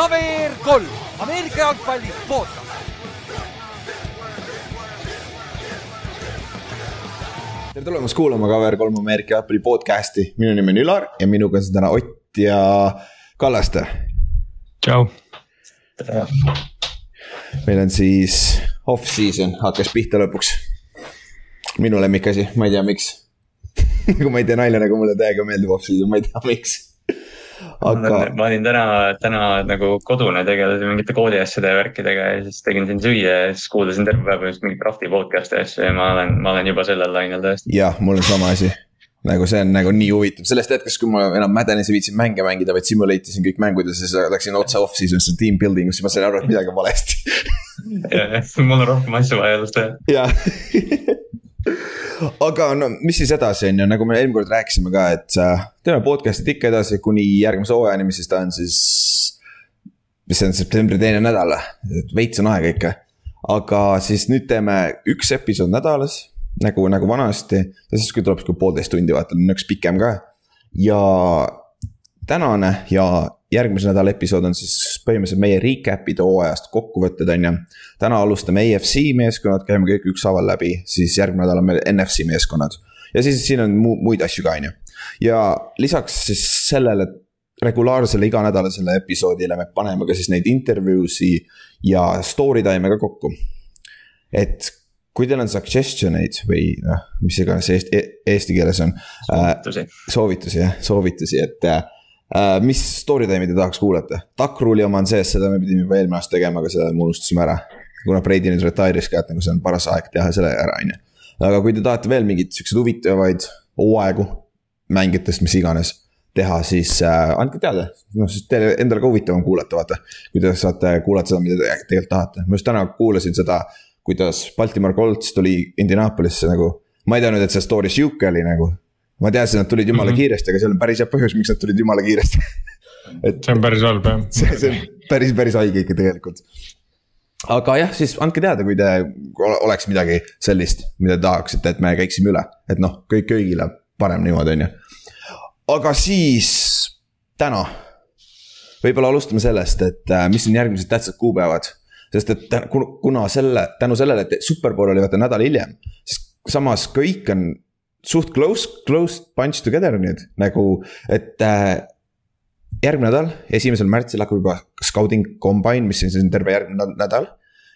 KVR kolm, Ameerika jalgpalli podcast. tere tulemast kuulama KVR3 Ameerika jalgpalli podcast'i, minu nimi on Ülar ja minuga on siin täna Ott ja Kallaste. tšau. meil on siis off-season hakkas pihta lõpuks. minu lemmikasi, ma ei tea, miks nagu ma ei tee nalja, nagu mulle täiega meeldib off-season, ma ei tea, miks aga. ma olin täna, täna nagu kodune, tegelesin mingite kooliasjade ja värkidega ja siis tegin siin süüa ja siis kuulasin terve päev just mingit Rafti podcast'i asju ja ma olen, ma olen juba sellel lainel tõesti. jah, mul on sama asi nagu see on nagu nii huvitav, sellest hetkest, kui ma enam Maddenis ei viitsinud mänge mängida, vaid simulate isin kõik mängud ja siis läksin otse off-season'isse team building usse, ma sain aru, et midagi on valesti jah, mul on rohkem asju vaja elus teha. jah aga no mis siis edasi on ju, nagu me eelmine kord rääkisime ka, et äh, teeme podcast'id ikka edasi kuni järgmise hooajani, mis siis ta on siis. mis see on, septembri teine nädal, veits on aega ikka. aga siis nüüd teeme üks episood nädalas nagu, nagu vanasti. ja siis, kui tuleb sihuke poolteist tundi, vaata, nõks pikem ka. ja tänane ja järgmise nädala episood on siis põhimõtteliselt meie recap'ide hooajast kokkuvõtted, on ju. täna alustame AFC meeskonnad, käime kõik ükshaaval läbi, siis järgmine nädal on meil NFC meeskonnad. ja siis siin on mu muid asju ka, on ju. ja lisaks siis sellele regulaarsele iganädalasele episoodile me paneme ka siis neid intervjuusi ja story time'e ka kokku. et kui teil on suggestion eid või noh, mis iganes eesti, e-, eesti keeles on. soovitusi äh,. soovitusi jah, soovitusi, et äh, mis story time'i te tahaks kuulata? Duckrule'i oma on sees, seda me pidime juba eelmine aasta tegema, aga selle me unustasime ära. kuna Brady nüüd retire'is ka, et nagu see on paras aeg teha selle ära, on ju. aga kui te tahate veel mingeid siukseid huvitavaid hooaegu mängijatest, mis iganes teha, siis äh, andke teada. noh, siis teile endale ka huvitavam kuulata, vaata. kui te saate kuulata seda, mida te tegelikult tahate. ma just täna kuulasin seda, kuidas Baltimore Colts tuli Indianapolisse nagu. ma ei teadnud, et see story sihuke oli nagu ma teadsin, et nad tulid jumala mm -hmm. kiiresti, aga seal on päris hea põhjus, miks nad tulid jumala kiiresti et see on päris halb jah. see, see on päris, päris haige ikka tegelikult. aga jah, siis andke teada, kui te oleks midagi sellist, mida te tahaksite, et me käiksime üle, et noh, kõik köögile parem niimoodi, on ju. aga siis täna, võib-olla alustame sellest, et äh, mis on järgmised tähtsad kuupäevad sest et kuna selle, tänu sellele, et superbowl oli vaata nädal hiljem, siis samas kõik on suht close, close bunch together nüüd nagu, et äh, järgmine nädal, esimesel märtsil hakkab juba scouting combine, mis on siis terve järgmine nädal.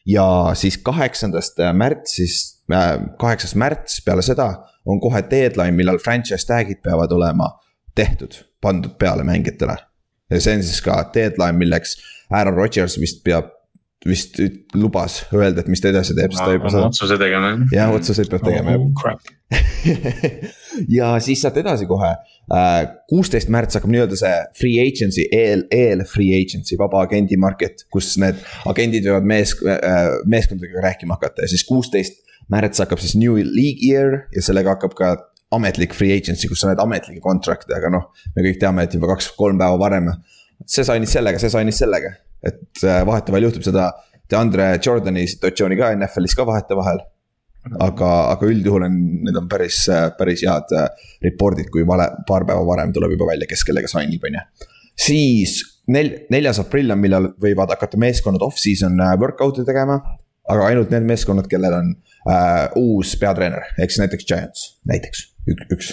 ja siis kaheksandast märtsist äh,, kaheksas märts peale seda on kohe deadline, millal franchise tag'id peavad olema tehtud, pandud peale mängijatele. ja see on siis ka deadline, milleks Aaron Rodgers vist peab vist lubas öelda, et mis ta edasi teeb, sest ta juba saab. otsuse tegema jah. jah, otsuseid peab tegema oh,. ja siis sealt edasi kohe, äh, kuusteist märts hakkab nii-öelda see free agency, eel, eel free agency, vaba agendi market, kus need agendid võivad mees, äh, meeskondadega rääkima hakata ja siis kuusteist märts hakkab siis new league year ja sellega hakkab ka ametlik free agency, kus sa näed ametlikke contract'e, aga noh, me kõik teame, et juba kaks-kolm päeva varem. See sainis sellega, see sainis sellega et äh, vahetevahel juhtub seda DeAndre Jordani situatsiooni ka NFL-is ka vahetevahel. aga, aga üldjuhul on, need on päris, äh, päris head äh, report'id, kui vale, paar päeva varem tuleb juba välja, kes kellega sign ib, on ju. siis nel-, neljas aprill on, millal võivad hakata meeskonnad off-season workout'e tegema. Aga ainult need meeskonnad, kellel on äh, uus peatreener, ehk siis näiteks Giants, näiteks üks, üks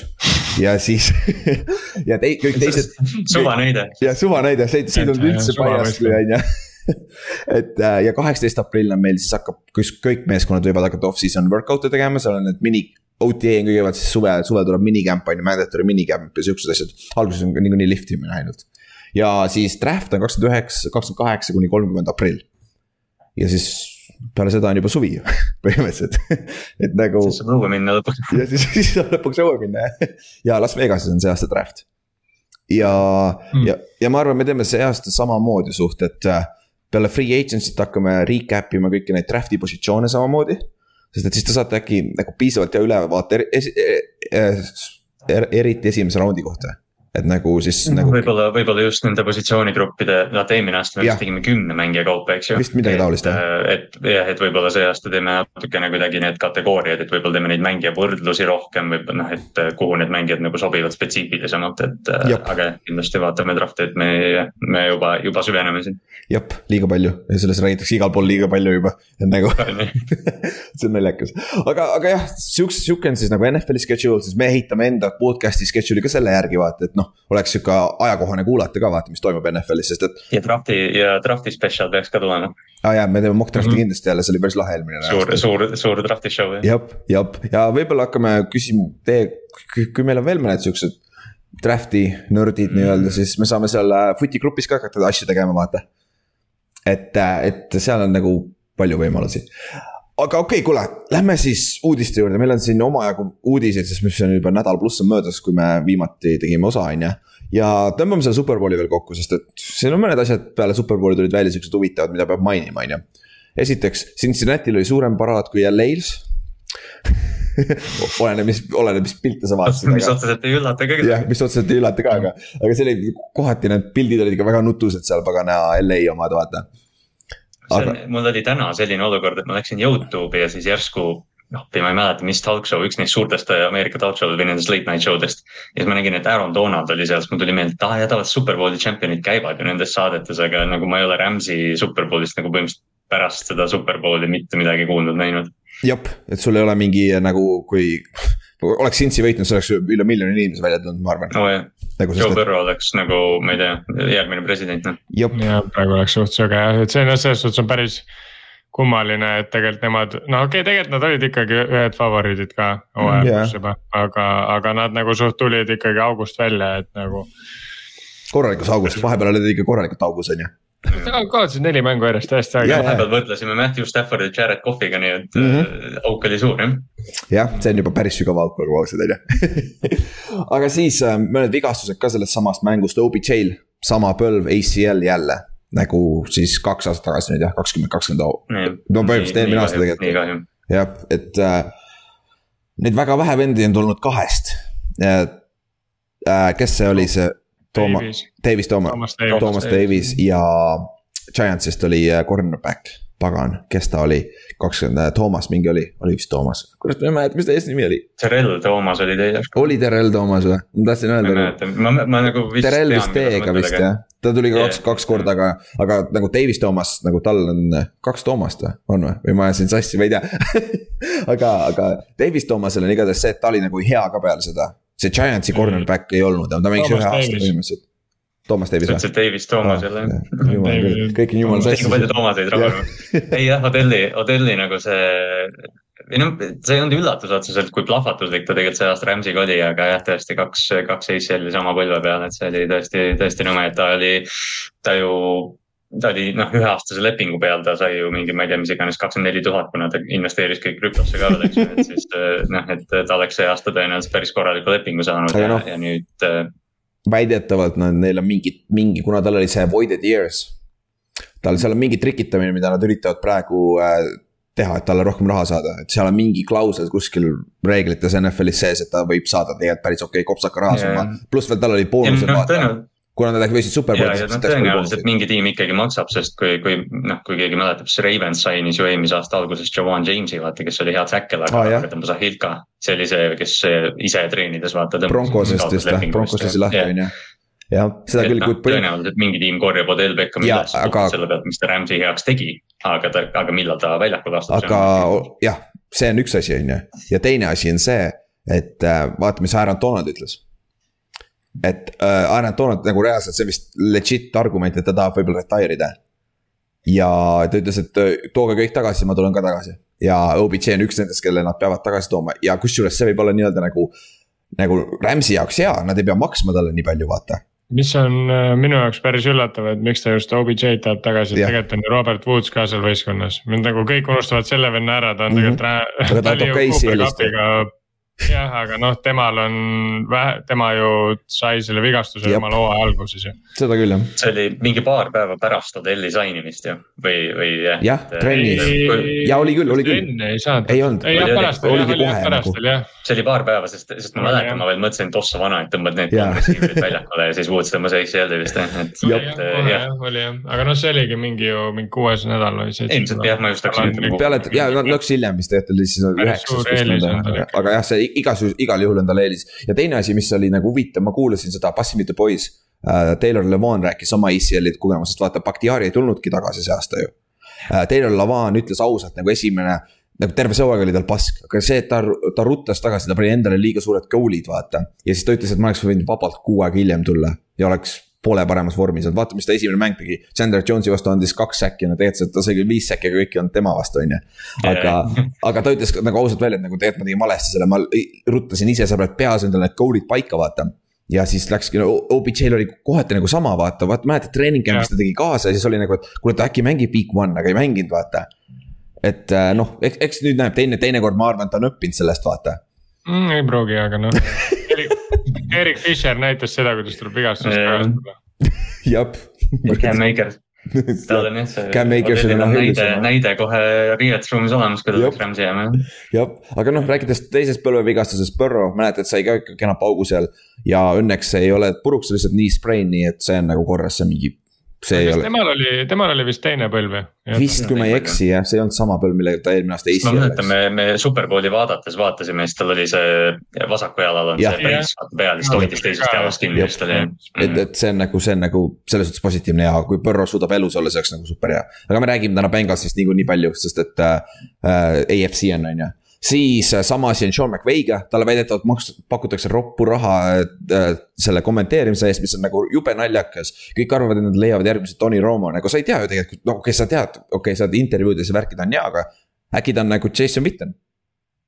ja siis ja tei-, kõik teised. suvanäide. ja suvanäide, see, see ei tulnud üldse paljasti, on ju et äh, ja kaheksateist aprill on meil siis hakkab, kus kõik meeskonnad võivad hakata off-season workout'e tegema, seal on need mini. OTA on kõigepealt siis suve, suvel tuleb minicamp on ju, mandatory minicamp ja siuksed asjad, alguses on niikuinii lift imine ainult. ja siis draft on kakskümmend üheksa, kakskümmend kaheksa kuni kolmkümmend aprill. ja siis peale seda on juba suvi põhimõtteliselt et nagu. siis saab õue minna lõpuks. ja siis, siis saab lõpuks õue minna jah. ja Las Vegases on see aasta draft. ja mm., ja, ja ma arvan, me teeme see aasta samamoodi suht, et äh, peale free agency't hakkame recap ima kõiki neid draft'i positsioone samamoodi. sest et siis te saate äkki nagu piisavalt hea ülevaate er, er, er, eriti esimese raundi kohta. Et nagu siis no, nagu. võib-olla, võib-olla just nende positsioonigruppide, vaata eelmine aasta me vist tegime kümne mängija kaupa, eks ju. vist midagi taolist jah. et jah, et võib-olla see aasta teeme natukene kuidagi need kategooriad, et võib-olla teeme neid mängija võrdlusi rohkem või noh, et kuhu need mängijad nagu sobivad spetsiifilisemalt, et Jop. aga kindlasti vaatame draft'i, et me, me juba, juba süveneme siin. jah, liiga palju ja sellest räägitakse igal pool liiga palju juba, et nagu see on naljakas, aga, aga jah, siukse, sihuke on siis nagu NFL-i schedule, siis me ehitame enda podcast'i schedule'i ka selle järgi vaata, et noh oleks sihuke ajakohane kuulata ka vaata, mis toimub NFL-is, sest et. ja draft'i ja draft'i spetsial peaks ka tulema. aa ah, jaa, me teeme mock draft'i mm -hmm. kindlasti jälle, see oli päris lahe eelmine. suur, suur, suur draft'i show jah. jep, jep ja võib-olla hakkame küsima teie, kui meil on veel mõned siuksed draft'i nördid mm -hmm. nii-öelda, siis me saame seal äh, footi grupis ka hakata asju tegema, vaata. et, äh, et seal on nagu palju võimalusi aga okei okay,, kuule, lähme siis uudiste juurde, meil on siin omajagu uudiseid, sest mis on juba nädal pluss on möödas, kui me viimati tegime osa, on ju. ja tõmbame selle superbowli veel kokku, sest et siin on mõned asjad peale superbowli tulid välja, siuksed huvitavad, mida peab mainima, on ju. esiteks, Cincinnati'l oli suurem paraad kui LA-s oleneb, mis, oleneb, mis pilte sa vaatasid. mis otseselt ei üllata ka. jah, mis otseselt ei üllata ka, aga, aga see oli, kohati need pildid olid ikka väga nutused seal pagana LA omad, vaata aga... mul oli täna selline olukord, et ma läksin Youtube'i ja siis järsku noh, ma ei mäleta, mis talk show, üks neist suurtest Ameerika talk show'd või nendest late night show dest. ja siis ma nägin, et Aaron Donald oli seal, siis mul tuli meelde, et aa ah, ja tavaliselt Superbowli champion'id käivad ju nendes saadetes, aga nagu ma ei ole Rams'i Superbowlist nagu põhimõtteliselt pärast seda Superbowli mitte midagi kuulnud, näinud. jep, et sul ei ole mingi nagu, kui oleks Cincy võitnud, siis oleks üle miljoni inimese välja tulnud, ma arvan. oh, nagu. Joe Burrow oleks nagu, ma ei tea, järgmine president noh. ja praegu oleks suht söge jah, et see on selles suhtes on päris kummaline, et tegelikult nemad, no okei okay,, tegelikult nad olid ikkagi ühed favoriidid ka hooaja mm, lõpus juba, aga, aga nad nagu suht tulid ikkagi august välja, et nagu. korralikus august, vahepeal olid ikka korralikult augus on ju kaotasid neli mängu järjest täiesti aeg-ajalt. vahepeal võrdlesime Matthew Staffordi ja Jared Cough'iga, nii et mm -hmm. auk oli suur jah. jah, see on juba päris sügav auk, olgem ausad on ju. aga siis äh, mõned vigastused ka sellest samast mängust, OBJ-l, sama põlv, ACL jälle. nagu siis kaks aastat tagasi nüüd jah, kakskümmend, kakskümmend. no põhimõtteliselt eelmine aasta tegelikult. jah, et äh, neid väga vähe vendi on tulnud kahest. Äh, kes see oli, see Tooma, Davis, Tooma, Toomas Davis ja Giantsist oli äh, cornerback, pagan, kes ta oli, kakskümmend, äh, Toomas mingi oli, oli vist Toomas, kurat ma ei mäleta, mis ta eesnimi oli. Terrell Toomas oli teine. oli Terrell Toomas või, ma tahtsin öelda. ma ei mäleta, ma, ma nagu vist. Terrell vist T-ga vist jah, ta tuli ka kaks, kaks korda, aga, aga nagu Davis Toomas, nagu tal on äh, kaks Toomast või, on või, või ma ajasin sassi, ma ei tea aga, aga Davis Toomasel on igatahes see, et ta oli nagu hea ka peale seda see Giantsi cornerback ei olnud, ta mängis ühe aasta põhimõtteliselt. Toomas Davis või? sa ütlesid Davis Toomas jälle jah. kõik on jumala sassis. palju Toomaseid rahunenud. ei jah, Odelli, Odelli nagu see. või noh, see ei olnud üllatus otseselt, kui plahvatuslik ta tegelikult see aasta Rams'iga oli, aga jah, tõesti kaks, kaks ACL-i sama põlve peal, et see oli tõesti, tõesti nõme, et ta oli. ta ju ta oli noh, üheaastase lepingu peal, ta sai ju mingi, ma ei tea, mis iganes kakskümmend neli tuhat, kuna ta investeeris kõik krüptosse ka veel, eks ju, et siis noh, et ta oleks see aasta tõenäoliselt päris korraliku lepingu saanud Aga ja no,, ja nüüd väidetavalt nad, neil on mingi, mingi, kuna tal oli see voided years. tal seal on mingi trikitamine, mida nad üritavad praegu äh, teha, et talle rohkem raha saada, et seal on mingi klausel kuskil reeglites NFL-is sees, et ta võib saada tegelikult päris okei okay, kopsaka rahasumma yeah.. pluss veel tal oli boonused no, vaata kuna nad võitsid superbowli. No, tõenäoliselt mingi tiim ikkagi maksab, sest kui, kui noh, kui keegi mäletab, siis Ravens sainis ju eelmise aasta alguses Javan James'i vaata, kes oli hea tackle, aga ah, tõmbas Ahilka. see oli see, kes ise treenides vaata. Broncosest vist jah, Broncos lasi lahti on ju jah, seda küll no,. tõenäoliselt mingi tiim korjab Odel Beckhami üles aga... selle pealt, mis ta Rams'i heaks tegi. aga ta, aga millal ta väljakul astub. aga jah, see on üks asi, on ju, ja teine asi on see, et äh, vaata, mis Aaron Donald ütles et äh, Aaron Donald nagu reaalselt, see vist legit argument, et ta tahab võib-olla retire ida. ja ta ütles, et äh, tooge kõik tagasi, ma tulen ka tagasi. ja OBJ on üks nendest, kelle nad peavad tagasi tooma ja kusjuures see võib olla nii-öelda nagu. nagu Rams'i jaoks hea, nad ei pea maksma talle nii palju, vaata mis on äh, minu jaoks päris üllatav, et miks ta just OBJ-d tahab tagasi, tegelikult on ju Robert Woods ka seal võistkonnas. mind nagu kõik unustavad selle venna ära, ta on mm -hmm. tegelikult. jah, aga noh, temal on vähe, tema ju sai selle vigastuse jumala hooaja alguses ju. seda küll jah. see oli mingi paar päeva pärast Odelli sainimist ju, või, või jah? jah, trennis ja oli küll, oli küll. enne ei saanud. ei olnud. ei jah, pärast oli, oli jah, pärast oli jah. see oli paar päeva, sest, sest ma mäletan, ma veel mõtlesin, et ossa vana, et tõmbad need receiver'id väljakule ja siis Woods tõmbas ACL-i vist jah, et. jah, oli jah, aga noh, see oligi mingi ju mingi kuues nädal või seitsmes. ilmselt jah, ma just hakkasin. peale, ja nõks hiljem vist tegelikult oli siis üheksas. aga jah, see igas, igal juhul on tal eelis ja teine asi, mis oli nagu huvitav, ma kuulasin seda Passi mitte poiss uh,. Taylor Levon rääkis oma ACL-i kogemusest, vaata, Bakhtiari ei tulnudki tagasi see aasta ju uh,. Taylor Levon ütles ausalt nagu esimene nagu terve see hooaeg oli tal pask, aga see, et ta, ta ruttas tagasi, ta pani endale liiga suured goal'id, vaata. ja siis ta ütles, et ma oleks võinud vabalt kuu aega hiljem tulla ja oleks poole paremas vormis olnud, vaata, mis ta esimene mäng tegi. Chandler Jones'i vastu andis kaks säkki, no tegelikult ta sai küll viis säkki, aga kõik ei olnud tema vastu, on ju. aga, aga ta ütles nagu ausalt välja, et nagu tegelikult ma tegin valesti selle, ma ruttasin ise sõbrad peas endale need goal'id paika, vaata ja siis läkski no,, OBJ-l oli kohati nagu sama, vaata, vaata mäletad treening camp'is ta tegi kaasa ja siis oli nagu, et kuule, ta äkki mängib week one, aga ei mänginud, vaata. et äh, noh, eks, eks nüüd näeb teine, teinekord ma arvan, et ta on õppinud sellest, vaata mm,. ei pruugi, aga noh Erik Fischer näitas seda, kuidas tuleb vigastusest tagasi tulla. jah. Cam Maker tal on jah see. Cam Makersil on näide, näide kohe riietusruumis olemas, kui ta läks Rams'i jääma. jah, aga noh, rääkides teisest põlvevigastusest, Burrow, mäletad, sai ka ikka kena paugu seal. ja õnneks ei ole puruks, lihtsalt knee sprain, nii et see on nagu korras, see on mingi see ei ole. temal oli, temal oli vist teine põlv ju. vist, kui ma ei eksi jah, see ei olnud sama põlv, millega ta eelmine aasta Eesti. ma mäletan, me, me Superbowli vaadates vaatasime, siis tal oli see vasaku jalal on ja. see päris peal, siis ta hoidis teisest jalast kinni vist oli. et, et see on nagu, see on nagu selles suhtes positiivne ja kui Burrow suudab elus olla, see oleks nagu super hea. aga me räägime täna Bengalsist niikuinii palju, sest et äh, äh AFC on, on ju siis äh, sama asi on Sean McVay'ga, talle väidetavalt maks-, pakutakse roppu raha äh, selle kommenteerimise eest, mis on nagu jube naljakas. kõik arvavad, et nad leiavad järgmise Tony Romo, nagu sa ei tea ju tegelikult, no okei okay,, sa tead, okei okay,, sa oled intervjuudes ja värkid on hea, aga. äkki ta on nagu Jason Witten.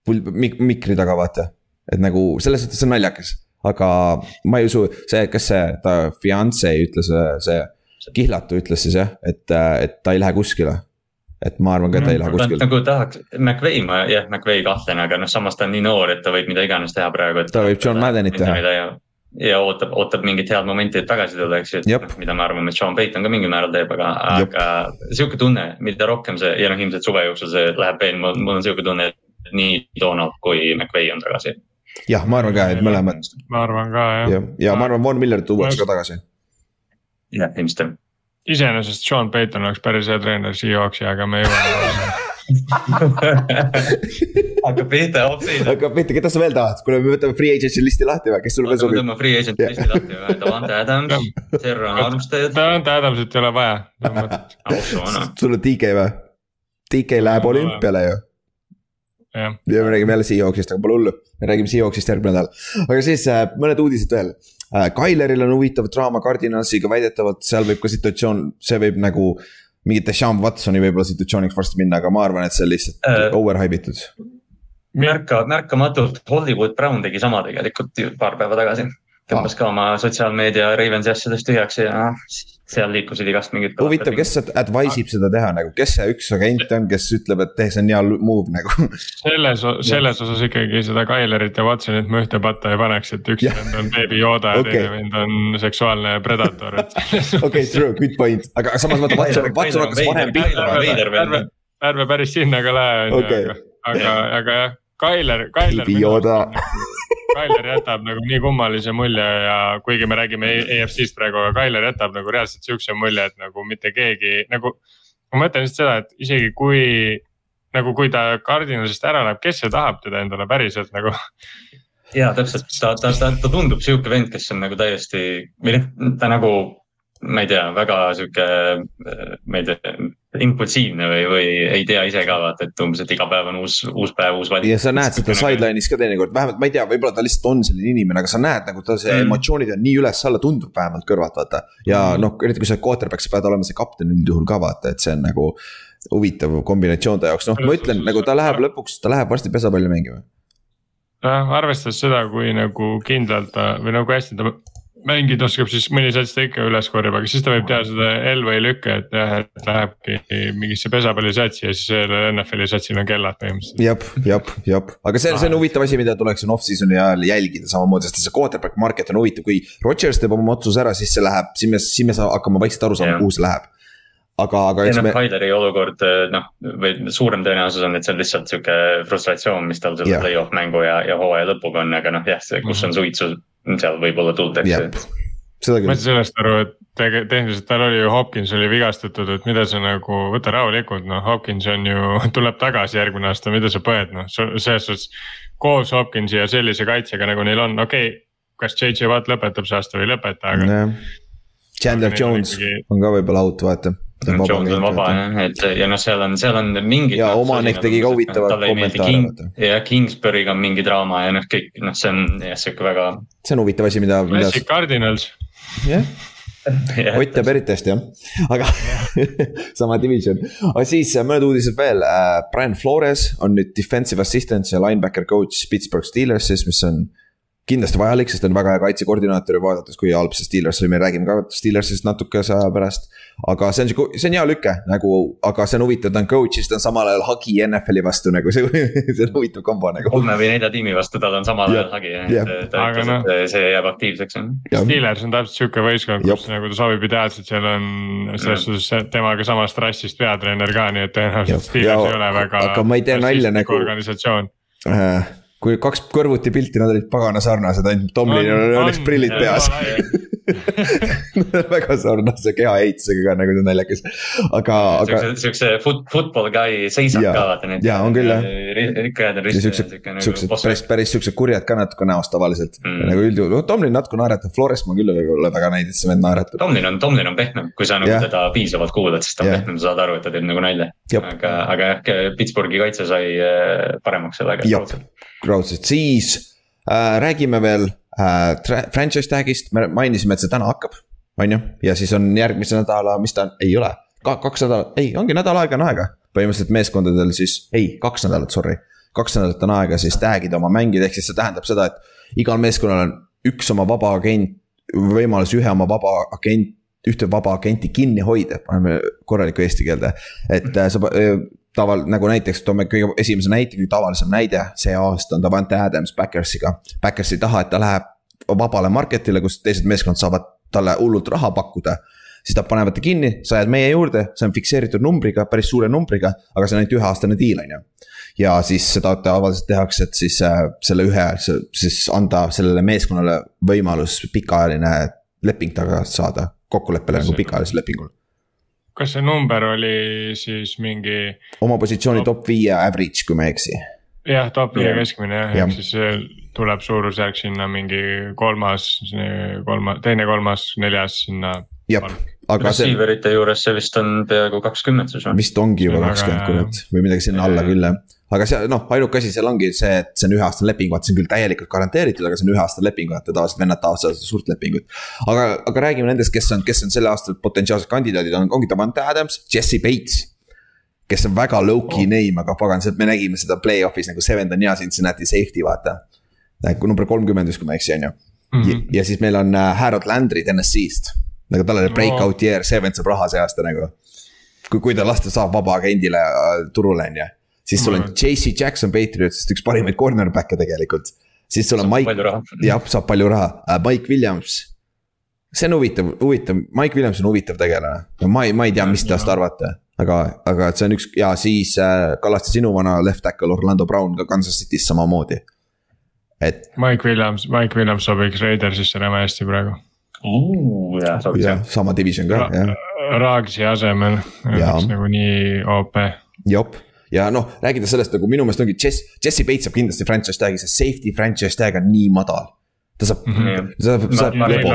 Mik-, mikri taga vaata, et nagu selles suhtes on naljakas, aga ma ei usu, see, kas see, ta fianse ütles, see kihlatu ütles siis jah, et, et ta ei lähe kuskile et ma arvan ka, et ta ei lähe kuskile. nagu tahaks, McVay ma jah, McVay kahtlen, aga noh, samas ta on nii noor, et ta võib mida iganes teha praegu. ta võib John Maddenit teha. ja, ja ootab, ootab mingit head momenti, et tagasi tulla, eks ju, et noh, mida me arvame, et Sean Payton ka mingil määral teeb, aga, aga sihuke tunne, mida rohkem see ja noh, ilmselt suve jooksul see läheb veel, mul, mul on sihuke tunne, et nii Donald kui McVay on tagasi. jah, ma arvan ka, et mõlemad. ma arvan ka jah. ja, ja ma arvan, Von Miller tuuakse ka tagasi. jah, ilmselt jah iseenesest Sean Payton oleks päris hea treener Seahawksi, aga me ei jõua hakkab pihta hoopis. hakkab pihta, keda sa veel tahad, kuule, me võtame free agent'i listi lahti või, kes sul veel sobib? tõmbame free agent'i listi lahti või, Davante Adams, Terran Armstead. Davante Adamsit ei ole vaja. sul on DK või? DK läheb olümpiale ju. ja me räägime jälle Seahawksist, aga pole hullu, me räägime Seahawksist järgmine nädal. aga siis äh, mõned uudised veel Äh, Tyleril on huvitav draama Cardinalsiga, väidetavalt seal võib ka situatsioon, see võib nagu. mingit Deshaun Watsoni võib-olla situatsiooniks varsti minna, aga ma arvan, et see on lihtsalt äh, overhype itud. märka, märkamatult Hollywood Brown tegi sama tegelikult paar päeva tagasi tõmbas ka oma sotsiaalmeedia Ravensi asjadest tühjaks ja seal liikusid igast mingid. huvitav, kes advise ib seda teha nagu, kes see üks agent on, kes ütleb, et tee see on hea move nagu selles, selles osas ikkagi seda Tylerit ja Watsonit ma ühte patta ei paneks, et üks vend on beebi Yoda ja okay. teine vend on seksuaalne predator, et. okei, true, good point, aga samas vaata Watson, Watson hakkas varem pihta. ärme päris sinna ka lähe, on ju, aga, aga jah, Tyler, Tyler. beebi Yoda Tyler jätab nagu nii kummalise mulje ja kuigi me räägime EFC-st praegu, aga Tyler jätab nagu reaalselt sihukese mulje, et nagu mitte keegi nagu. ma mõtlen lihtsalt seda, et isegi kui nagu, kui ta kardinalisest ära läheb, kes see tahab teda endale päriselt nagu ja täpselt, ta, ta, ta, ta tundub sihuke vend, kes on nagu täiesti või noh, ta nagu ma ei tea, väga sihuke, ma ei tea, impulsiivne või, või ei tea ise ka vaata, et umbes, et iga päev on uus, uus päev, uus valik. ja sa näed seda sideline'is ka teinekord, vähemalt ma ei tea, võib-olla ta lihtsalt on selline inimene, aga sa näed nagu ta see mm. emotsioonid on nii üles-alla, tundub vähemalt kõrvalt vaata. ja mm. noh, eriti kui sa oled quarterback, sa pead olema see kapten üldjuhul ka vaata, et see on nagu huvitav kombinatsioon ta jaoks, noh, ma ütlen nagu ta läheb lõpuks, ta läheb varsti pesapalli mängima. jah, arvestades seda, kui nagu kindlalt ta või nagu hästi ta mängida oskab, siis mõni sats ta ikka üles korjab, aga siis ta võib teha seda L või lükke, et jah, et lähebki mingisse pesapallisatsi ja siis sellel NFL-i satsil on kellad põhimõtteliselt. jep, jep, jep, aga see, see on huvitav asi, mida tuleks siin off-season'i ajal jälgida samamoodi, sest see quarterback market on huvitav, kui Rodgers teeb oma otsuse ära, siis see läheb, siis me, siis me hakkame vaikselt aru saama, kuhu see läheb aga, aga eks me. Tyleri olukord, noh, või suurem tõenäosus on, et see on lihtsalt sihuke frustratsioon, mis tal selle yeah. play-off mängu ja, ja hooaja lõpuga on, aga noh, jah, see, kus on suitsu, seal võib-olla tuld, eks yep.. ma ei saa sellest aru, et tege-, tehniliselt tal oli ju Hopkins oli vigastatud, et mida sa nagu, võta rahulikult, noh, Hopkins on ju, tuleb tagasi järgmine aasta, mida sa põed, noh, selles suhtes. koos Hopkinsi ja sellise kaitsega nagu neil on, okei okay,, kas JJ Watt lõpetab see aasta või ei lõpeta, aga nee.. Chandler Jones ikkagi... on ka võib-olla out, vaata Jones on vaba jah, et ja noh, seal on, seal on mingid. ja omanik tegi ka huvitava kommentaari King,. ja Kingsbury'ga on mingi draama ja noh, kõik noh, see on jah, sihuke väga. see on huvitav asi, mida. Classic Cardinals. jah Ott teab eriti hästi jah, aga sama division, aga siis äh, mõned uudised veel äh,, Brian Flores on nüüd defensive assistant ja linebacker coach Pittsburgh Steelersis, mis on kindlasti vajalik, sest ta on väga hea kaitsekoordinaator ja vaadates, kui halb see Steelers oli, me räägime ka Steelersist natukese aja pärast. aga see on sihuke, see on hea lüke nagu, aga see on huvitav, ta on coach'is, ta on samal ajal hagi NFL-i vastu nagu see, see on huvitav kombo nagu. kolme või nelja tiimi vastu tal on samal ajal hagi et ta ütles no., et see jääb aktiivseks on. Steelers on täpselt sihuke võistkond, kus nagu ta sobib ideaalselt, seal on selles suhtes temaga samast rassist peatreener ka, nii et tõenäoliselt Steelers ei ole väga. aga ma ei tee nalja nagu. organisatsioon äh, kui kaks kõrvuti pilti, nad olid pagana sarnased, ainult Tomlinil oleks prillid peas väga sarnase kehaehitusega ka nagu see on naljakas, aga, aga. siukse foot, football guy seisak ka vaata need. ja on küll jah. rikkajad on risti. siuksed, nagu päris, päris siuksed kurjad ka natuke näost tavaliselt mm. nagu üldjuhul, no Tomlin natuke naeratab, Flores ma küll ole väga näinud, et see vend naeratab. Tomlin on, Tomlin on pehmem, kui sa nagu yeah. teda piisavalt kuulad, siis ta on yeah. pehmem, sa saad aru, et ta teeb nagu nalja. aga, aga jah, Pittsburghi kaitse sai äh, paremaks sellega raudselt, siis äh, räägime veel äh, franchise tag'ist, me mainisime, et see täna hakkab, on ju, ja siis on järgmise nädala, mis ta on, ei ole Ka,, kaks nädalat, ei, ongi nädal aega on aega. põhimõtteliselt meeskondadel siis, ei, kaks nädalat, sorry. kaks nädalat on aega siis tag ida oma mängida, ehk siis see tähendab seda, et igal meeskonnal on üks oma vaba agent, võimalus ühe oma vaba agent ühte vaba agenti kinni hoida, paneme korralikku eesti keelde. et äh, sa taval-, nagu näiteks toome kõige esimese näite, kõige tavalisem näide, see aasta on Davante Adams Backersiga. Backers ei taha, et ta läheb vabale market'ile, kus teised meeskond saavad talle hullult raha pakkuda. siis nad panevad ta kinni, sa jääd meie juurde, see on fikseeritud numbriga, päris suure numbriga, aga see on ainult üheaastane deal, on ju. ja siis seda tavaliselt tehakse, et siis äh, selle ühe, siis anda sellele meeskonnale võimalus pikaajaline leping taga saada, kokkuleppele nagu pikaajalisel lepingul kas see number oli siis mingi? oma positsiooni top viie average, kui ma ei eksi. jah, top viie keskmine jah ja., ehk siis tuleb suurusjärk sinna mingi kolmas, kolmas, teine, kolmas, neljas sinna. jah, aga see. Receiver'ite juures see vist on peaaegu kakskümmend siis või? vist ongi juba kakskümmend kurat või midagi sinna alla küll jah aga see noh, ainuke asi seal ongi see, et see on üheaastane leping, vaata see on küll täielikult garanteeritud, aga see on üheaastane leping, vaata tavaliselt vennad tahavad seda suurt lepingut. aga, aga räägime nendest, kes on, kes on selle aasta potentsiaalsed kandidaadid, on, ongi Davante Adams, Jesse Bates. kes on väga low-key oh. name, aga pagan, me nägime seda play-off'is nagu seven on hea Cincinnati safety, vaata. nagu number kolmkümmend vist, kui ma ei eksi, on ju. Mhm. ja siis meil on äh, Harold Landry TNS-ist. nagu tal oli breakout oh. year, see vend saab raha see aasta nagu. kui, kui ta lasta saab vaba agendile äh, turule, on ju siis sul on JC Jackson Patriotsist üks parimaid cornerback'e tegelikult. siis sul on saab Mike, jah, saab palju raha uh,, Mike Williams. see on huvitav, huvitav, Mike Williams on huvitav tegelane, ma ei, ma ei tea, mis temast arvata. aga, aga see on üks ja siis äh, Kallaste sinu vana left tackle Orlando Brown ka Kansas City's samamoodi. et. Mike Williams, Mike Williams sobiks Raidersisse räme hästi praegu. jah, sobiks jah. sama division ka Ra, jah. Raagsi asemel, oleks nagu nii OP. jop ja noh, rääkides sellest nagu minu meelest ongi Jess, Jesse Bates saab kindlasti franchise tag'i, sest safety franchise tag on nii madal ta saab mm, -hmm. saab, saab lepo.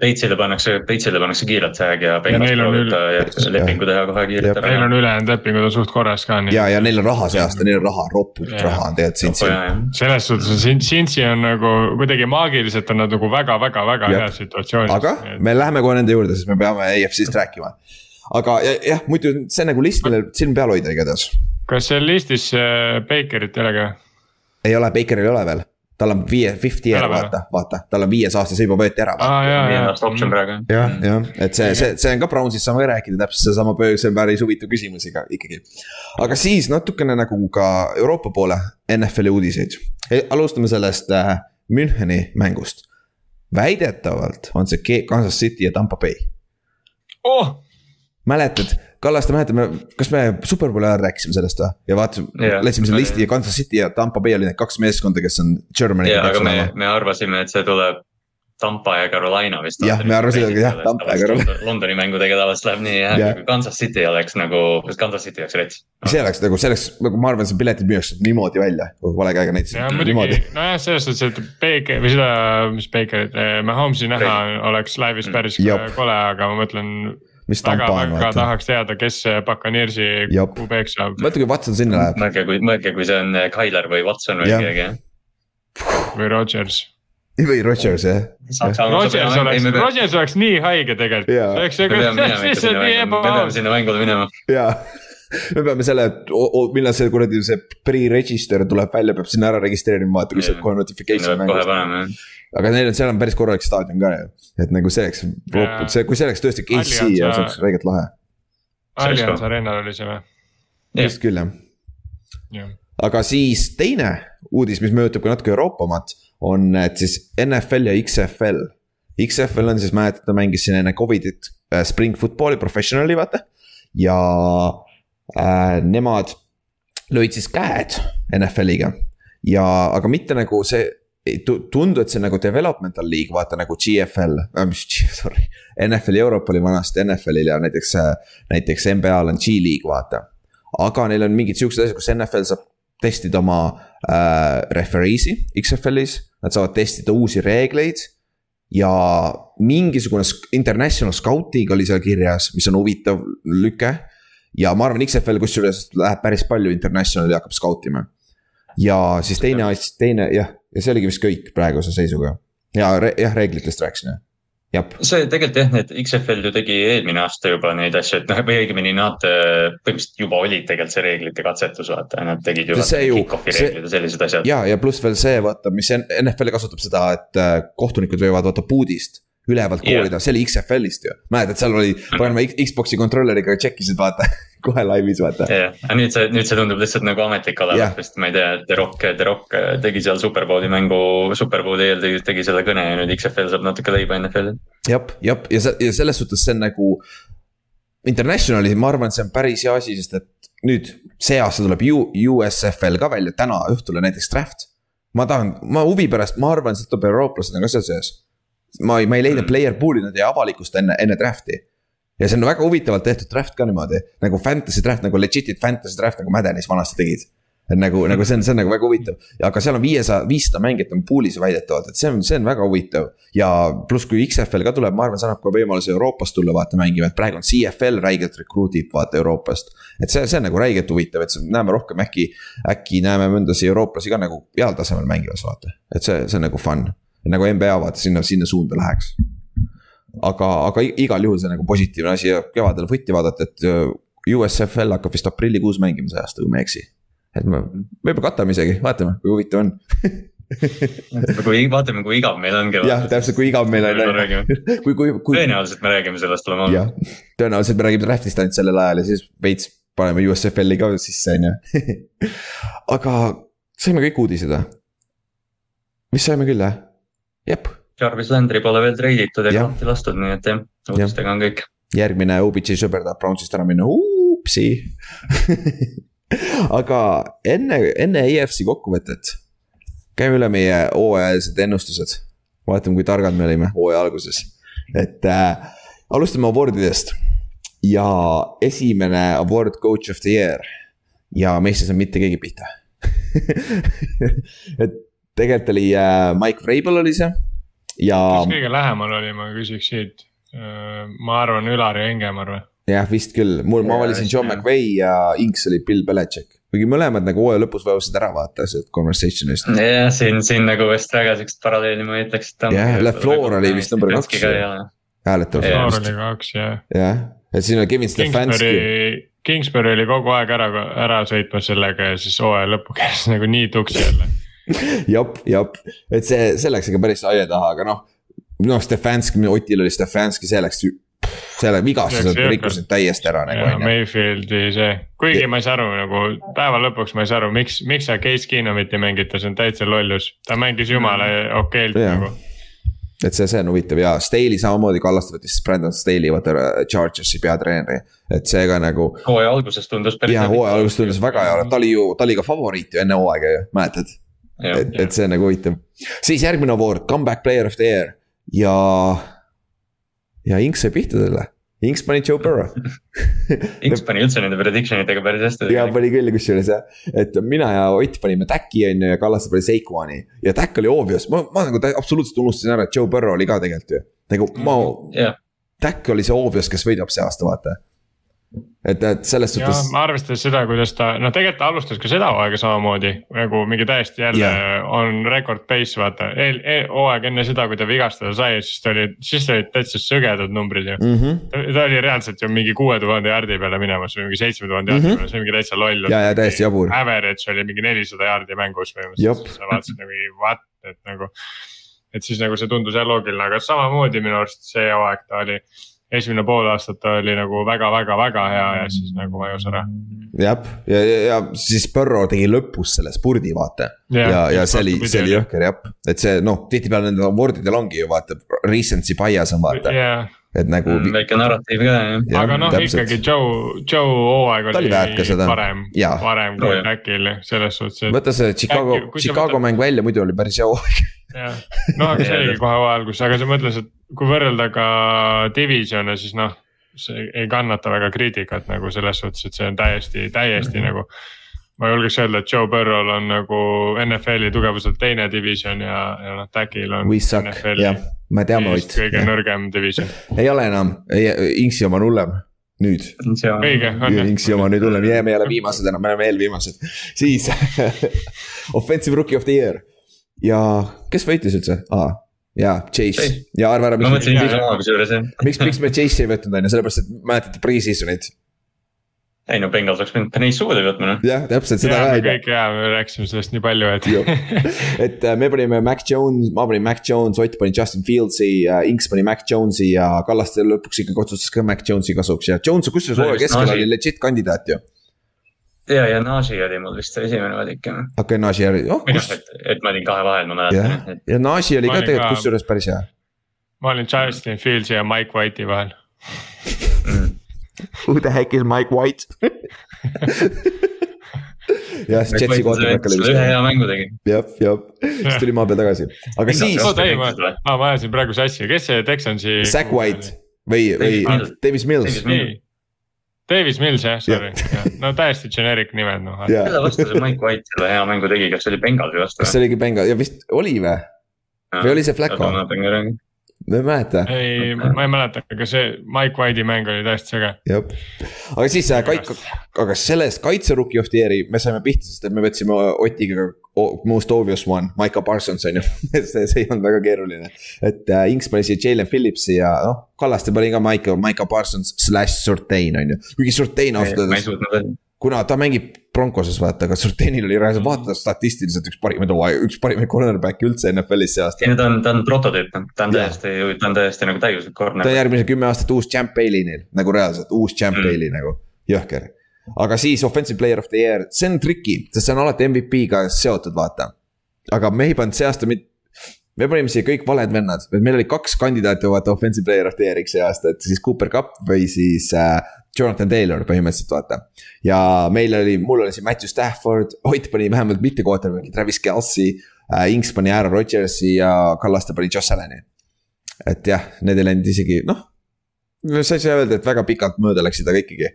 Batesile pannakse, Batesile pannakse kiirelt tag ja ta lepingu teha kohe kiirelt ära. Neil on ülejäänud lepingud on suht korras ka. ja, ja neil on raha see aasta, neil on raha, ropult raha on tegelikult Cincy'l. selles suhtes on Cincy on nagu kuidagi maagiliselt on nad nagu väga-väga-väga heas situatsioonis. aga me läheme kohe nende juurde, sest me peame EFC-st rääkima. aga jah, muidu see on nagu list, millel silm peal hoida igatahes kas seal listis Bakerit ei ole ka? ei ole, Bakeril ei ole veel. tal on viie, fifty year vaata, vaata, tal on viies aasta, see juba võeti ära. jah, jah, et see, see, see on ka Brownsist saame ka rääkida täpselt sedasama, see on päris huvitav küsimus iga, ikkagi. aga siis natukene nagu ka Euroopa poole NFL-i uudiseid. Alustame sellest äh, Müncheni mängust. väidetavalt on see Kansas City ja Tampa Bay oh!. mäletad, Kallaste mäletame, kas me Superbowli ajal rääkisime sellest või? ja vaatasime yeah., läksime selle listi ja Kansas City ja Tampa Bay oli need kaks meeskonda, kes on Germany. jaa, aga me, me arvasime, et see tuleb Tampa ja Carolina vist. jah, me arvasime ka jah, Tampa ja Carolina. Londoni mängudega tavaliselt läheb nii jah ja., kui Kansas City oleks nagu, Kansas City oleks rets. see oleks nagu, see oleks nagu ma arvan, see piletid müüakse niimoodi välja, vale käega näitasin. nojah, selles suhtes, et Baker või seda, mis Bakerit, eh, Mahomes'i näha oleks laivis mm. päris kole, aga ma mõtlen mis tampa on. väga tahaks teada, kes see Buccaneersi QB-ks saab. mõtle, kui Watson sinna läheb. mõelge, kui, mõelge, kui see on Tyler või Watson või keegi. või Rodgers või Rodgers jah. Rodgers oleks, Rodgers oleks nii haige tegelikult. see oleks lihtsalt nii ebaaus. me peame sinna mängule minema. jaa me peame selle, millal see kuradi see pre-register tuleb välja, peab sinna ära registreerima, vaata, kui see kohe notification. kohe paneme jah aga neil on, seal on päris korralik staadion ka ju, et nagu see oleks, see, kui see oleks tõesti KC ja see oleks räigelt lahe. Allianz Arenal oli see või? vist küll jah ja.. aga siis teine uudis, mis mõjutab ka natuke Euroopamat, on, et siis NFL ja XFL. XFL on siis, mäletad, ta mängis siin enne Covidit äh, spring football'i professional'i vaata. ja äh, nemad lõid siis käed NFL-iga ja, aga mitte nagu see tundu, et see nagu developmental league, vaata nagu GFL äh,, mis sorry. NFL Euroopa oli vanasti NFL-il ja näiteks, äh, näiteks NBA-l on G-League, vaata. aga neil on mingid siuksed asjad, kus NFL saab testida oma äh, referee'si XFL-is. Nad saavad testida uusi reegleid. ja mingisugune international scouting oli seal kirjas, mis on huvitav lüke. ja ma arvan, XFL kusjuures läheb päris palju international'i hakkab scout ima. ja siis teine asi, teine jah ja see oligi vist kõik praeguse seisuga. ja re, jah, reeglitest rääkisin jah Jab. see tegelikult jah, need XFL ju tegi eelmine aasta juba neid asju, et noh, või õigemini nad äh, põhimõtteliselt juba olid tegelikult see reeglite katsetus, vaata, nad tegid ju. kick-off'i reeglid ja sellised asjad. ja, ja pluss veel see, vaata, mis NFL kasutab seda, et äh, kohtunikud võivad vaata puudist ülevalt koolida yeah., see oli XFL-ist ju. mäletad, seal oli, paneme Xbox'i kontrolleriga check isid vaata kohe laivis vaata. jah yeah., aga nüüd see, nüüd see tundub lihtsalt nagu ametlik olevat yeah., sest ma ei tea, The Rock, The Rock tegi seal Superbowli mängu, Superbowli eel tegi, tegi selle kõne ja nüüd XFL saab natuke leiba NFL-il. jah, jah, ja see, ja selles suhtes see on nagu. Internationali, ma arvan, see on päris hea asi, sest et nüüd see aasta tuleb U, USFL ka välja, täna õhtule näiteks draft. ma tahan, ma huvi pärast, ma arvan, sealt tuleb eurooplased on ka seal sees ma ei, ma ei leidnud mm. player pool'i, nad ei avalikusta enne, enne draft'i. ja see on väga huvitavalt tehtud draft ka niimoodi, nagu fantasy draft nagu legit'id fantasy draft nagu Maddenis vanasti tegid. et nagu, nagu see on, see on nagu väga huvitav ja aga seal on viiesaja, viissada mängijat on pool'is väidetavalt, et see on, see on väga huvitav. ja pluss, kui XFL ka tuleb, ma arvan, see annab ka võimaluse Euroopast tulla vaata mängima, et praegu on CFL räigelt recruit ib vaata Euroopast. et see, see on nagu räigelt huvitav, et näeme rohkem äkki, äkki näeme mõndasi eurooplasi ka nagu heal tasemel mängimas vaata, et see, see on nagu fun nagu NBA vaata sinna, sinna suunda läheks. aga, aga igal juhul see nagu positiivne asi ja kevadel footi vaadata, et äh, USFL hakkab vist aprillikuus mängima see aasta, kui ma ei eksi. et me võib-olla katame isegi, vaatame, kui huvitav on kui vaatame, kui igav meil on jah, täpselt, kui igav meil on. kui, kui, kui. tõenäoliselt me räägime sellest, oleme ausad. tõenäoliselt me räägime draft'ist ainult sellel ajal ja siis veits paneme USFL-i ka sisse, on ju. aga saime kõik uudised või? mis saime küll, jah? Jep. Jarvis Landry pole veel treiditud ega lahti lastud, nii et jah, uudistega on kõik. järgmine OBJ sõber tahab Brownsist ära minna, upsi aga enne, enne EFC kokkuvõtet. käime üle meie hooajalised ennustused. vaatame, kui targad me olime hooaja alguses. et äh, alustame awardidest. ja esimene award coach of the year. ja meist ei saanud mitte keegi pihta et tegelikult oli äh, Mike Vrabel oli see ja. kes kõige lähemal oli, ma küsiks siit. Äh, ma arvan Ülar ja Engemar või? jah, vist küll, mul, ma valisin John McVay ja Inks oli Bill Belichik. kuigi mõlemad nagu hooaja lõpus vajusid ära vaata sealt conversation'ist. jah, siin, siin nagu vist väga siukest paralleeli ma ütleks. jah, LaFleur oli vist number kaks. hääletav. LaFleur oli kaks jah. jah, et siin on Kevin Stefanski. Kingsbury oli kogu aeg ära, ära sõitmas sellega ja siis hooaja lõpu käis nagu nii tuksi jälle jep, jep, et see, see läks ikka päris aia taha, aga noh. noh, Stefanski, Otil oli Stefanski, see läks selle vigastused rikkusid täiesti ära nagu on ju. Mayfieldi see, kuigi ma ei saa aru nagu päeva lõpuks ma ei saa aru, miks, miks sa Case Keenumit ei mängita, see on täitsa lollus, ta mängis jumala okeilt nagu et see, see on huvitav ja Staley samamoodi Kallast võttis Brandon Staley, vaata Chargersi peatreeneri. et see ka nagu. hooaja alguses tundus päris. jah, hooaja alguses tundus väga hea, ta oli ju, ta oli ka favoriit ju enne hooaega ju, mäletad? Et, et see on nagu huvitav. siis järgmine award, comeback player of the year ja, ja Inks sai pihta selle Inks pani Joe Burrow Inks pani üldse nende prediction itega päris hästi. ja pani küll kusjuures jah, et mina ja Ott panime Täki on ju ja Kallaste pani Seikuani. ja Täkk oli obvious, ma, ma nagu absoluutselt unustasin ära, et Joe Burrow oli ka tegelikult ju. nagu ma yeah., Täkk oli see obvious, kes võidab see aasta, vaata et, et selles suhtes. arvestades seda, kuidas ta, noh, tegelikult ta alustas ka seda hooaega samamoodi nagu mingi täiesti jälle yeah. on record pace vaata eel, eel, hooaeg enne seda, kui ta vigastada sai, siis ta oli, siis olid täitsa sõgedad numbrid ju mm. -hmm. Ta, ta oli reaalselt ju mingi kuue tuhande jardi peale minemas või mingi seitsme tuhande jardi mm -hmm. peale, see oli mingi täitsa loll. ja, ja täiesti jabur. Average oli mingi nelisada jardi mängus põhimõtteliselt, sa vaatasid nagu what, et nagu. et siis nagu see tundus jah loogiline, aga samamoodi minu arust see hooaeg ta oli esimene pool aastat oli nagu väga-väga-väga hea ja siis nagu vajus ära. jah, ja, ja, ja siis Burrow tegi lõpus selle spurdi, vaata. ja, ja, ja see oli, see oli jõhker jah, et see noh, tihtipeale nendel award'idel ongi ju vaata, recency bias on vaata yeah et nagu mm,. väike narratiiv ka jah. aga noh, ikkagi Joe, Joe hooaeg oli, oli parem, parem kui Backil selles suhtes. võta see Chicago, Chicago mäng välja, muidu oli päris hea hooaeg jah, no aga see oligi kohe hooaja algus, aga sa mõtles, et kui võrrelda ka division'e, siis noh. see ei kannata väga kriitikat nagu selles suhtes, et see on täiesti, täiesti mm -hmm. nagu. ma julgeks öelda, et Joe Burrow'l on nagu NFL-i tugevuselt teine division ja, ja noh, Tagil on. We suck, jah, me teame Ott. kõige nõrgem division. ei ole enam, Inksi oma on hullem nüüd. õige, on jah. Inksi oma nüüd hullem, me ei ole viimased enam, me oleme eelviimased. siis offensive rookie of the year ja kes võitis üldse ah,? jaa, Chase ja arva ära. ma mõtlesin Chase oma kusjuures jah. miks, miks me Chase'i ei võtnud on ju, sellepärast et mäletate pre-season'it ei no Bengals oleks pidanud Penny suude võtma noh. jah, täpselt seda ka. kõik ja me rääkisime sellest nii palju, et et äh, me panime Mac Jones, ma panin Mac Jones, Ott pani Justin Fieldsi äh,, Inks pani Mac Jonesi ja Kallaste lõpuks ikkagi otsustas ka Mac Jonesi kasuks ja Jones kusjuures hooaja keskel oli legit kandidaat ju ja, ja Naji oli mul vist esimene valik jah. okei okay,, Naji oli, oh kus. et, et ma olin kahe vahel, ma mäletan. ja, ja Naji oli ka tegelikult kusjuures päris hea. ma olin Justin Fields ja Mike White'i vahel. Who the heck is Mike White jah, siis Jetsi quarterback oli vist. ühe hea mängu tegi. jah, jah, siis tuli maa peal tagasi, aga Minna, siis. ei, ma, ajasin praegu sassi, kes see Texansi. Zack White või, või Davis Mills. Davis Mills jah, sorry yeah., no täiesti generic nimed noh. kelle vastu see Mike White selle hea mängu tegi, kas see oli Bengalsi vastu? kas see oligi Bengal ja vist oli või? või oli see Flacco? Ma ei mäleta. ei, ma ei mäleta, aga see Mike White'i mäng oli täiesti sege. jah, aga siis äh, kaik-, aga sellest kaitserookie of the year'i me saime pihta, sest et me võtsime Otiga most obvious one, Maiko Parsons on ju see, see ei olnud väga keeruline. et äh, Inks pani siia Jalen Phillipsi ja noh, Kallaste pani ka Maiko, Maiko Parsons slash Surtain on ju, kuigi Surtain ausalt öeldes kuna ta mängib Broncoses vaata, aga Surtenil oli reaalselt mm. vaata statistiliselt üks parimaid hooaja, üks parimaid cornerback'e üldse NFL-is see aasta. ei no ta on, ta on prototüüp, ta on täiesti, ta on täiesti nagu täiuslik corner. ta on järgmised kümme aastat uus champ Bailey neil, nagu reaalselt uus champ mm. Bailey nagu, jõhker. aga siis offensive player of the year, see on tricky, sest see on alati MVP-ga seotud, vaata. aga me ei pannud see aasta mitte me panime siia kõik valed vennad, meil oli kaks kandidaati vaata offensive player of the year'iks see aasta, et siis Cooper Cup või siis äh, Jonathan Taylor põhimõtteliselt vaata. ja meil oli, mul oli siin Matthew Stafford, Ott pani vähemalt mitte quarterback'i, Travis Kelci äh,. Inks pani Aaron Rodgersi ja Kallaste pani Josh Allan'i. et jah, need ei läinud isegi noh sa ei saa öelda, et väga pikalt mööda läksid, aga ikkagi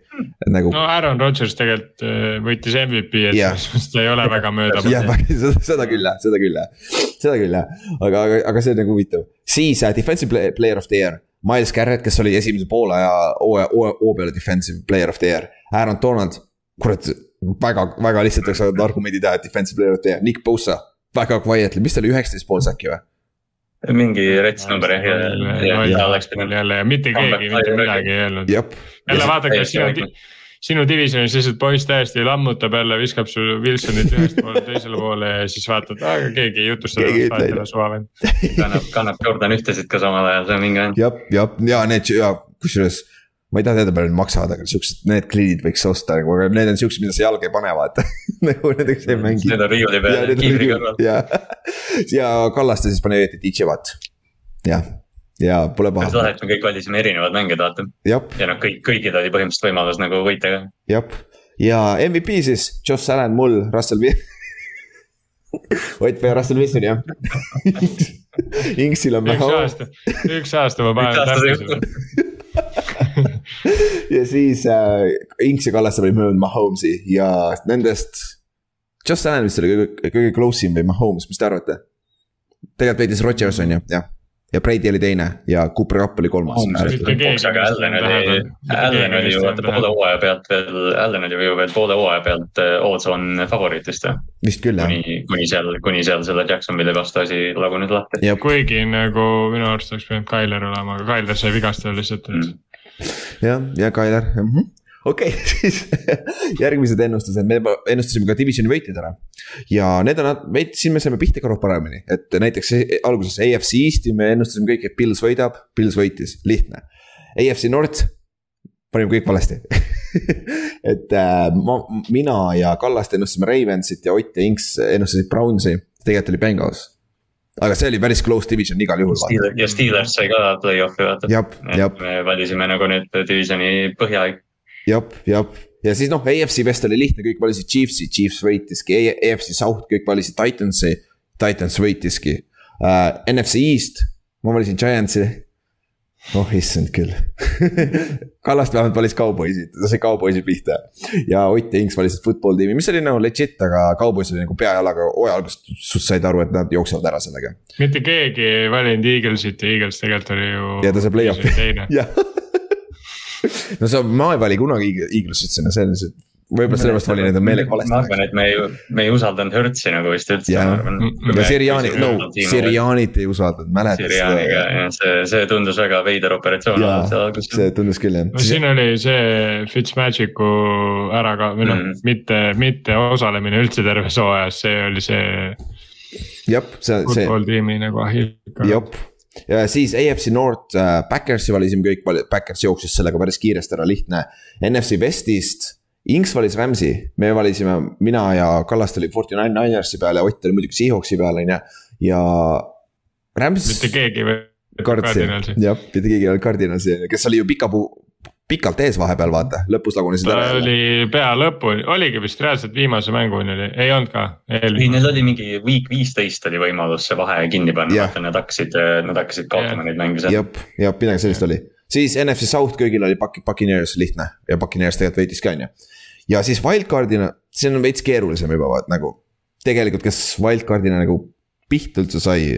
nagu. no Aaron Rodgers tegelikult äh, võitis MVP, et selles suhtes ta ei ole väga mööda. jah, seda, seda küll jah, seda küll jah, seda küll jah, aga, aga, aga see on nagu huvitav. siis uh, defensive player of the year Miles Garrett, kes oli esimese poole aja hooaja, hoo peale defensive player of the year. Aaron Donald, kurat, väga, väga lihtsalt oleks saanud argumendi teha, et defensive player of the year, Nick Bosa. väga quietly, mis ta oli, üksteist pool säki või? mingi rets number jah, ja, ja, ja oleks pidanud. jälle ja mitte keegi mitte midagi ei öelnud. jälle vaadake, siin on, sinu divisionis lihtsalt poiss täiesti lammutab jälle, viskab su Wilsonit ühest poole teisele poole ja siis vaatad, aga keegi ei jutusta temast, suvavend. kannab, kannab Jordan ühtesid ka samal ajal, see on vinge. jah, jah, ja need ja kusjuures ma ei taha teada, palju need maksavad, aga siuksed, need klidid võiks osta nagu, aga need on siuksed, mida sa jalga ei pane, vaata nagu nendega sa ei mängi. Need on riiuli peal, kiivri kõrval. ja, ja Kallaste siis pani õieti DJ-vat, jah ja pole paha. päris lahe, et me kõik valisime erinevad mängijad, vaata. ja noh, kõik, kõigil oli põhimõtteliselt võimalus nagu võita ka. jah, ja MVP siis, Josh Allan, mul, Russell Wilson Ott või Russell Wilson jah Inksil on vähe. üks aasta, üks aasta ma panen täppi sulle ja siis äh, Inks ja Kallaste olid möödunud Mahomes'i ja nendest. Just Allan vist oli kõige, kõige close im või Mahomes, mis te arvate? tegelikult veidis Rodgers on ju, jah ja Brady oli teine ja Cooper Cup oli kolmas. aga Allan oli, Allan oli ju vaata poole hooaja pealt veel, Allan oli ju veel poole hooaja pealt äh, Odds-on favoriit vist või? vist küll jah. kuni, kuni seal, kuni seal selle Jacksonville'i vastu asi lagunes lahti. kuigi nagu minu arust oleks pidanud Tyler olema, aga Tyler sai vigastada lihtsalt mm jah, ja Kailer mm -hmm okei okay, siis järgmised ennustused, me ennustasime ka divisioni võitjad ära. ja need on, siin me saime pihta ka paremini, et näiteks alguses AFC Eest'i me ennustasime kõik, et Pils võidab, Pils võitis, lihtne. AFC North, panime kõik valesti et äh, ma, mina ja Kallaste ennustasime Ravensit ja Ott ja Inks ennustasid Brownsi, tegelikult oli Bengals aga see oli päris close division igal juhul. ja Steelers sai ka play-off'i vaata. me valisime nagu nüüd divisioni põhja. Jep, jep ja siis noh, AFC West oli lihtne, kõik valisid Chiefsi, Chiefs võitiski, AFC South kõik valisid Titansi, Titans võitiski uh,. NFC East, ma valisin Giantsi oh issand küll Kallast vähemalt valis Cowboysid, ta sai Cowboysid pihta. ja Ott ja Inks valisid football tiimi, mis oli nagu legit, aga Cowboys oli nagu peajalaga hooaja algusest said aru, et nad jooksevad ära sellega. mitte keegi ei valinud Eaglesit ja Eagles tegelikult oli ju. ja ta sai play-off'i, jah no sa, ma ei vali kunagi Eaglesit sinna, see on lihtsalt võib-olla sellepärast valin need on meelega valesti. ma arvan, et me ei, me ei usaldanud Hertzi nagu vist üldse. ja, Siriani, no Sirianit ei usaldanud, mäletad seda? Sirianiga jah, see, see tundus väga veider operatsioon olevat seal alguses. see tundus küll jah. no siin oli see Fitzmagic'u ära ka, või noh mm., mitte, mitte osalemine üldse terves hooajas, see oli see. jah, see, see. football tiimi nagu ahill. jah ja siis AFC North äh, Backersi valisime kõik, Backers jooksis sellega päris kiiresti ära, lihtne. NFC Westist Inks valis Rams'i, me valisime, mina ja Kallaste oli Forty Nine Ninersi peal ja Ott oli muidugi Seahawksi peal, on ju, ja. Rams. mitte keegi või? Cardinalsi, jah, mitte keegi ei olnud Cardinalsi, kes oli ju pika puu pikalt ees vahepeal, vaata, lõpus lagunesid ära. ta oli pea lõpuni, oligi vist reaalselt viimase mänguni oli, ei olnud ka. ei, neil oli mingi week viisteist oli võimalus see vahe kinni panna, vaata nad hakkasid, nad hakkasid kaotama neid mänge seal. jep, jah, midagi sellist oli. siis NFC South kõigil oli Puccaneers lihtne ja Puccaneers tegelikult võitis ka, on ju ja siis wildcard'ina, see on veits keerulisem juba vaat nagu. tegelikult, kes wildcard'ina nagu pihta üldse sai.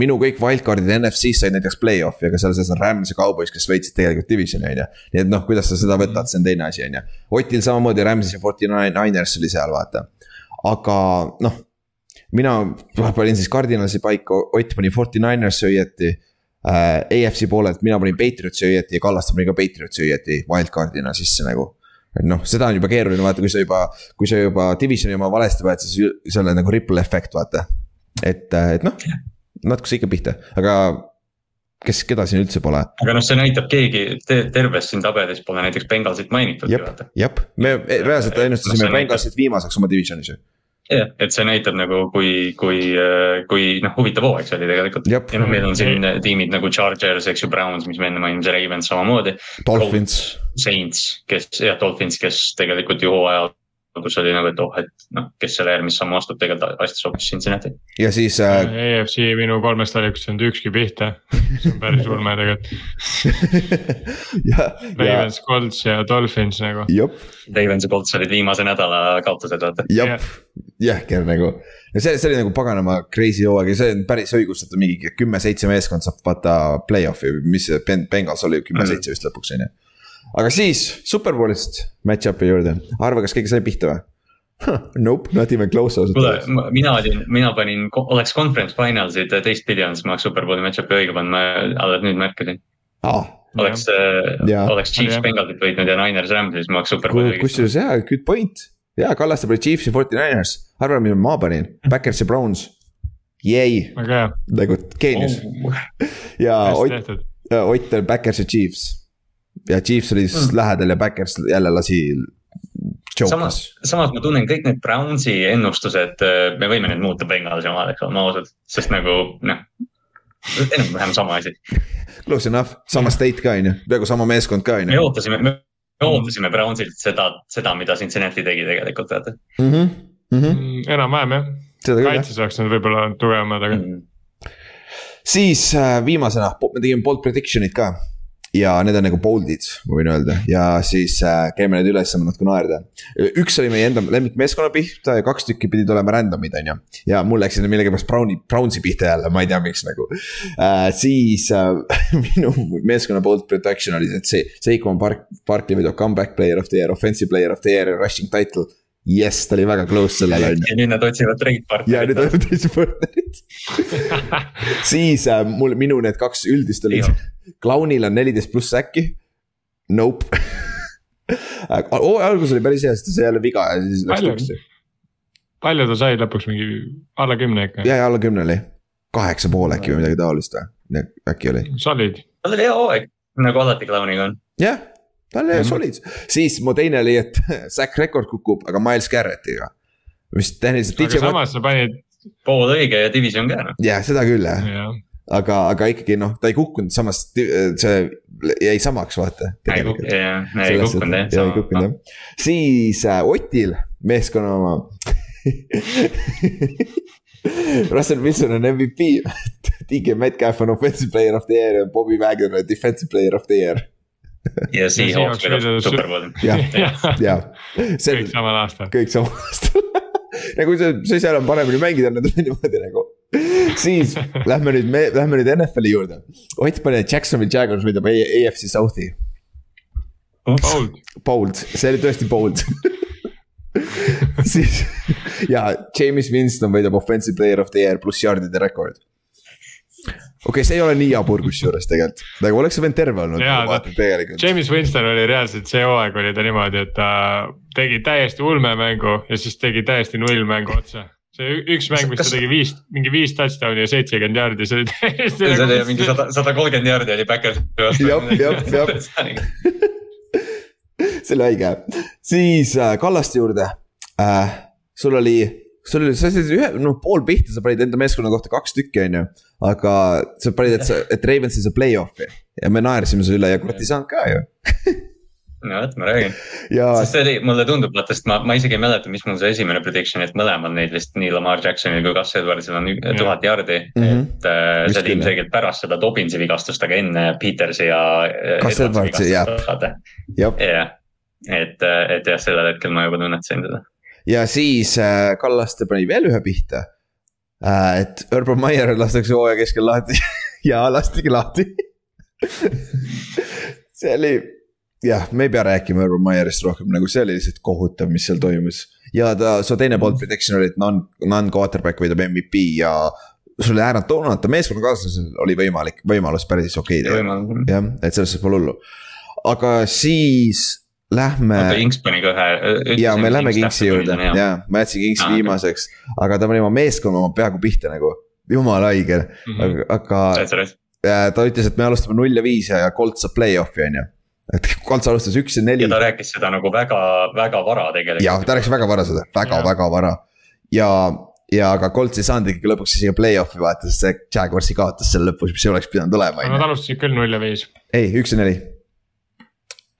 Minu kõik wildcard'id NFC-s said näiteks play-off'i, aga seal sees on Rams ja Cowboys, kes võitsid tegelikult divisioni, on ju. nii et noh, kuidas sa seda võtad, see on teine asi, on ju. Otil samamoodi Rams'is ja Forty Niners oli seal, vaata. aga noh, mina panin siis Cardinalsi paika, Ott pani Forty Niners'i õieti äh,. AFC poolelt mina panin Patriotsi õieti ja Kallaste pani ka Patriotsi õieti wildcard'ina sisse nagu et noh, seda on juba keeruline vaata, kui sa juba, kui sa juba divisioni oma valesti võed, siis seal on nagu ripple efekt, vaata. et, et noh, natuke sai ikka pihta, aga kes, keda siin üldse pole. aga noh, see näitab keegi te, terves siin tabelis pole näiteks Bengalsit mainitud. jep, me reaalselt ennustasime Bengalsit viimaseks oma divisionis ju jah, et see näitab nagu, kui, kui, kui noh, huvitav hooaeg see oli tegelikult. ja noh, meil on siin tiimid nagu Chargers, eks ju, Browns, mis me enne mainisime, Ravens samamoodi. Dolphins. Saints, kes, jah, Dolphins, kes tegelikult ju hooajal kus oli nagu, et oh, et noh, kes selle järgmist sammu astub, tegelikult astus hoopis Cincinnati. ja siis äh.... EFC minu kolmest valikust ei olnud ükski pihta, see on päris ulme tegelikult Ravens, Colts ja Dolphins nagu. Ravens ja Colts olid viimase nädala kaotused, vaata. jah, jõhker nagu ja see, see oli nagu paganama crazy hooaeg ja see on päris õigustatud, mingi kümme-seitse meeskond saab vaata play-off'i, mis Bengals oli kümme-seitse mm. vist lõpuks on ju aga siis Superbowlist match-up'i juurde, arva, kas keegi sai pihta või? Nope, not even close ausalt öeldes. mina olin, mina panin, oleks conference finals'id teistpidi olnud, siis ma oleks Superbowli match-up'i õige pannud, ma alles nüüd märkasin. aa, oleks, oleks Chiefs Bengalit võitnud ja Niners Rams'is, ma oleks super palju. kusjuures jaa, good point. jaa, Kallaste pani Chiefs ja Forty Niners, arva, mida ma panin, Backers ja Browns. Jäi, nagu geenius oh. ja Ott, Ott oli Backers ja Chiefs. Ja Chiefs oli siis mm. lähedal ja Backers jälle lasi samas, samas ma tunnen kõik need Brownsi ennustused, äh, me võime need muuta Bengalsi omadeks, oleme ausad, sest nagu noh. enam-vähem sama asi. Close enough, sama state ka on ju, peaaegu sama meeskond ka on ju. me ootasime, me ootasime Brownsilt seda, seda, mida Cincinnati tegi tegelikult, teate mm. -hmm. Mm -hmm. enam-vähem jah, kaitses oleks nad võib-olla tugevamad, aga mm. -hmm. siis äh, viimasena, me tegime bold prediction'id ka ja need on nagu bold'id, ma võin öelda ja siis äh, käime need üles, saame natuke naerda. üks oli meie enda lemmikmeeskonna pihta ja kaks tükki pidid olema random'id, on ju. ja mul läks millegipärast Browni, Brownsi pihta jälle, ma ei tea, miks nagu äh,. siis äh, minu meeskonna bold protection oli, et see, Seikon Park, Barkley võidab comeback player of the year, offensive player of the year ja rushing title jess, ta oli väga close sellele on ju. ja nüüd nad otsivad trade partnerit. ja nüüd otsivad trade partnerit siis äh, mul, minu need kaks üldist olid, Clownil on neliteist pluss äkki. Nope hooaja algus oli päris hea, sest ta sai jälle viga ja siis läks tuksi. palju ta sai lõpuks mingi alla kümne ikka? ja, ja alla kümne oli, kaheksa pool äkki või midagi taolist või, äkki oli. Solid. tal oli hea hooaeg, nagu alati Clowniga on. jah yeah tal oli solid, siis mu teine oli, et Zack Record kukub, aga Miles Garrettiga. mis tehniliselt. aga samas sa panid. pool õige ja division ka noh. jah, seda küll jah ja. aga, aga ikkagi noh, ta ei kukkunud, samas see jäi samaks, vaata. ei kukkunud jah, ei kukkunud jah. jah, siis äh, Otil, meeskonna oma Russell Wilson on MVP DK Metcalf on offensive player of the year ja Bobby Wagner on defensive player of the year ja Seahawks võidab superbowli. jah, jah. kõik samal aastal. kõik samal aastal nagu see, see seal on paremini mängida, nad on niimoodi nagu. siis lähme nüüd, me lähme nüüd NFL-i juurde. Ott pani Jacksonvil Jaguars võidab AFC South'i. Bold. Bold, see oli tõesti bold siis ja James Winston võidab offensive player of the year pluss yard'ide rekord okei okay,, see ei ole nii jabur kusjuures tegelikult, nagu oleks see vend terve olnud. James Winston oli reaalselt see hooaeg oli ta niimoodi, et ta tegi täiesti ulme mängu ja siis tegi täiesti null mängu otsa see üks mäng, mis Kas... ta tegi viis, mingi viis touchdown'i ja seitsekümmend jaardi, see oli täiesti. see oli nagu mingi sada, sada kolmkümmend jaardi oli Backersi vastu. jah, jah, jah. see oli haige, siis äh, Kallaste juurde äh,, sul oli sul oli, sa said ühe, noh pool pihta, sa panid enda meeskonna kohta kaks tükki, on ju. aga sa panid, et sa, et Ravens ei saa play-off'i ja me naersime su üle ja kurat ei saanud ka ju no vot, ma räägin ja.... sest see oli, mulle tundub, vaata, sest ma, ma isegi ei mäleta, mis mul see esimene prediction, et mõlemal neid vist nii Lamar Jacksonil kui Gus Edwardsil on tuhat jardi mm. -hmm. et äh, see oli ilmselgelt pärast seda Dobbinsi vigastust, aga enne Petersi ja. Gus Edwardsi, jah. jah, et, et jah, sellel hetkel ma juba tunnetasin seda ja siis äh, Kallaste pani veel ühe pihta äh,. et Urban Meyer lastakse hooaja keskel lahti ja lastigi lahti see oli, jah, me ei pea rääkima Urban Meyerist rohkem, nagu see oli lihtsalt kohutav, mis seal toimus. ja ta, su teine bold prediction oli, et non, non-quarterback võidab MVP ja sul oli Aaron Donald, ta meeskonnakaaslasel oli võimalik, võimalus päris okei okay teha. jah, et selles suhtes pole hullu. aga siis Lähme. oota, Inks pani ka ühe. ja me lähme Kingsi juurde ja ma jätsin Kingsi viimaseks, aga ta pani oma meeskonna oma peaaegu pihta nagu, jumala haige mm, -hmm. aga. ta ütles, et me alustame null ja viis ja Colt saab play-off'i on ju et Colts alustas üks ja neli. ja ta rääkis seda nagu väga, väga vara tegelikult. jah, ta rääkis väga vara seda, väga, väga vara. ja, ja aga Colts ei saanud ikkagi lõpuks isegi play-off'i vaata, sest see Jaguarsi kaotas selle lõpus, mis ei oleks pidanud olema. Nad alustasid küll null ja viis. ei, üks ja neli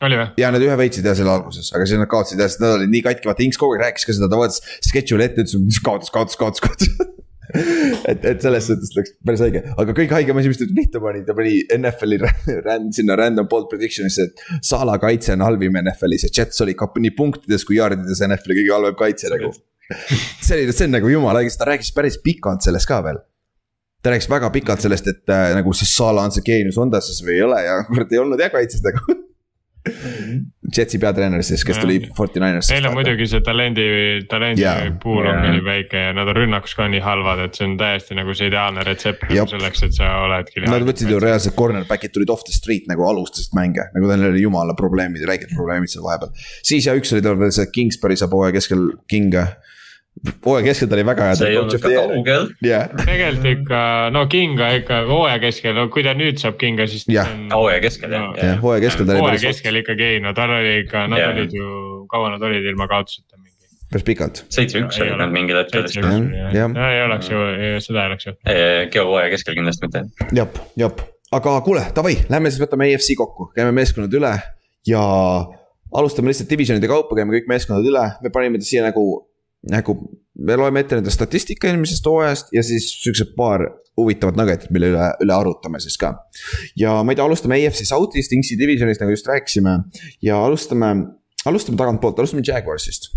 oli või? ja nad ühe võitsid jah selle alguses, aga siis nad kaotasid jah, sest nad olid nii katki, vaata Inks kogu aeg rääkis ka seda, ta vaatas schedule'i ette, ütles kaotas, kaotas, kaotas, kaotas et, et selles suhtes läks päris haige, aga kõige haigem asi, mis ta pihta pani, ta pani NFL-i ränd sinna random bold prediction'isse, et Sala kaitse on halvim NFL-is ja Jets oli nii punktides kui jardides NFL-i kõige halvem kaitse nagu. see oli, see on nagu jumala haige, sest ta rääkis päris pikalt sellest ka veel ta rääkis väga pikalt sellest, et äh, nagu see Sala on see geenius, on ta siis või ei ole ja kurat ei olnud jah kaitses nagu Jetsi peatreener siis, kes tuli Forty Ninersist. Neil on muidugi see talendi, talendi yeah. pool on nii väike ja nad on rünnakus ka nii halvad, et see on täiesti nagu see ideaalne retsept nagu selleks, et sa oledki. Nad võtsid ju reaalselt cornerback'id tulid off the street nagu alustasid mänge, nagu neil oli jumala probleemid, räiged probleemid seal vahepeal. siis ja üks oli tal veel see Kingsbury saab hooaja keskel kinga hooaja keskel ta oli väga hea. see ei olnud ka kaugel yeah.. tegelikult ikka, no kinga ikka hooaja keskel, no kui ta nüüd saab kinga, siis yeah.. hooaja keskel jah no,. jah, hooaja keskel ta oli. hooaja keskel ikkagi ei, no tal oli ikka, nad yeah. olid ju, kaua nad olid ilma kaotuseta mingi. päris pikalt. seitse-üks olid nad mingil hetkel. no ei oleks ju, seda ei oleks ju. Geo hooaja keskel kindlasti mitte. jep, jep, aga kuule, davai, lähme siis võtame EFC kokku, käime meeskonnad üle ja alustame lihtsalt divisionide kaupa, käime kõik meeskonnad üle, me panime ta siia nagu nagu me loeme ette nende statistika eelmisest hooajast ja siis siuksed paar huvitavat nuggetit, mille üle, üle arutame siis ka. ja ma ei tea, alustame AFC South'ist, Inksi divisionist nagu just rääkisime ja alustame, alustame tagantpoolt, alustame Jaguarsist.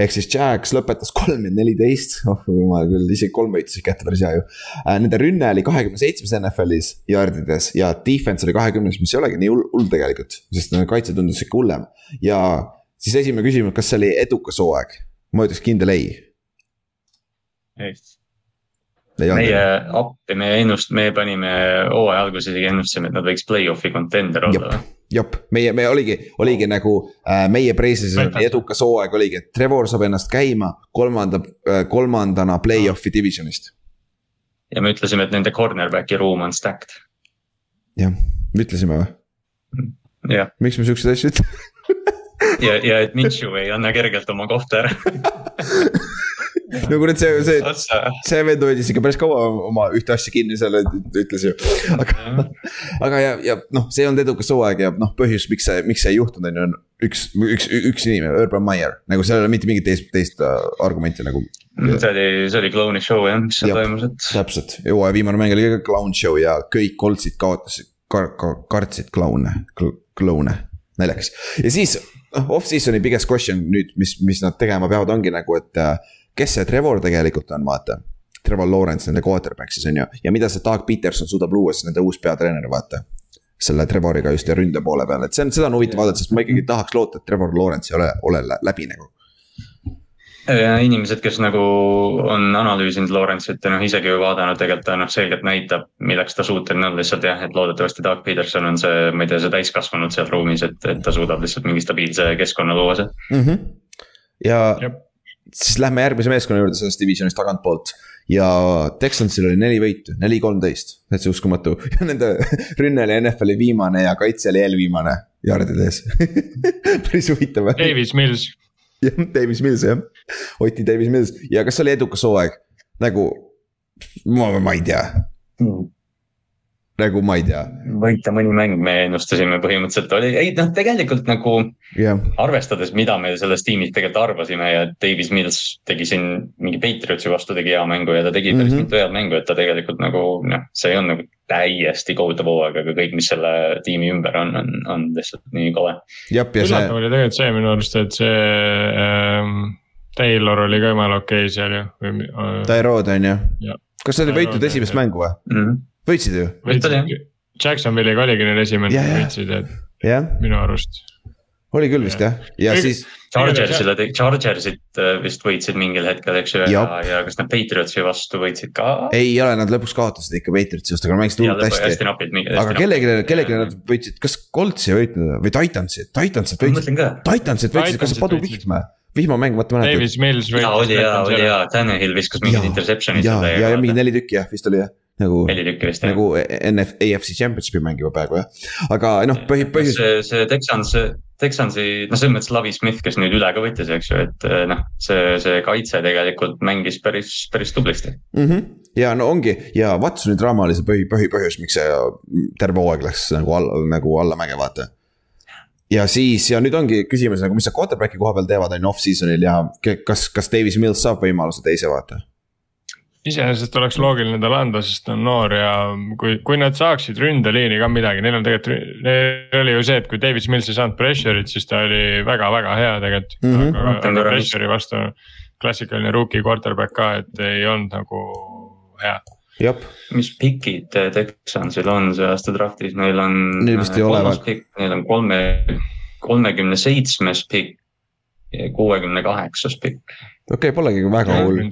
ehk siis Jags lõpetas kolm ja neliteist, oh jumal küll, isegi kolm võitu kätte päris hea ju. Äh, nende rünne oli kahekümne seitsmes NFL-is yardides ja defense oli kahekümnes, mis ei olegi nii hull, hull tegelikult, sest kaitse tundus ikka hullem. ja siis esimene küsimus, kas see oli edukas hooaeg ma ütleks kindel ei. meie appi, me ennust-, me panime hooaja alguses isegi ennustasime, et nad võiks play-off'i contender olla jep, meie, me oligi, oligi nagu äh, meie preisisime edukas hooaeg oligi, et Trevor saab ennast käima kolmanda äh,, kolmandana play-off'i divisionist. ja me ütlesime, et nende cornerback'i ruum on stacked. jah, ütlesime või? miks me siukseid asju ütleme ja, ja et Minshew ei anna kergelt oma kohta ära no kurat, see, see, see vend hoidis ikka päris kaua oma ühte asja kinni seal, ütles ju. aga, aga ja, ja noh, see ei olnud edukas hooaeg ja noh, põhjus, miks see, miks see ei juhtunud, on ju, on üks, üks, üks inimene, Urban Meyer. nagu seal ei ole mitte mingit teist, teist äh, argumenti nagu. see oli, see oli klouni show jah, mis seal toimus, et. täpselt, hooaja viimane mäng oli ka clown show ja kõik Coltsid kaotasid kar-, kar-, kartsid kloune, kloune, naljakas. ja siis noh, off-season'i biggest question nüüd, mis, mis nad tegema peavad, ongi nagu, et äh, kes see Trevor tegelikult on, vaata. Trevor Lawrence, nende quarterback siis on ju, ja mida see Doug Peterson suudab luua, siis nende uus peatreener, vaata. selle Trevoriga just ja ründe poole peal, et see on, seda on huvitav vaadata, sest ma ikkagi tahaks loota, et Trevor Lawrence ei ole, ole läbi nagu inimesed, kes nagu on analüüsinud Lawrence'it ja noh, isegi vaadanud, tegelikult ta noh, selgelt näitab, milleks ta suuteline on lihtsalt jah, et loodetavasti Doug Peterson on see, ma ei tea, see täiskasvanud seal ruumis, et, et ta suudab lihtsalt mingi stabiilse keskkonna luua seal mm. -hmm. ja Jep. siis lähme järgmise meeskonna juurde sellest divisionist tagantpoolt ja Texansil oli neli võitu, neli kolmteist, täitsa uskumatu ja nende rünne oli NFL-i viimane ja kaitse oli eelviimane jardides päris huvitav. Davis Mills jah, Davis Mills jah, Oti Davis Mills ja kas see oli edukas hooaeg? nagu, ma, ma ei tea mm. Nagu ma ei tea. võita mõni mäng me ennustasime põhimõtteliselt oli, ei noh, tegelikult nagu yeah. arvestades, mida me sellest tiimist tegelikult arvasime ja Davis Mills tegi siin mingi Patriotsi vastu tegi hea mängu ja ta tegi päris mm -hmm. mitu head mängu, et ta tegelikult nagu noh, see ei olnud nagu täiesti kohutav hooaeg, aga kõik, mis selle tiimi ümber on, on, on lihtsalt nii kole. üllatav oli tegelikult see minu arust, et see ähm, Taylor oli ka jumala okei okay seal ju. Äh, Tyrod on ju, kas nad olid võitnud esimest mängu või mm? -hmm. Võitsid ju? Jacksonville'iga oligi neil esimene yeah,, võitsid, et yeah. minu arust. oli küll vist jah, ja siis Chargersile, Chargersit äh, vist võitsid mingil hetkel, eks ju, ja, ja kas nad Patriotsi vastu võitsid ka? ei ole, nad lõpuks kaotasid ikka Patriotsi vastu, aga nad mängisid hullult hästi. hästi napilt. aga kellelegi, kellelegi nad võitsid, kas Coltsi ei võitnud või Titansit, Titansit võitsid. Titansit võitsid, kas see Padu Vihma? vihmamäng, vaata mäletad. Davis Mills võitis. oli ja, oli ja, Tanel viskas mingid interception'id. ja, ja, ja, ja mingi neli tükki jah, vist oli jah nagu, neli tükki vist jah. nagu NF, AFC Championshipi mängiva praegu jah, aga noh, põhi, põhjus. see, see Texans, Texansi, noh, selles mõttes Lavi Smith, kes nüüd üle ka võttis, eks ju, et eh, noh, see, see kaitse tegelikult mängis päris, päris tublisti mm. -hmm. ja no ongi ja Watsoni draama oli see põhi, põhi, põhjus, miks see terve hooaeg läks nagu alla, nagu allamäge, vaata ja siis, ja nüüd ongi küsimus nagu, mis sa quarterback'i koha peal teevad, on ju off-season'il ja kas, kas Davis Mills saab võimaluse teise vaata? Iseenesest oleks loogiline talle anda, sest ta on noor ja kui, kui nad saaksid ründeliini ka midagi, neil on tegelikult, neil oli ju see, et kui Davis Mills ei saanud pressure'it, siis ta oli väga-väga hea tegelikult mm. -hmm. aga, aga pressure'i vastu klassikaline rookie quarterback ka, et ei olnud nagu hea. mis pikid Texansil on see aasta draft'is, neil on. Neil vist ei ole väga. Neil on kolme, kolmekümne seitsmes pikk ja kuuekümne kaheksas pikk. okei okay,, polegi väga hull.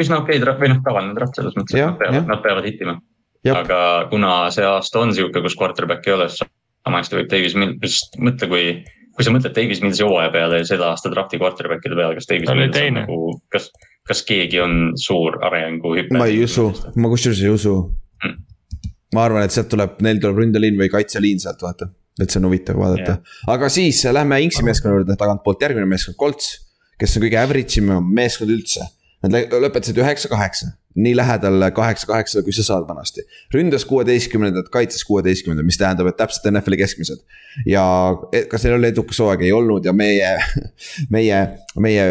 Üsna okei okay, draft või noh, tavaline draft selles mõttes, et nad peavad, nad peavad hittima. aga kuna see aasta on sihuke, kus quarterback'i ei ole, siis sama hästi võib Davis Mills, mõtle, kui, kui sa mõtled Davis Millsi hooaja peale ja selle aasta drafti quarterback'ide peale, kas Davis Mills on nagu, kas, kas keegi on suur arenguhüpe? ma ei usu, ma kusjuures ei usu hmm.. ma arvan, et sealt tuleb, neil tuleb ründeliin või kaitseliin sealt vaata, et see on huvitav vaadata yeah., aga siis lähme Inksi meeskonna juurde tagantpoolt, järgmine meeskond, Colts. kes on kõige average im meeskond üldse, nad lõpetasid üheksa-kaheksa nii lähedal kaheksa-kaheksale, kui sa saad vanasti. ründas kuueteistkümnendat, kaitses kuueteistkümnendat, mis tähendab, et täpselt NFL-i keskmised. ja kas neil oli edukas hooaeg, ei olnud ja meie, meie, meie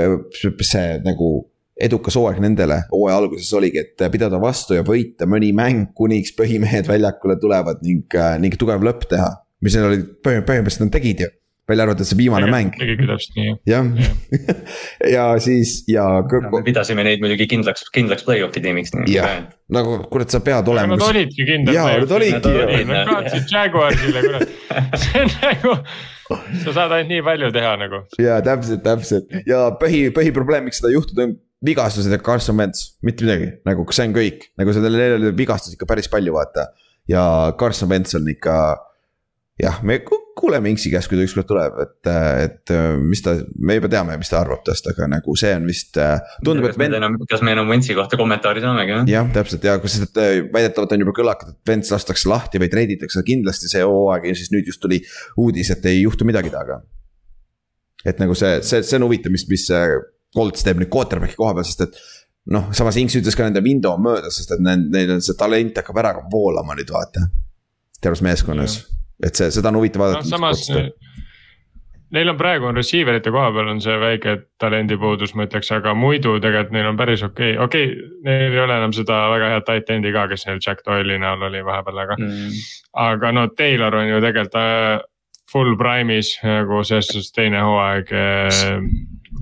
see nagu edukas hooaeg nendele hooaja alguses oligi, et pidada vastu ja võita mõni mäng, kuniks põhimehed väljakule tulevad ning, ning tugev lõpp teha. mis neil oli, põhimõtteliselt nad tegid ju välja arvatud see viimane mäng. tegigi täpselt nii. jah, ja siis ja. me pidasime neid muidugi kindlaks, kindlaks play-off'i tiimiks. jah, nagu kurat, sa pead olema. Nad olidki kindlad. jaa, nad olidki. Nad kaotasid Jaguarsile, kurat, see on nagu sa saad ainult nii palju teha nagu. ja täpselt, täpselt ja põhi, põhiprobleem, miks seda juhtuda on vigastused ja Carson Wentz, mitte midagi, nagu see on kõik, nagu seal vigastusi ikka päris palju, vaata. ja Carson Wentz on ikka jah, me kuuleme Inksi käest, kui ta ükskord tuleb, et, et mis ta, me juba teame, mis ta arvab tast, aga nagu see on vist. tundub, et vend. kas me enam Ventsi kohta kommentaari saamegi? jah, täpselt ja kus väidetavalt on juba kõlakad, et Vents lastakse lahti või treiditakse, kindlasti see hooaeg ja siis nüüd just tuli uudis, et ei juhtu midagi temaga. et nagu see, see, see on huvitav, mis, mis Colts teeb nüüd quarterback'i koha peal, sest et noh, samas Inks ütles ka nende window on möödas, sest et neil on see talent hakkab ära voolama nüüd vaata. terves meeskonnas ja et see, seda on huvitav vaadata no,. samas neil on praegu on receiver ite koha peal on see väike talendipuudus, ma ütleks, aga muidu tegelikult neil on päris okei okay., okei okay,, neil ei ole enam seda väga head tight end'i ka, kes neil Jack Doyle'i näol oli vahepeal, aga mm.. aga no Taylor on ju tegelikult äh, full prime'is nagu selles suhtes teine hooaeg äh,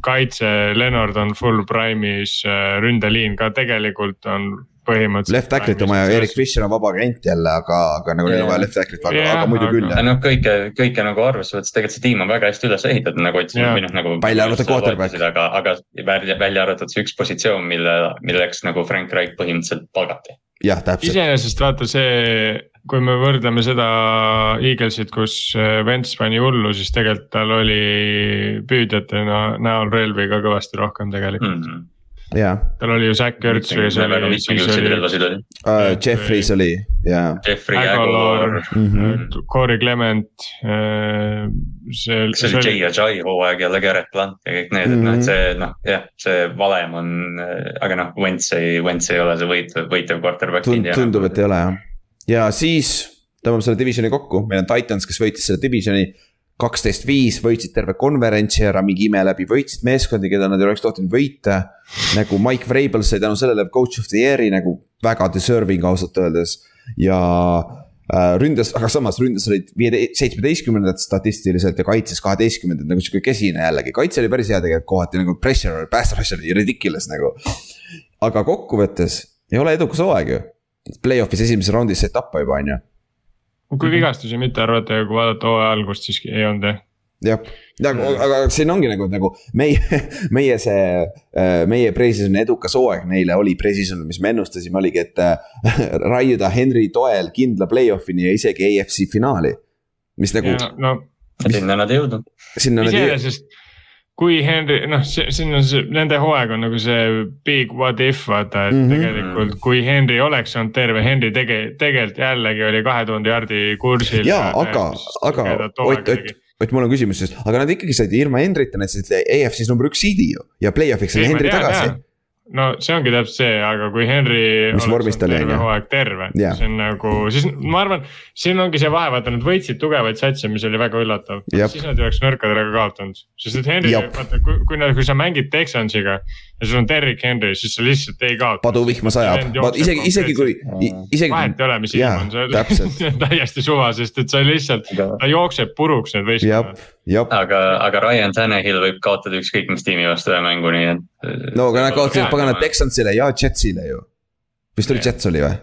kaitse, Leonard on full prime'is, äh, ründeliin ka tegelikult on põhimõtteliselt. Left tackle'it on vaja, Erik Fischer on vaba agent jälle, aga, aga nagu neil on vaja left tackle'it, aga, aga muidu küll jah. noh, kõike, kõike nagu arvesse võttes, tegelikult see tiim on väga hästi üles ehitatud nagu otsime või noh nagu. välja arvatud quarterback. aga, aga välja, välja arvatud see üks positsioon, mille, milleks nagu Frank Reich põhimõtteliselt palgati. jah, täpselt. iseenesest vaata see, kui me võrdleme seda Eaglesit, kus Vents pani hullu, siis tegelikult tal oli püüdjate näol relvi ka kõvasti rohkem tegelikult mm. -hmm jaa. tal oli ju Zack Ertz või see oli, siis oli uh,. Jeffries oli, jaa. Jeffrey Aguilar mm. -hmm. Corey Clement uh,. see. see oli Jay Ajay hooaeg jälle, Garrett Blunt ja kõik need, et noh, et see noh, jah, see valem on, aga noh, Wentz ei, Wentz ei ole see võit, võitev quarterback Tund,. tundub, et ei ole jah. ja siis tõmbame selle divisioni kokku, meil on Titans, kes võitis selle divisioni kaksteist, viis võitsid terve konverentsi ära, mingi ime läbi võitsid meeskondi, keda nad ei oleks tohtinud võita. nagu Mike Vrabel sai tänu sellele coach of the year'i nagu väga deserving ausalt öeldes ja äh, ründas, aga samas ründas olid viie, seitsmeteistkümnendad statistiliselt ja kaitses kaheteistkümnendad nagu sihuke kesine jällegi, kaitse oli päris hea tegelikult kohati nagu pressure, pass rush oli ridiculous nagu. aga kokkuvõttes ei ole edukas hooaeg ju, play-off'is esimeses raundis sai tappa juba, on ju kui mhm. vigastusi mitte arvata ja kui vaadata hooaja algust, siis ei olnud jah jah, aga, aga siin ongi nagu, nagu meie, meie see, äh, meie pre-season'i edukas hooaeg neile oli pre-season, mis me ennustasime, oligi, et äh, raiuda Henry toel kindla play-off'ini ja isegi AFC finaali. mis nagu. No, sinna nad ei jõudnud. iseenesest kui Henry, noh, siin on see, nende hooaeg on nagu see big what if vaata, et mm -hmm. tegelikult kui Henry oleks olnud terve, Henry tege-, tegelikult jällegi oli kahe tuhande jaardi kursil. jaa, aga, aga Ott, Ott, Ott, mul on küsimus, sest, aga nad ikkagi said ilma Henryta, nad said EFC-s number üks seed'i ju. Ja play-off'iks oli Henry tagasi no see ongi täpselt see, aga kui Henry mis vormis ta oli on ju. hooaeg terve yeah., see on nagu, siis ma arvan, siin ongi see vahe, vaata nad võitsid tugevaid satse, mis oli väga üllatav. siis nad ei oleks nõrkadele kaotanud, sest et Henry, vaata kui, kui, kui sa mängid Texansiga ja sul on Derrick Henry, siis sa lihtsalt ei kaota. paduvihma sajab, isegi, isegi kui, isegi. vahet ei ole, mis ilm on, see on täiesti suva, sest et sa lihtsalt, ta jookseb puruks need võistkonnad. aga, aga Ryan Tannehill võib kaotada ükskõik mis tiimi vastu ühe mängu, nii et. no aga nad kaotasid pagana Texansile ja Jetsile ju. vist oli Jets oli või?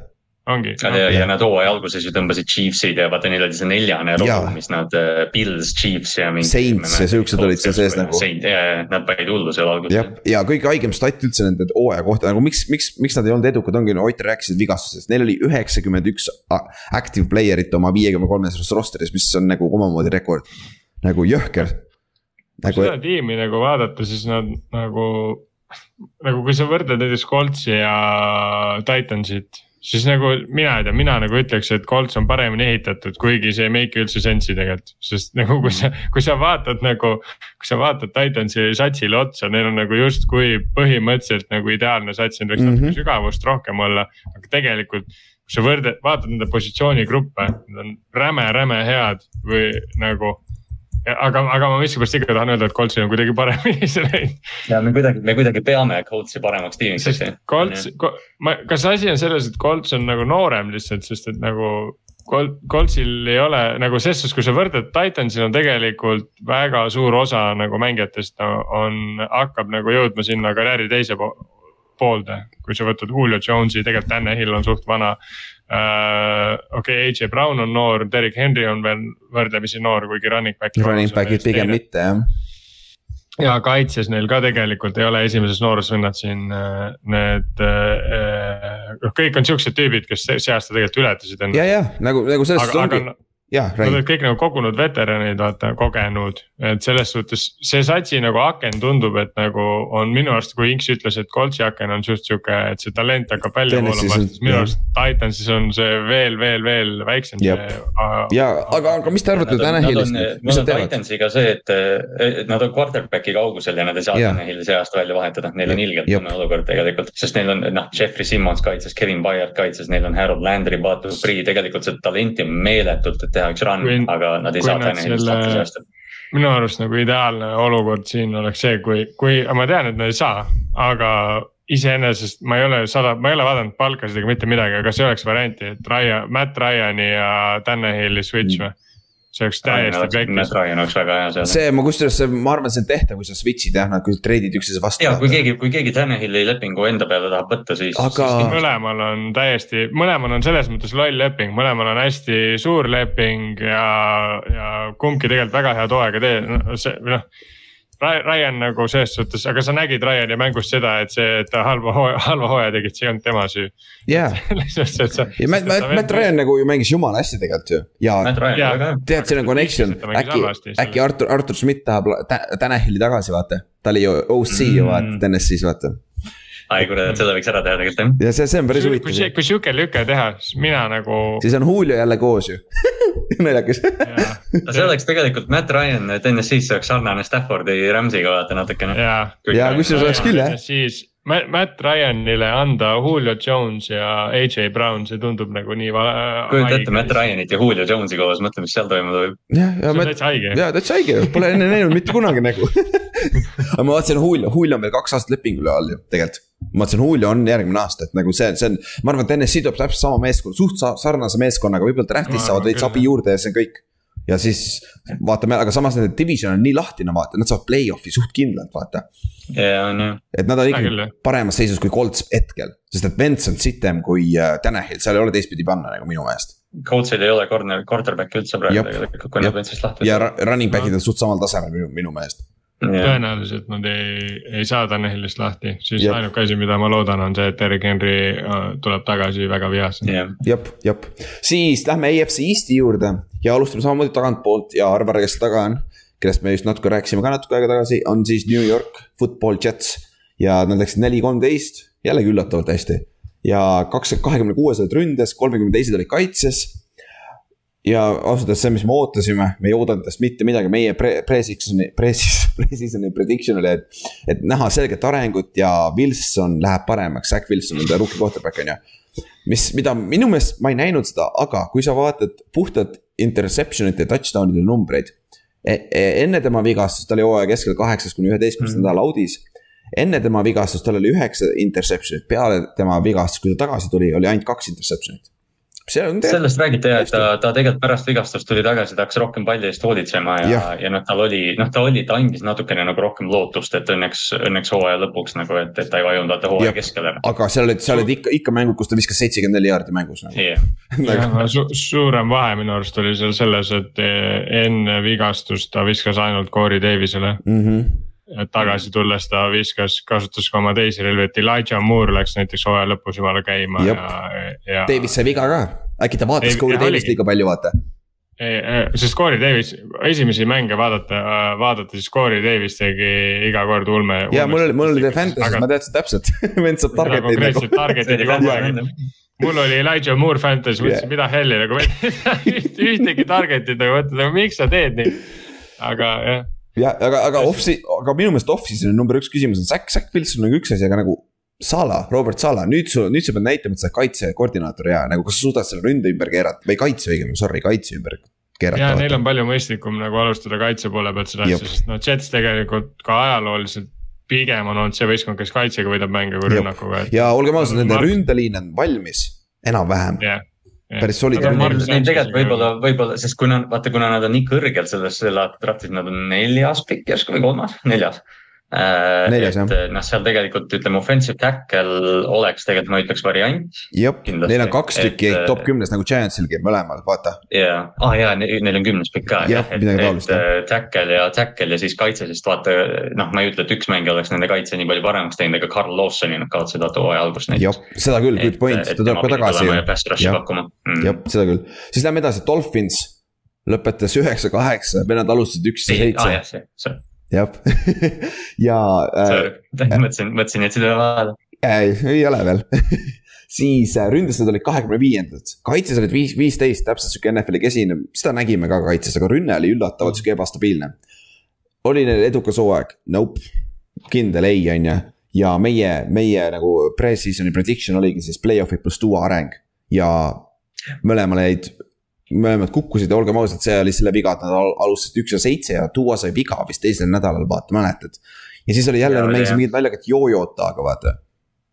Ongi. ja, ja, ja nad hooaja alguses ju tõmbasid Chiefsid ja vaata, neil oli see neljane roll, mis nad uh,, Pils, Chiefs ja. Saints ja siuksed olid seal sees nagu. Ja nad panid hullu seal alguses. jah, ja kõige haigem stat üldse nende hooaja kohta nagu miks, miks, miks nad ei olnud edukad, ongi, Ott rääkisid vigastusest, neil oli üheksakümmend üks active player'it oma viiekümne kolmes roster'is, mis on nagu omamoodi rekord. nagu jõhker. Nagu... seda tiimi nagu vaadata, siis nad nagu, nagu kui sa võrdled näiteks Coltsi ja Titansit siis nagu mina ei tea, mina nagu ütleks, et Colts on paremini ehitatud, kuigi see ei make'i üldse sense'i tegelikult. sest nagu kui sa, kui sa vaatad nagu, kui sa vaatad Titansi satsile otsa, neil on nagu justkui põhimõtteliselt nagu ideaalne sats, neil võiks mm -hmm. natuke sügavust rohkem olla. aga tegelikult, kui sa võrdled, vaatad nende positsioonigruppe, need on räme-räme head või nagu aga, aga ma miskipärast ikka tahan öelda, et Coltsil on kuidagi paremini see läinud. ja me kuidagi, me kuidagi peame Coltsi paremaks tiimiks. sest Colts, ma, kas asi on selles, et Colts on nagu noorem lihtsalt, sest et nagu Col. Coltsil ei ole nagu ses suhtes, kui sa võrdled Titansil on tegelikult väga suur osa nagu mängijatest on, hakkab nagu jõudma sinna karjääri teise poolde. kui sa võtad Julio Jones'i, tegelikult Danne Hill on suht vana okei okay,, AJ Brown on noor, Derek Henry on veel võrdlemisi noor, kuigi running back. Running back'id pigem mitte jah. ja kaitses neil ka tegelikult ei ole esimeses nooruses vennad siin äh, need, äh, noh kõik on siuksed tüübid, kes see aasta tegelikult ületasid enne. ja, ja nagu, nagu selles suhtes ongi Nad olid kõik nagu kogunud veteranid, vaata, kogenud, et selles suhtes see satsi nagu aken tundub, et nagu on minu arust, kui Inks ütles, et Coltsi aken on suht sihuke, et see talent hakkab välja voolama, siis minu arust Titansis on see veel, veel, veel väiksem. ja, aga, aga mis te arvate Tanahilist? mis nad teevad? Titansiga see, et nad on quarterback'i kaugusel ja nad ei saa Tanahili see aasta välja vahetada, neil on ilgelt tume olukord tegelikult, sest neil on noh, Jeffrey Simmons kaitses, Kevin Byard kaitses, neil on Harold Landry, Batu Free, tegelikult seda talenti on meeletult, et teha üks run, aga nad ei saa Tannehillist lahti säästa minu arust nagu ideaalne olukord siin oleks see, kui, kui, ma tean, et nad ei saa, aga iseenesest ma ei ole sada, ma ei ole vaadanud palkasid ega mitte midagi, aga kas ei oleks varianti, et Ryan, Matt Ryan'i ja Tannehilli switch või mm.? See oleks täiesti pekis. Ryan oleks väga hea seal. see, ma kusjuures, ma arvan, see on tehtav, kui sa switch'id jah, nad kui treidid üksteise vastu. ja kui keegi, kui keegi Tannehilli lepingu enda peale tahab võtta, siis aga.... siis mõlemal on täiesti, mõlemal on selles mõttes loll leping, mõlemal on hästi suur leping ja, ja kumbki tegelikult väga head hooaega teeb, no see või noh Ryan nagu selles suhtes, aga sa nägid Ryani mängust seda, et see, et ta halva hooaja, halva hooaja tegid, see ei olnud tema süü. jaa. ja Matt, Matt, Matt Ryan nagu ju mängis jumala hästi tegelikult ju. ja tead, siin on connection, äkki, äkki Artur, Artur Schmidt tahab Tanahili tagasi vaata. ta oli ju OC ju mm. vaata, TNS-is vaata ai kurat, seda võiks ära teha tegelikult jah. ja see, see on päris huvitav. kui, kui sihuke lüke teha, siis mina nagu. siis on Julio jälle koos ju naljakas no see oleks tegelikult Matt Ryan TNS-is, see oleks sarnane Staffordi Rams'iga vaata natukene. ja, ja kusjuures oleks küll jah. siis Matt Ryanile anda Julio Jones ja AJ Brown, see tundub nagu nii. kujuta ette Matt Ryanit ja Julio Jonesi koos, mõtle, mis seal toimuma võib. jah, ja Matt, ja täitsa haige, pole enne näinud mitte kunagi nägu aga ma vaatasin Julio, Julio on veel kaks aastat lepingule all ju tegelikult. Ma vaatasin, Julio on järgmine aasta, et nagu see, see on, ma arvan, et NSC tuleb täpselt sama meeskond, suht sarnase meeskonnaga, võib-olla draft'is saavad veits abi juurde ja see on kõik. Ja siis vaatame, aga samas nende division on nii lahtine, vaata, nad saavad play-off'i suht kindlalt, vaata. et nad on ikkagi paremas seisus kui Colts hetkel, sest et Vents on sitem kui äh, Tanahil, seal ei ole teistpidi panna nagu minu meelest. Coltsil ei ole corner, quarterback'i üldse praegu tegelikult, kui nad Ventsist lahti. ja running back'id on suht samal tasemel minu, minu meelest tõenäoliselt nad ei, ei saa Tanelist lahti, siis yep. ainuke asi, mida ma loodan, on see, et Erik Henry äh, tuleb tagasi väga vihasena yeah.. jep, jep, siis lähme AFC Eesti juurde ja alustame samamoodi tagantpoolt ja arvare, kes taga on. kellest me just natuke rääkisime ka natuke aega tagasi, on siis New York Football Jets ja nad läksid neli, kolmteist, jällegi üllatavalt hästi. ja kaks, kahekümne kuues olid ründes, kolmekümne teised olid kaitses ja ausalt öeldes see, mis me ootasime, me ei oodanud tast mitte midagi, meie pre-, pre-season'i, pre-season'i prediction oli, et. et näha selget arengut ja Wilson läheb paremaks, Zack Wilson on ta rookie quarterback on ju. mis, mida minu meelest ma ei näinud seda, aga kui sa vaatad puhtalt interception ite ja touchdown'ide numbreid e. E enne tema vigastust, ta oli hooaja keskel kaheksas kuni üheteistkümnes mm. nädal audis enne tema vigastust tal oli üheksa interception'it, peale tema vigastust, kui ta tagasi tuli, oli ainult kaks interception'it see on tead. sellest räägiti jah, et ta, ta tegelikult pärast vigastust tuli tagasi, ta hakkas rohkem palli eest hoolitsema ja, ja, ja noh, tal oli, noh, ta oli, ta andis natukene nagu rohkem lootust, et õnneks, õnneks hooaja lõpuks nagu, et, et ta ei vajunud vaata hooaja keskele. aga seal olid, seal olid ikka, ikka mängud, kus ta viskas seitsekümmend neli jaardi mängus nagu yeah. nagu. Su, suurem vahe minu arust oli seal selles, et eh, enne vigastust ta viskas ainult Corey Davisele mm. -hmm et tagasi tulles ta viskas, kasutas ka oma teisi relvi, et Elijah Moore läks näiteks hooaja lõpus jumala käima Jop. ja, ja. Davis sai viga ka, äkki ta vaatas Corey Davist liiga palju, vaata. sest Corey Davis, esimesi mänge vaadata, vaadata, siis Corey Davis tegi iga kord ulme. ja mul oli, mul oli Fantasy's, ma teadsin täpselt vend saab target'id nagu. target'id kogu aeg mul oli Elijah Moore Fantasy, mõtlesin yeah., mida helli nagu ühtegi target'it nagu mõtled, nagu miks sa teed nii, aga jah jah, aga, aga off-, aga minu meelest off-season'i number üks küsimus on Zack, Zack Wilson on nagu üks asi, aga nagu. Sala, Robert Sala, nüüd sul, nüüd sa pead näitama, et sa oled kaitsekoordinaator ja nagu, kas sa suudad selle ründe ümber keerata või kaitse õigemini, sorry, kaitse ümber keerata. ja neil on palju mõistlikum nagu alustada kaitse poole pealt seda asja, sest noh, Jets tegelikult ka ajalooliselt pigem on olnud see võistkond, kes kaitsega võidab mänge kui rünnakuga. ja olgem ausad, nende ründeliin on valmis, enam-vähem yeah päris soliidne. Neil. Tegelikult võib-olla, võib-olla, sest kuna vaata, kuna nad on nii kõrgel selles, draft'is, nad on neljas pikk järsku või kolmas, neljas neljas jah. noh, seal tegelikult ütleme, offensive tackle oleks tegelikult ma ütleks variant. jep, neil on kaks tükki et, top kümnes nagu Giantsilgi mõlemal, vaata. ja, ah jaa, neil on kümnes pikk ka. jah, midagi taolist. Äh, tackle ja tackle ja siis kaitse, sest vaata noh, ma ei ütle, et üks mängija oleks nende kaitse nii palju paremaks teinud, aga Carl Lawsoni nad kaotasid vaata hooaja alguses näiteks. seda küll, good point, ta tuleb ka tagasi. jah, mm. seda küll, siis lähme edasi, Dolphins lõpetas üheksa-kaheksa, vennad alustasid üks ja seitse. Jah, ja äh,. mõtlesin, mõtlesin, et seda vaadata äh,. ei ole veel siis äh, ründes nad olid kahekümne viiendad, kaitses olid viis, viisteist, täpselt sihuke NFL-i kesine, seda nägime ka kaitses, aga rünne oli üllatavalt sihuke ebastabiilne. oli neil edukas hooaeg? Nope, kindel ei, on ju. ja meie, meie nagu pre-season'i prediction oligi siis play-off'i pluss tuua areng ja mõlemale jäid mõlemad kukkusid ja olgem ausad, see oli selle viga, et nad alustasid üks ja seitse ja Duo sai viga vist teisel nädalal, vaata, mäletad. ja siis oli jälle, nad mängisid mingit naljakat jojota, aga vaata.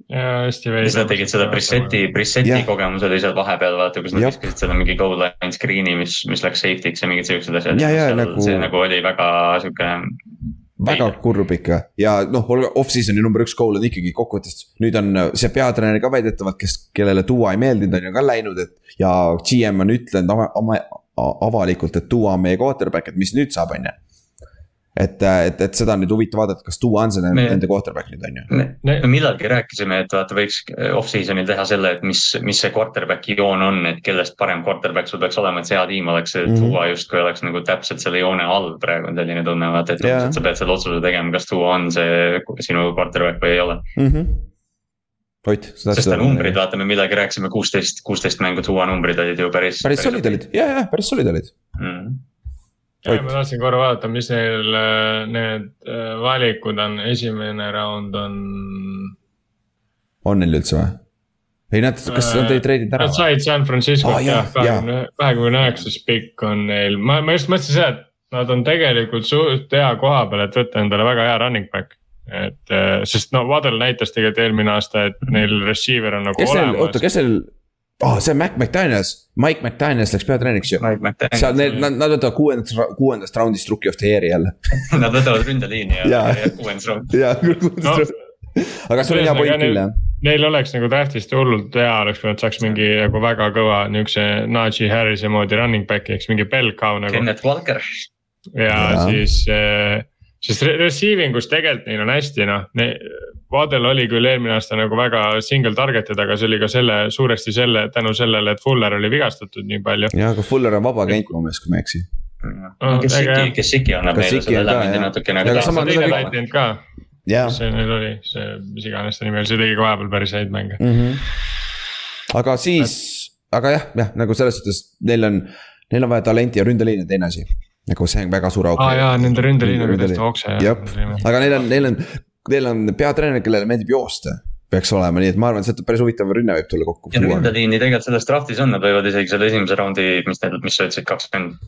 ja hästi veidi. siis nad tegid seda Brisseti, Brisseti kogemus oli seal vahepeal, vaata, kus nad viskasid seda mingi goal line screen'i, mis, mis läks safety'ks ja mingid siuksed asjad. Nagu... see nagu oli väga sihuke väga kurb ikka ja noh, off-season'i number üks goal on ikkagi kokkuvõttes, nüüd on see peatreener ka väidetavalt, kes, kellele Duo ei meeldinud, on ju ka läinud, et. ja GM on ütlenud oma, oma avalikult, et Duo on meie quarterback, et mis nüüd saab, on ju et, et, et seda on nüüd huvitav vaadata, kas Duo on see nende quarterback nüüd on ju. me millalgi rääkisime, et vaata, võiks off-season'il teha selle, et mis, mis see quarterback'i joon on, et kellest parem quarterback sul peaks olema, et see hea tiim oleks, et mm -hmm. Duo justkui oleks nagu täpselt selle joone all praegu on selline tunne, vaata, et yeah. sa pead selle otsuse tegema, kas Duo on see sinu quarterback või ei ole mm. -hmm. Ott, sest ta numbrid, vaata, me midagi rääkisime, kuusteist, kuusteist mängu Duo numbrid olid ju päris. päris solid olid, ja, ja päris solid olid mm. -hmm ja ma tahtsin korra vaadata, mis neil äh, need äh, valikud on, esimene round on. on neil üldse või? ei nad, kas nad ei treidinud ära? Nad said San Francisco't oh, jah, kahekümne, kahekümne üheksas pikk on neil, ma, ma just mõtlesin seda, et nad on tegelikult suht hea koha peal, et võtta endale väga hea running back. et äh, sest no Waddle näitas tegelikult eelmine aasta, et neil receiver on nagu kes olemas. oota, kes neil oh,, see on Mac McDaniels, Mike McDaniels läks peatreeneriks ju. seal need, nad, nad võtavad kuuendast, kuuendast raundist rookie of the year'i jälle Nad võtavad ründeliini ja, ja, ja kuuendas raund. jaa, kuuendas no. raund. aga sul on hea point küll jah. Neil oleks nagu draft'ist hullult hea oleks, kui nad saaks mingi nagu väga kõva niukse Najee Harris'i moodi running back'i, eks mingi bell cow nagu. Kenneth Walker. ja, ja siis äh, sest receiving us tegelikult neil on hästi noh, Vadel oli küll eelmine aasta nagu väga single target'id, aga see oli ka selle, suuresti selle, tänu sellele, et Fuller oli vigastatud nii palju. jah, aga Fuller on vaba käik mu meelest, kui ma ei eksi. kes Siki, kes Siki annab meile selle elemendi natukene. teine titan ka. see neil oli, see, mis iganes ta nimi oli, see tegi ka vahepeal päris häid mänge mm. -hmm. aga siis, aga jah, jah nagu selles suhtes neil on, neil on vaja talenti ja ründeliin on teine asi nagu see on väga suur auk. aa ah, jaa, nende ründeliin on täiesti okse. jah, aga neil on, neil on, neil on peatreener, kellele meeldib joosta peaks olema, nii et ma arvan, et sealt päris huvitav rünne võib tulla kokku. ja ründeliini tegelikult selles draft'is on, nad võivad isegi selle esimese raundi, mis need, mis sa ütlesid, kakskümmend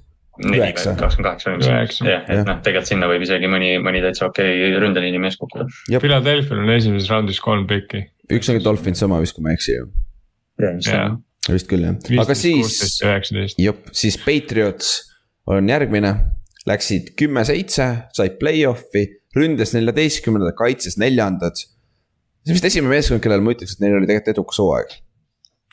neli või kakskümmend kaheksa või mis. jah, et noh, tegelikult sinna võib isegi mõni, mõni täitsa okei okay ründeliini mees kukkuda. Philadelphia'l on esimeses raundis kolm pikki. üks on Dolphins sama vist, kui ma ei eksi ju. vist küll jah, aga siis, jep, siis Patriots on järgmine, läksid kümme-seitse, said play-off'i, ründes neljateistkümnendad, kaitses neljandad. see on vist esimene meeskond, kellel ma ütleks, et neil oli tegelikult edukas hooaeg.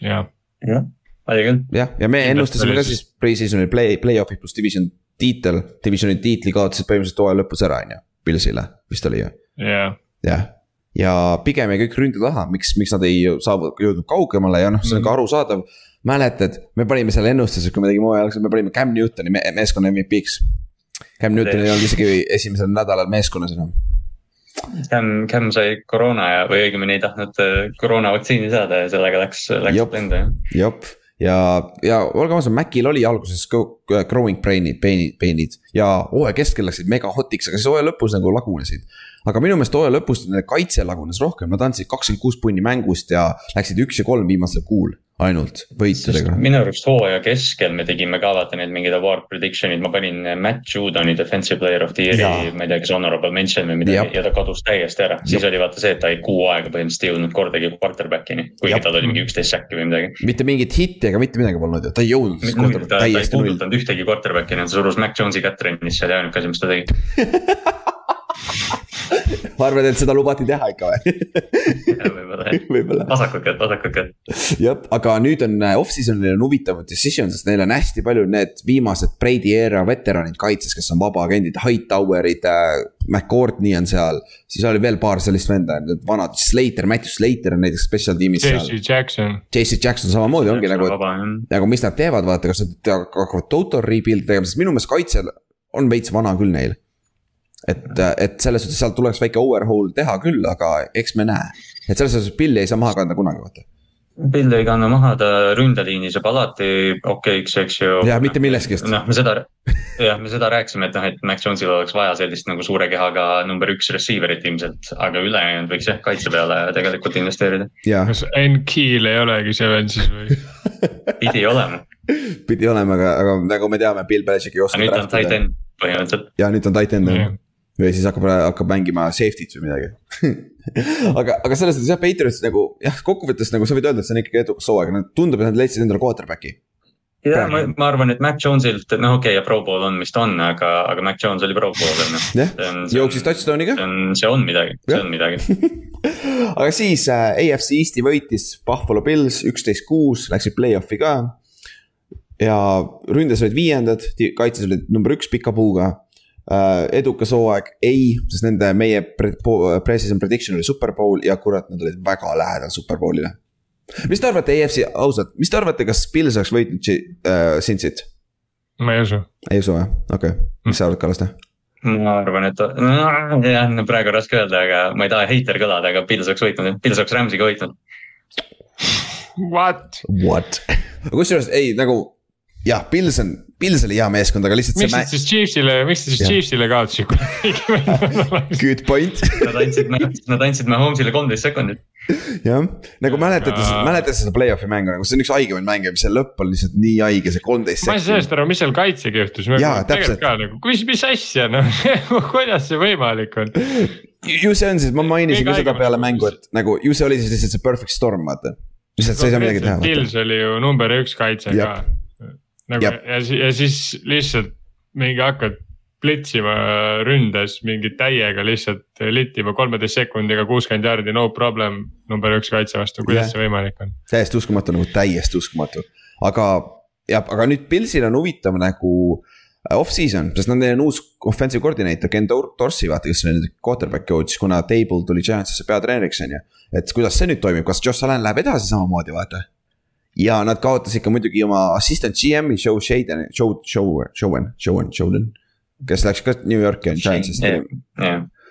jah, jah, oli küll. jah, ja me ennustasime ka siis pre-season'i play, play-off'i pluss division tiitel, divisioni tiitli kaotasid põhimõtteliselt hooaja lõpus ära, on ju, Pilsile vist oli ju. jah, jah, ja pigem jäi kõik ründe taha, miks, miks nad ei saavu-, jõudnud kaugemale ja noh, see on ka mhm. arusaadav. Mäletad, me panime seal ennustuses, kui me tegime hooaja alguses, me panime Cam Newtoni me meeskonna MVP-ks. Cam Newton ei olnud isegi esimesel nädalal meeskonnas enam. Cam, Cam sai koroona ja, või õigemini ei tahtnud äh, koroonavaktsiini saada ja sellega läks, läks lendu jah. jop, ja, ja olgem ausad, Macil oli alguses growing brain'id, pain'id, pain'id ja hooaja keskel läksid mega hot'iks, aga siis hooaja lõpus nagu lagunesid aga minu meelest hooaja lõpus nende kaitse lagunes rohkem, nad andsid kakskümmend kuus punni mängust ja läksid üks ja kolm viimasel kuul ainult võitudega. minu arust hooaja keskel me tegime ka vaata need mingid award prediction'id, ma panin Matt Judoni defensive player of the year'i, ma ei tea, kas honorable mention või midagi ja ta kadus täiesti ära. siis oli vaata see, et ta ei kuu aega põhimõtteliselt ei jõudnud kordagi quarterback'ini, kuigi tal oli mingi üksteist säkki või midagi. mitte mingit hitti ega mitte midagi polnud ju, ta ei jõudnud. ta, ta ei puudutanud ühtegi quarterback'ini, ta surus Mac Jones'i kätt trennis, see oli ainuke asi, mis ta tegi arvad, et seda lubati teha ikka või? võib-olla jah võib-olla. vasakut kätt, vasakut kätt. jah, aga nüüd on äh, off-season'il on huvitav decision, sest neil on hästi palju need viimased Brady era veteranid kaitses, kes on vabaagendid, Hightowerid äh,. McCourtney on seal, siis oli veel paar sellist venda, need vanad, Slater, Matthew Slater on näiteks special tiimis seal. JC Jackson. JC Jackson samamoodi ongi nagu, nagu mis nad teevad, vaata, kas nad hakkavad total rebuild tegema, sest minu meelest kaitsel on veits vana küll neil et, et selles suhtes sealt tuleks väike overhaul teha küll, aga eks me näe. et selles suhtes Pilli ei saa maha kanda kunagi, vaata. Pill ei kanna maha, ta ründeliinis jääb alati okeiks, eks ju. jah, mitte millestki. noh, me seda, jah, me seda rääkisime, et noh, et Max Jones'il oleks vaja sellist nagu suure kehaga number üks receiver'it ilmselt, aga ülejäänud võiks jah, kaitse peale tegelikult investeerida. kas N-Keel ei olegi see vend siis või pidi olema. pidi olema, aga, aga nagu me teame, Bill Belichik ei oska. nüüd on tight end põhimõtteliselt. ja nüüd on tight end jah või siis hakkab, hakkab mängima safety't või midagi aga, aga selles mõttes jah, Patriots nagu jah, kokkuvõttes nagu sa võid öelda, et see on ikkagi edukas hooaeg, tundub, et nad leidsid endale quarterback'i. ja ma, ma arvan, et Mac Jonesilt, noh okei okay,, ja pro pool on, mis ta on, aga, aga Mac Jones oli pro pool on ju. jah, jooksis touchdown'i ka. see on, midagi, see on midagi aga siis äh, AFC Eesti võitis Buffalo Bills üksteist kuus, läksid play-off'i ka. ja ründes olid viiendad, kaitses olid number üks pika puuga edukas hooaeg, ei, sest nende meie pre-season prediction oli superpool ja kurat, nad olid väga lähedal superpoolile. mis te arvate, EFC, ausalt, mis te arvate, kas Pils oleks võitnud uh, Cincy't? ma ei usu. ei usu jah, okei okay., mis sa arvad, Kallaste? ma arvan, et no, jah, praegu on raske öelda, aga ma ei taha heiter kõlada, aga Pils oleks võitnud, Pils oleks Rams'iga võitnud. What? What? kusjuures ei, nagu jah, Pils on Pils oli hea meeskond, aga lihtsalt. miks nad siis Chiefsile, miks nad siis Chiefsile kaotasid Good point Nad andsid, nad andsid Mahomes'ile kolmteist sekundit. jah, nagu mäletad, mäletad seda play-off'i mängu nagu see on üks haigemaid mänge, mis see lõpp on lihtsalt nii haige, see kolmteist sekundit. ma ei saa sellest aru, mis seal kaitsega juhtus. tegelikult ka nagu, mis, mis asja noh kuidas see võimalik on? ju see on siis, ma mainisin ka seda peale mängu, et nagu ju see oli siis lihtsalt see perfect storm, vaata. lihtsalt sa ei saa midagi teha. Pils oli ju number üks kaitse ka nagu Jab. ja, ja siis lihtsalt mingi hakkad plitsima ründes mingi täiega lihtsalt littima kolmeteist sekundiga kuuskümmend jaardi, no problem. number üks kaitse vastu, kuidas yeah. see võimalik on? täiesti uskumatu, nagu täiesti uskumatu, aga jah, aga nüüd Pilsil on huvitav nagu äh, off-season, sest neil on uus offensive coordinator, Ken Dorsey, vaata, kes oli nüüd quarterback coach, kuna Table tuli Giantsisse peatreeneriks, on ju. et kuidas see nüüd toimib, kas Josh Allan läheb edasi samamoodi, vaata ja nad kaotasid ka muidugi oma assistant GM-i Joe Shaden, Joe, Joe, Joe, Joe, Joe, kes läks ka New Yorki Giantsist.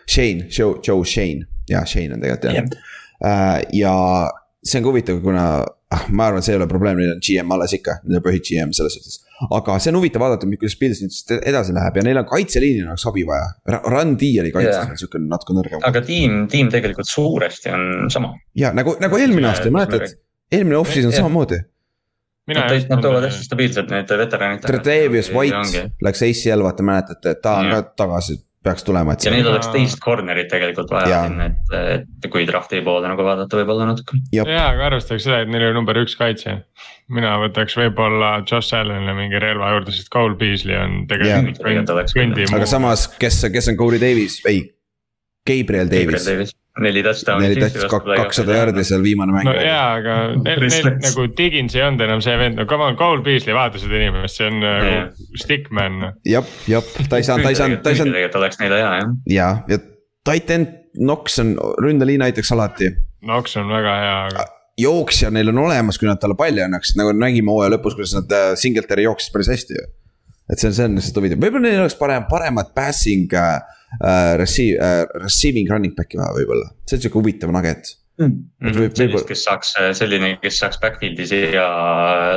Shane, Joe, Joe Shane, jaa, Shane on tegelikult jah yeah. uh,. ja see on ka huvitav, kuna ah, ma arvan, see ei ole probleem, neil on GM alles ikka, neil on põhi GM selles suhtes. aga see on huvitav vaadata, kuidas Pils nüüd edasi läheb ja neil on kaitseliinil oleks abi vaja. Run D oli kaitses yeah. sihuke natuke nõrgem. aga tiim, tiim tegelikult suuresti on sama. ja nagu, nagu eelmine aasta, mäletad eelmine off-season samamoodi. Nad, nad toovad hästi stabiilselt need veteranid. Tredavious White läks ACL, vaata mäletate, et ta on ka tagasi peaks tulema, et. ja neil oleks teist corner'it tegelikult vaja sinna, et, et kui draft'i poole nagu vaadata võib-olla natuke. ja, aga arvestaks seda, et neil oli number üks kaitse. mina võtaks võib-olla Josh Allan'ile mingi relva juurde, sest Cole Beasley on tegelikult kõndi. aga samas, kes, kes on Corey Davis, ei, Gabriel Davis neli touchdown'i. neli touchdown'i, kakssada jardi seal viimane mäng. no jaa, aga neil, neil nagu Diggins ei olnud enam see vend, no come on, Cole Beasley, vaata seda inimest, see on nagu yeah. stickman. jep, jep, ta ei saanud, ta ei saanud, ta ei saanud. tegelikult oleks neile hea jah. ja, ja titan Knox on, ründeliin aitaks alati. Knox on väga hea, aga jooksja neil on olemas, kui nad talle palli annaksid, nagu nägime hooaja lõpus, kuidas nad äh, Singletary jooksis päris hästi ju. et see on, see on lihtsalt huvitav, võib-olla neil oleks parem, paremat passing äh, äh, receive äh,, receiving running back'i vaja võib-olla, see on sihuke huvitav nugget mm.. Võib, sellist, kes saaks, äh, selline, kes saaks backfield'is ja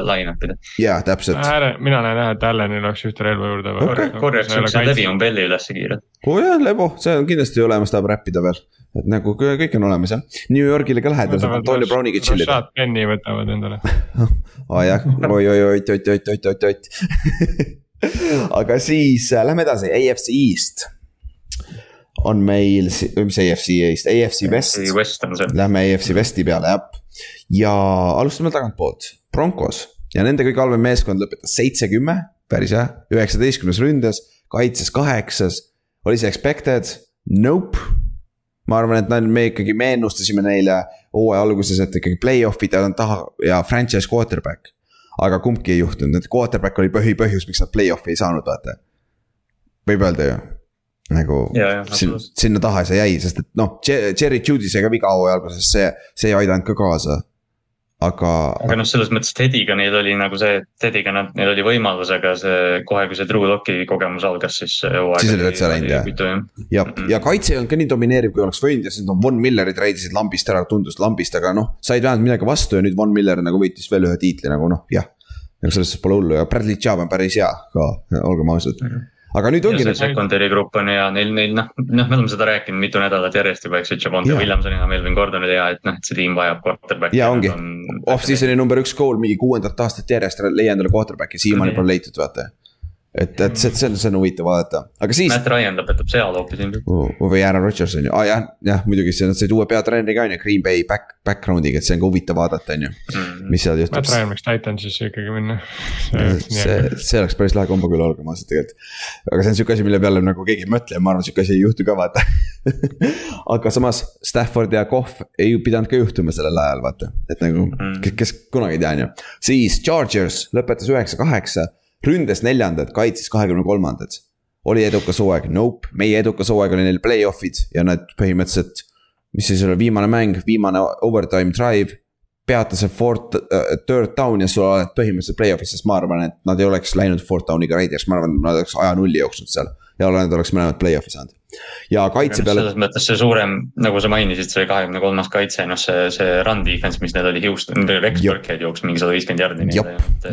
line up ida. jaa, täpselt. Äh,. mina näen jah, et Allanil oleks ühte relva juurde vaja. Okay.. korjaks siukse Levion Belli ülesse kiirelt. oo oh, jah, Lebo, see on kindlasti olemas, tahab räppida veel. et nagu kõik on olemas jah, New Yorgile ka lähedal, saab Antonio Browniga chill ida. Rashad Penny võtavad endale. Aa jah, oi, oi, oi, oit, oit, oit, oit, oit aga siis äh, lähme edasi, AFC East on meil, mis AFC Eest, AFC West. West on see. Lähme AFC Westi peale, jah. ja alustame tagantpoolt, Broncos ja nende kõige halvem meeskond lõpetas seitse-kümme, päris hea, üheksateistkümnes ründes, kaitses kaheksas. oli see expected? Nope. ma arvan, et me ikkagi, me ennustasime neile hooaja alguses, et ikkagi play-off'id ja taha ja franchise quarterback. aga kumbki ei juhtunud, et quarterback oli põhipõhjus, miks nad play-off'i ei saanud, vaata. võib öelda ju nagu ja, ja, sin, sinna taha see jäi, sest et noh, Cherry ka viga hooaja alguses, see, see ei aidanud ka kaasa. aga. aga noh, selles mõttes Teddy'ga neil oli nagu see, Teddy'ga nad, neil oli võimalus, aga see kohe, kui see Drew Locki kogemus algas, siis siis oli täitsa läinud jah. ja, ja, ja kaitse ei olnud ka nii domineeriv, kui oleks võinud ja siis noh, Von Millerid reidisid lambist ära, tundus lambist, aga noh, said vähemalt midagi vastu ja nüüd Von Miller nagu võitis veel ühe tiitli nagu noh, jah. nagu selles suhtes pole hullu ja Bradley Chubb on päris hea ka, olgem ausad mm. -hmm aga nüüd ongi. secondary grupp on hea, neil, neil noh, noh, me oleme seda rääkinud mitu nädalat järjest juba, eks ju, Javonte Williamson ja Melvin Gordon oli hea, et noh, et see tiim vajab quarterback'i. ja ongi. on..., off-season'i number üks goal mingi kuuendat aastat järjest leia endale quarterback'i, siiamaani pole leitud, vaata et, et see, see on, see on huvitav vaadata, aga siis. Matt Ryan lõpetab seal hoopis ilmselt uh,. või Aaron Rodgers on ju, aa ah, jah, jah muidugi see, nad said uue peatreeneri ka on ju, Green Bay back, background'iga, et see on ka huvitav vaadata, on ju. Mm. mis seal juhtub. Matt Ryan võiks Titansisse ikkagi minna. see, see oleks päris lahe kombo küll, olgem ausad tegelikult. aga see on sihuke asi, mille peale nagu keegi ei mõtle ja ma arvan, sihuke asi ei juhtu ka vaata aga samas Stafford ja Kohv ei pidanud ka juhtuma sellel ajal, vaata, et nagu mm. kes kunagi ei tea, on ju. siis Chargers lõpetas üheksa-kaheksa ründes neljandad, kaitses kahekümne kolmandad. oli edukas hooaeg, nope, meie edukas hooaeg oli neil play-off'id ja nad põhimõtteliselt. mis siis oli viimane mäng, viimane overtime drive. peata see fourth uh,, third down ja sul oled põhimõtteliselt play-off'is, sest ma arvan, et nad ei oleks läinud fourth down'iga Raiders, ma arvan, nad oleks aja nulli jooksnud seal. Ja nad oleks mõlemad play-off'i saanud ja kaitse peale. selles mõttes see suurem, nagu sa mainisid, see kahekümne kolmas kaitse, noh, see, see run defense, mis neil oli Houston, Rex Burkhead jooksis mingi sada viiskümmend jardi.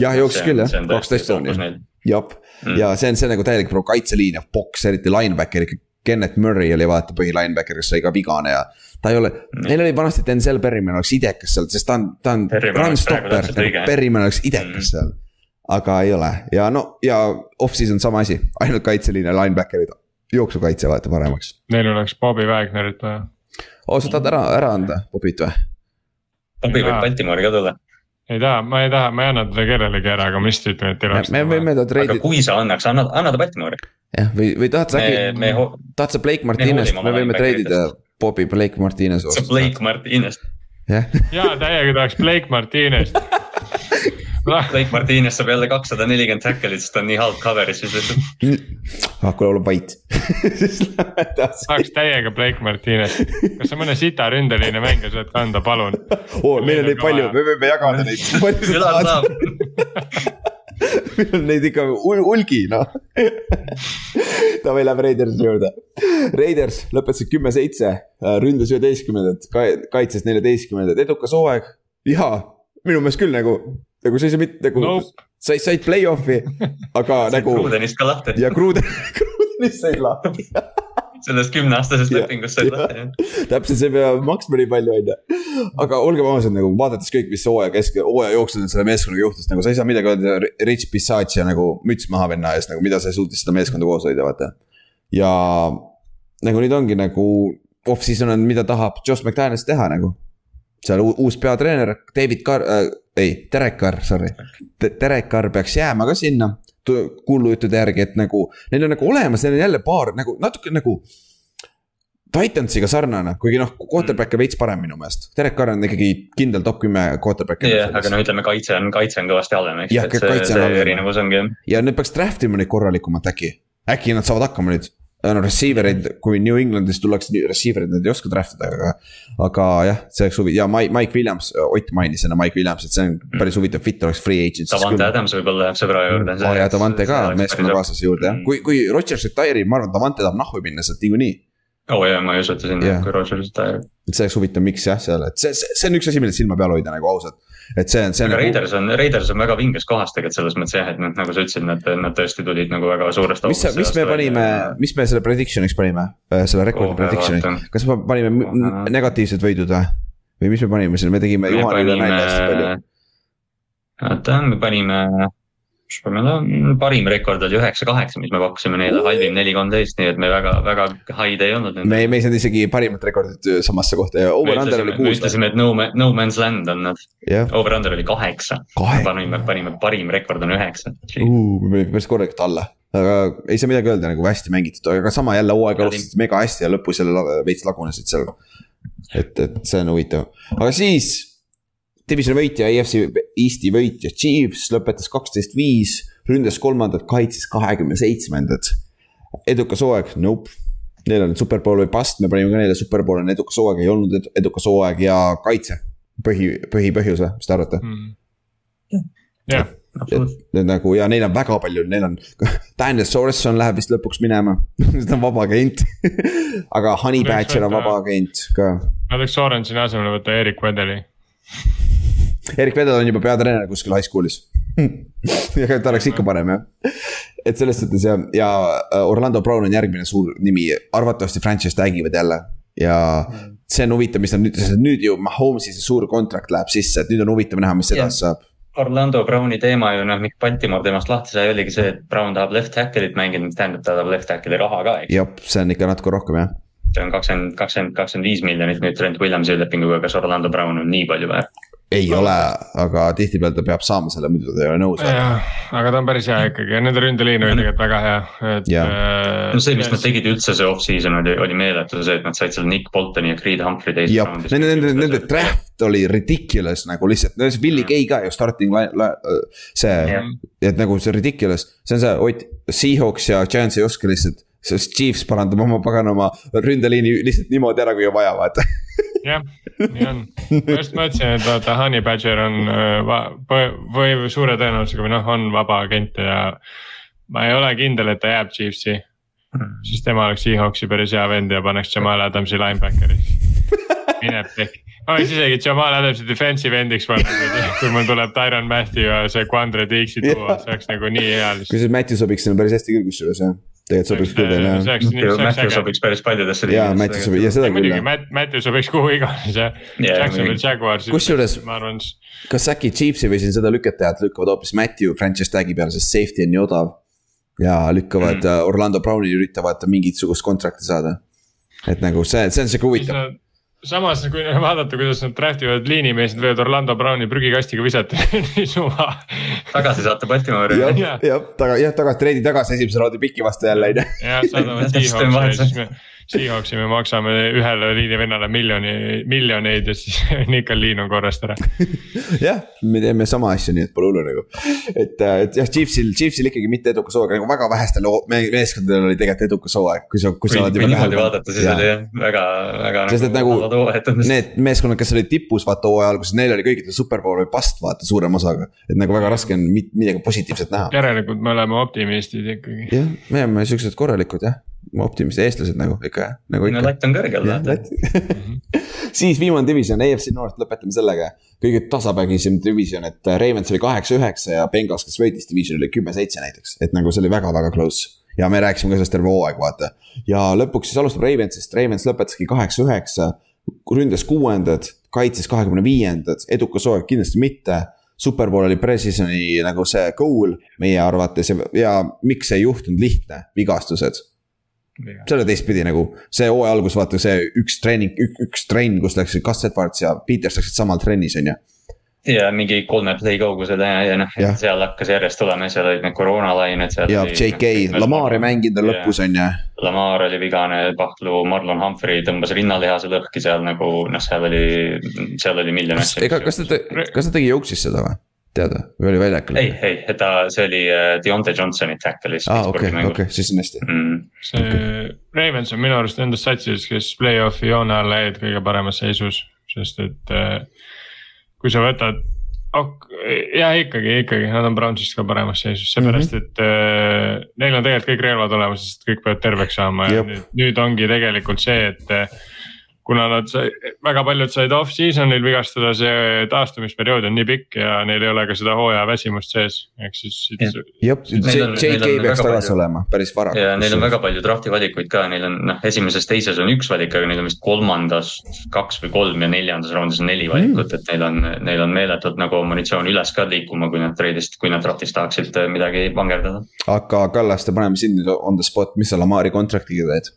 jah, jooksis küll jah, tooni. jep, mm. ja see on, see on nagu täielik pro kaitseliin ja boks, eriti linebacker ikka. Kennet Murray oli vaata põhilinebacker, kes sai ka vigane ja ta ei ole mm., neil oli vanasti Denzel Berryman oleks idekas seal, sest ta on, ta on run stopper, Berryman oleks idekas mm. seal. Aga ei ole ja no ja off-season sama asi, ainult kaitseliin ja linebacker'id jooksukaitse vaata paremaks. Neil oleks Bobby Wagnerit vaja. oo, sa tahad ära, ära anda Bobit või? Bobby võib Baltimori ka tulla ei taha, ma ei taha, ma ei anna teda kellelegi ära, aga ma lihtsalt ütlen, et ei. me võime ta treidida. aga kui sa annaks, anna, anna ta Baltimori. jah, või, või tahad sa äkki, tahad sa Blake Martinest, me võime treidida Bobby Blake Martinez vastu. Blake Martinest. jah. jaa, täiega tahaks Blake Martinest Blake Martinez saab jälle kakssada nelikümmend tackle'it, sest ta on nii halb cover'is siis lihtsalt. ah, kuule, ole vait saaks täiega Blake Martinez, kas sa mõne sita ründeline mängija saad kanda, palun oo, meil on neid palju, me võime jagada neid. küllap saab meil on neid ikka hulgi, noh. Davai, lähme Raidersi juurde. Raiders lõpetasid kümme-seitse, ründas üheteistkümnendat, kaitses neljateistkümnendat, edukas hooaeg. jaa, minu meelest küll nagu nagu sa ei saa mitte nagu nope., sa said play-off'i, aga nagu. Krudenist ka lahti. ja Kruden, Krudenist said lahti sellest kümneaastasest lepingust said lahti jah. täpselt, see ei pea maksma nii palju, on ju. aga olgem ausad, nagu vaadates kõik, mis hooaja kesk, hooaja jooksul selle meeskonnaga juhtus, nagu sa ei saa midagi öelda Rich Bissacia nagu müts maha venna ees, nagu mida sa suutis seda meeskonda koos hoida, vaata. ja nagu nüüd ongi nagu off-season on, mida tahab Josh McDaniels teha nagu. Seal uus peatreener, David Carr äh,, ei, Derek Carr, sorry. Derek Carr peaks jääma ka sinna kuulujuttude järgi, et nagu neil on nagu olemas, neil on jälle paar nagu natuke nagu. Titansiga sarnane, kuigi noh, quarterback'e veits parem minu meelest, Derek Carr on ikkagi kindel top kümme quarterback'e. jah aga no ütleme, kaitse on, kaitse on kõvasti halvem, eks. jah, kaitse on halvem. ja nüüd peaks draft ima neid korralikumalt äkki, äkki nad saavad hakkama nüüd no receiver eid, kui New Englandis tullakse receiver eid, nad ei oska draft ida, aga. aga jah, see oleks huvitav ja Mike, Mike Williams, Ott mainis enne Mike Williams, et see on päris huvitav fit oleks free agent. Davante Adams võib-olla läheb sõbra juurde. aa ja Davante ka meeskonnakaaslase juurde jah, kui, kui Rodgers retire ib, ma arvan, Davante tahab nahku minna sealt niikuinii. oo oh, jaa, ma ei usu, et ta sinna, kui Rodgers retire ib. et see oleks huvitav, miks jah, seal, et see, see, see on üks asi, millest silma peal hoida nagu ausalt et see on, see on. aga nagu... Raiders on, Raiders on väga vinges kohas tegelikult selles mõttes jah, et nad nagu sa ütlesid, nad, nad tõesti tulid nagu väga suurest. mis, mis me panime, mis me selle prediction'iks panime, äh, selle record'i oh, prediction'i, kas me panime negatiivsed võidud või? või mis me panime sinna, me tegime Juhanile nalja hästi palju. oota, me panime meil on parim rekord oli üheksa-kaheksa, mis me pakkusime neile, halvim neli kolmteist, nii et me väga, väga haid ei olnud. me, me ei saanud isegi parimat rekordit samasse kohta ja over-under oli kuus. me ütlesime, et no, no man's land on nad yeah.. Over-under oli kaheksa Kahe.. panime, panime parim rekord on üheksa uh,. me olime päris korralikult alla, aga ei saa midagi öelda, nagu hästi mängitud, aga sama jälle hooaeg alustasid mega hästi ja lõpus jälle veits lagunesid seal. et, et see on huvitav, aga siis Divisioni võitja, EFC Eesti võitja Chiefs lõpetas kaksteist viis, ründas kolmandat, kaitses kahekümne seitsmendat. edukas hooaeg, nope. Neil on superpool või past, me panime ka neile superpool on edukas hooaeg, ei olnud edukas hooaeg ja kaitse. põhi, põhipõhjus või, mis te arvate mm.? jah et, et nagu ja neil on väga palju, neil on, Daniel Sorenson läheb vist lõpuks minema ta on vaba agent aga Honey Badger on vaba agent ka. Nad võiks Sorensoni asemele võtta Erik Vedeli Erik Vedel on juba peatreener kuskil high school'is aga ta oleks ikka parem jah. et selles suhtes ja, ja äh, Orlando Brown on järgmine suur nimi, arvatavasti franchise tag ivad jälle. ja see on huvitav, mis nad nüüd, sest nüüd ju Mahomes'i see suur kontrakt läheb sisse, et nüüd on huvitav näha, mis edasi saab. Orlando Browni teema ju noh, miks Baltimore temast lahti sai, oligi see, et Brown tahab left tackle'it mängida, mis tähendab, ta tahab left tackle'i raha ka, eks. jah, see on ikka natuke rohkem jah see on kakskümmend, kakskümmend, kakskümmend viis miljonit nüüd Trent Williamsi lepinguga, kas Orlando Brown on nii palju väärt? Ei no, ole, aga tihtipeale ta peab saama selle, muidu ta ei ole nõus. aga ta on päris hea ikkagi ja nende ründeliin oli tegelikult väga hea, et. Äh, no see, mis nad tegid üldse see off-season oli, oli meeletu, see, et nad said seal Nick Boltoni ja Creed Humphrey teises raundis. Nende, nende, nende draft oli ridiculous nagu lihtsalt, no see Willie Gay ka ju starting line, see et nagu see ridiculous, see on see, Ott, Seahawks ja Giants ei oska lihtsalt sest Chiefs parandab oma paganama ründeliini lihtsalt niimoodi ära, kui on vaja, vaata jah, nii on, ma just mõtlesin, et vaata Honey Badger on äh, või suure tõenäosusega või noh, on vaba agent ja. ma ei ole kindel, et ta jääb Chiefsi mm., siis tema oleks Seahawksi päris hea vend ja paneks Jamal Adamsi linebackeriks. mine pekki ma võiks isegi Jamal Adamsi defensive end'iks panna, kui mul tuleb Tyron Matthew ja see Quandre Dixi tuua, see oleks nagu nii hea. kusjuures Matthew sobiks sinna päris hästi küll kusjuures jah tegelikult sobiks küll teile jah. Matthew sobiks päris paljudesse. jaa, Matthew sobib ja seda küll jah. Matthew sobiks kuhu iganes jah, Jacksonville Jaguars. kusjuures, kas äkki Chiefs ei või siin seda lükata, et lükkavad hoopis Matthew franchise tag'i peale, sest safety on nii odav. ja lükkavad mm. Orlando Browni üritavad mingisugust kontrakti saada. et nagu see, see on sihuke huvitav samas, kui vaadata, kuidas nad draft ivad liinimees, nad võivad Orlando Browni prügikastiga visata nii suva. tagasi saata Baltimoori. jah, jah, taga, jah, tagasi, treidi tagasi esimese raundi piki vastu jälle on ju. jah, saadame Seahawksi ja siis me Seahawksi me maksame ühele liinivennale miljoni, miljoneid ja siis Nickel liin on korrast ära. jah, me teeme sama asja, nii et pole hullu nagu. et, äh, et jah, Chiefsil, Chiefsil ikkagi mitte edukas hooaeg, nagu väga vähestel meeskondadel oli tegelikult edukas hooaeg, kui sa, kui sa oled juba tähele pannud. siis ja. oli jah, väga, väga. sest et nagu, nagu need meeskonnad, kes olid tipus vaata hooaja alguses, neil oli kõigil superpool või past vaata suurema osaga. et nagu väga raske on midagi positiivset näha. järelikult me oleme optimistid ikkagi. jah, me oleme siuksed korralikud jah optimist, eestlased nagu ikka, nagu ikka. no latt on kõrgel vaata siis viimane division, AFC North, lõpetame sellega. kõige tasapägisem division, et äh, Ravens oli kaheksa-üheksa ja Bengals, kes võitis divisioni, oli kümme-seitse näiteks, et nagu see oli väga-väga close. ja me rääkisime ka sellest terve hooaeg, vaata. ja lõpuks siis alustab Ravensist, Ravens lõpetaski kaheksa-üheksa, ründas kuuendad, kaitses kahekümne viiendad, edukas hooaeg kindlasti mitte. Superpool oli pre-season'i nagu see goal meie arvates. Ja, ja miks see ei juhtunud lihtne, vigastused selle teistpidi nagu see hooaja algus, vaata see üks treening, üks trenn, kus läksid Edwards ja Peters läksid samal trennis, on ju ja mingi kolme play kaugusele ja, ja noh, seal hakkas järjest tulema, seal olid need koroonalained. ja JK no,, Lamar ei mänginud veel lõpus on ju. Lamar oli vigane, Pahklu, Marlon Humphrey tõmbas rinnalihase lõhki seal nagu noh, seal oli, seal oli miljon asja. ega, kas ta, kas ta tegi jooksis seda või? Tead või oli väljakul? ei, ei, ta, see oli uh, Deontay Johnsoni tackle'is. aa, okei, okei, siis on hästi mm.. see okay. Ravens on minu arust nendest satsidest, kes play-off'i joone alla jäid kõige paremas seisus, sest et uh, kui sa võtad ok,, jah, ikkagi, ikkagi nad on Brownsist ka paremas seisus, seepärast mm -hmm. et äh, neil on tegelikult kõik relvad olemas, sest kõik peavad terveks saama ja nüüd, nüüd ongi tegelikult see, et äh, kuna nad sai, väga paljud said off-season'il vigastada, see taastumisperiood on nii pikk ja neil ei ole ka seda hooaja väsimust sees, ehk siis. jah, JK peaks tagasi olema päris vara. ja neil on väga palju draft'i valikuid ka, neil on noh, esimeses, teises on üks valik, aga neil on vist kolmandas kaks või kolm ja neljandas raundis on neli valikut mm., et neil on, neil on meeletult nagu munitsioon üles ka liikuma, kui nad treidist, kui nad draft'is tahaksid midagi vangerdada. aga Kallaste, paneme sind on the spot, mis sa Lamari contract'iga teed?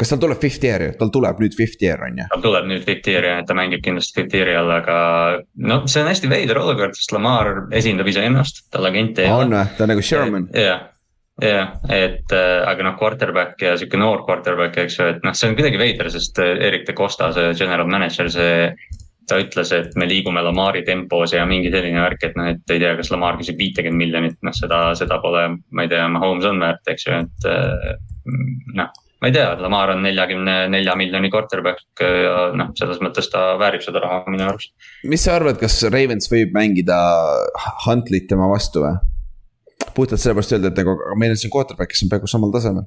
Kas tal tuleb fifth year, tal tuleb nüüd fifth year on ju? tal tuleb nüüd fifth year ja ta mängib kindlasti fifth year'i all, aga no see on hästi veider olukord, sest Lamar esindab iseennast, tal agenti ei ole. on või, ta on nagu Sherman. jah, jah, et äh, aga noh, quarterback ja sihuke noor quarterback, eks ju, et noh, see on kuidagi veider, sest äh, Erik de Costa, see general manager, see ta ütles, et me liigume Lamari tempos ja mingi selline värk, et noh, et ei tea, kas Lamar küsib viitekümmet miljonit, noh seda, seda pole, ma ei tea, Mahomes on väärt, eks ju, et äh, noh ma ei tea, Lamar on neljakümne nelja miljoni quarterback ja noh, selles mõttes ta väärib seda raha minu arust. mis sa arvad, kas Ravens võib mängida Huntlit tema vastu või? puhtalt sellepärast öelda, et nagu meil on siin quarterback, kes on peaaegu samal tasemel.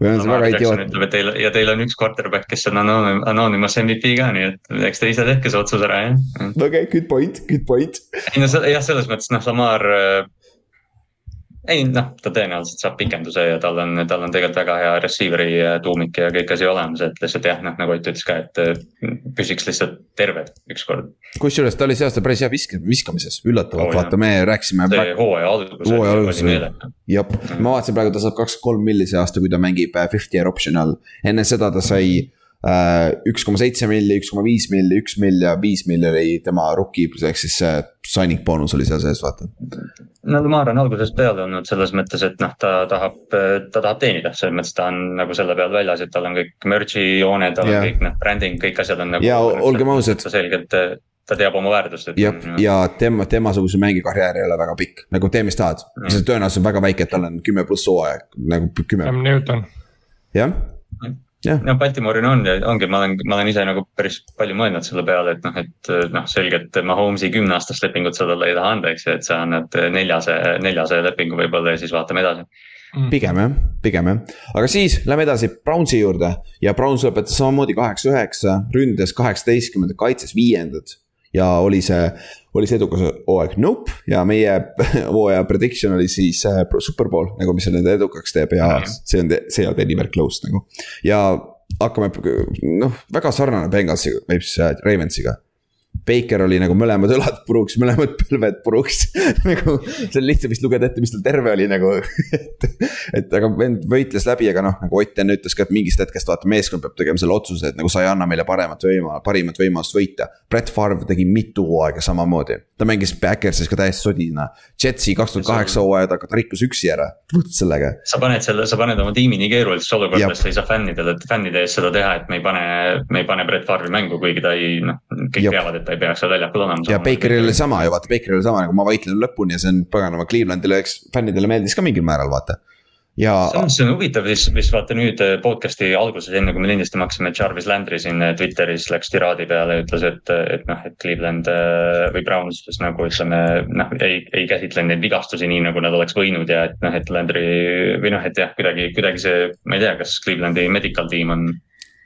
või on see väga idiootne? ütleb, et teil ja teil on üks quarterback, kes on Anonymous MVP ka, nii et eks te ise tehke see otsus ära, jah. okei okay,, good point, good point. ei no jah, selles mõttes noh, Lamar ei noh, ta tõenäoliselt saab pikenduse ja tal on, tal on tegelikult väga hea receiver'i äh, tuumik ja kõik asi olemas, et lihtsalt jah, noh nagu Ott ütles ka, et äh, püsiks lihtsalt terved ükskord. kusjuures ta oli see aasta päris hea visk-, viskamises, üllatavalt oh,, vaata, me rääkisime. see hooaja algus. hooaja algus oli jah, ma vaatasin praegu, ta saab kakskümmend kolm milli see aasta, kui ta mängib äh, fifty year option'i all. enne seda ta sai Äh, üks koma seitse milli, üks koma viis milli, üks mill ja viis milli oli tema rookie, ehk siis see signing boonus oli seal sees, vaata. no Lamar on algusest peale olnud selles mõttes, et noh, ta tahab, ta tahab teenida, selles mõttes ta on nagu selle peal väljas, et tal on kõik merch'i jooned, tal yeah. on kõik noh, branding, kõik asjad on nagu. ja olgem ausad. selgelt ta teab oma väärtust. ja, ja tema, temasuguse mängikarjäär ei ole väga pikk, nagu tee, mis tahad mm., see tõenäosus on väga väike, et tal on kümme pluss hooaeg, nagu kümme. Cam Newton. jah no Baltimore'il on ongi, ma olen, ma olen ise nagu päris palju mõelnud selle peale, et noh, et noh, selgelt Mahomes'i kümneaastast lepingut sa talle ei taha anda, eks ju, et sa annad neljase, neljase lepingu võib-olla ja siis vaatame edasi. Mm.. pigem jah, pigem jah, aga siis lähme edasi Brownsi juurde. Ja Browns lõpetas samamoodi kaheksa-üheksa, ründes kaheksateistkümnendad, kaitses viiendad ja oli see, oli see edukas hooaeg, nope. ja meie hooaja prediction oli siis äh, superpool nagu, mis nende edukaks teeb ja see on, see on anywhere close nagu. ja hakkame, noh, väga sarnane Bengalsiga, või siis äh, Ravensiga Baker oli nagu mõlemad õlad puruks, mõlemad põlved puruks nagu see on lihtsam vist lugeda ette, mis tal terve oli nagu et, et aga vend võitles läbi, aga noh, nagu Ott enne ütles ka, et mingist hetkest vaata, meeskond peab tegema selle otsuse, et nagu sa ei anna meile paremat võima, parimat võimalust võita. Brett Favre tegi mitu hooaega samamoodi, ta mängis Backersis ka täiesti sodina. Jetsi kaks tuhat kaheksa hooaja taga ta rikkus üksi ära, puhtalt sellega. sa paned selle, sa paned oma tiimi nii keerulisesse olukorda, sa ei saa fännidele, fännide ees seda teha, et me ei pane, me ei pane Brett Favre'i mängu, kuigi ta ei noh, kõik Jop. teavad, et ta ei peaks seal väljakul olema. ja Bakeril oli sama ju vaata, Bakeril oli sama nagu ma võitlen lõpuni ja see on paganama Clevelandile, eks fännidele meeldis ka mingil määral vaata ja. see on huvitav, siis, siis vaata nüüd äh, podcast'i alguses, enne kui me lindistama hakkasime, Jarvis Landry siin äh, Twitteris läks tiraadi peale ja ütles, et, et noh, et Cleveland äh, või Browns siis nagu ütleme, noh, ei, ei käsitle neid vigastusi nii, nagu nad oleks võinud ja et noh, et Landry või noh, et jah, kuidagi, kuidagi see, ma ei tea, kas Clevelandi medical tiim on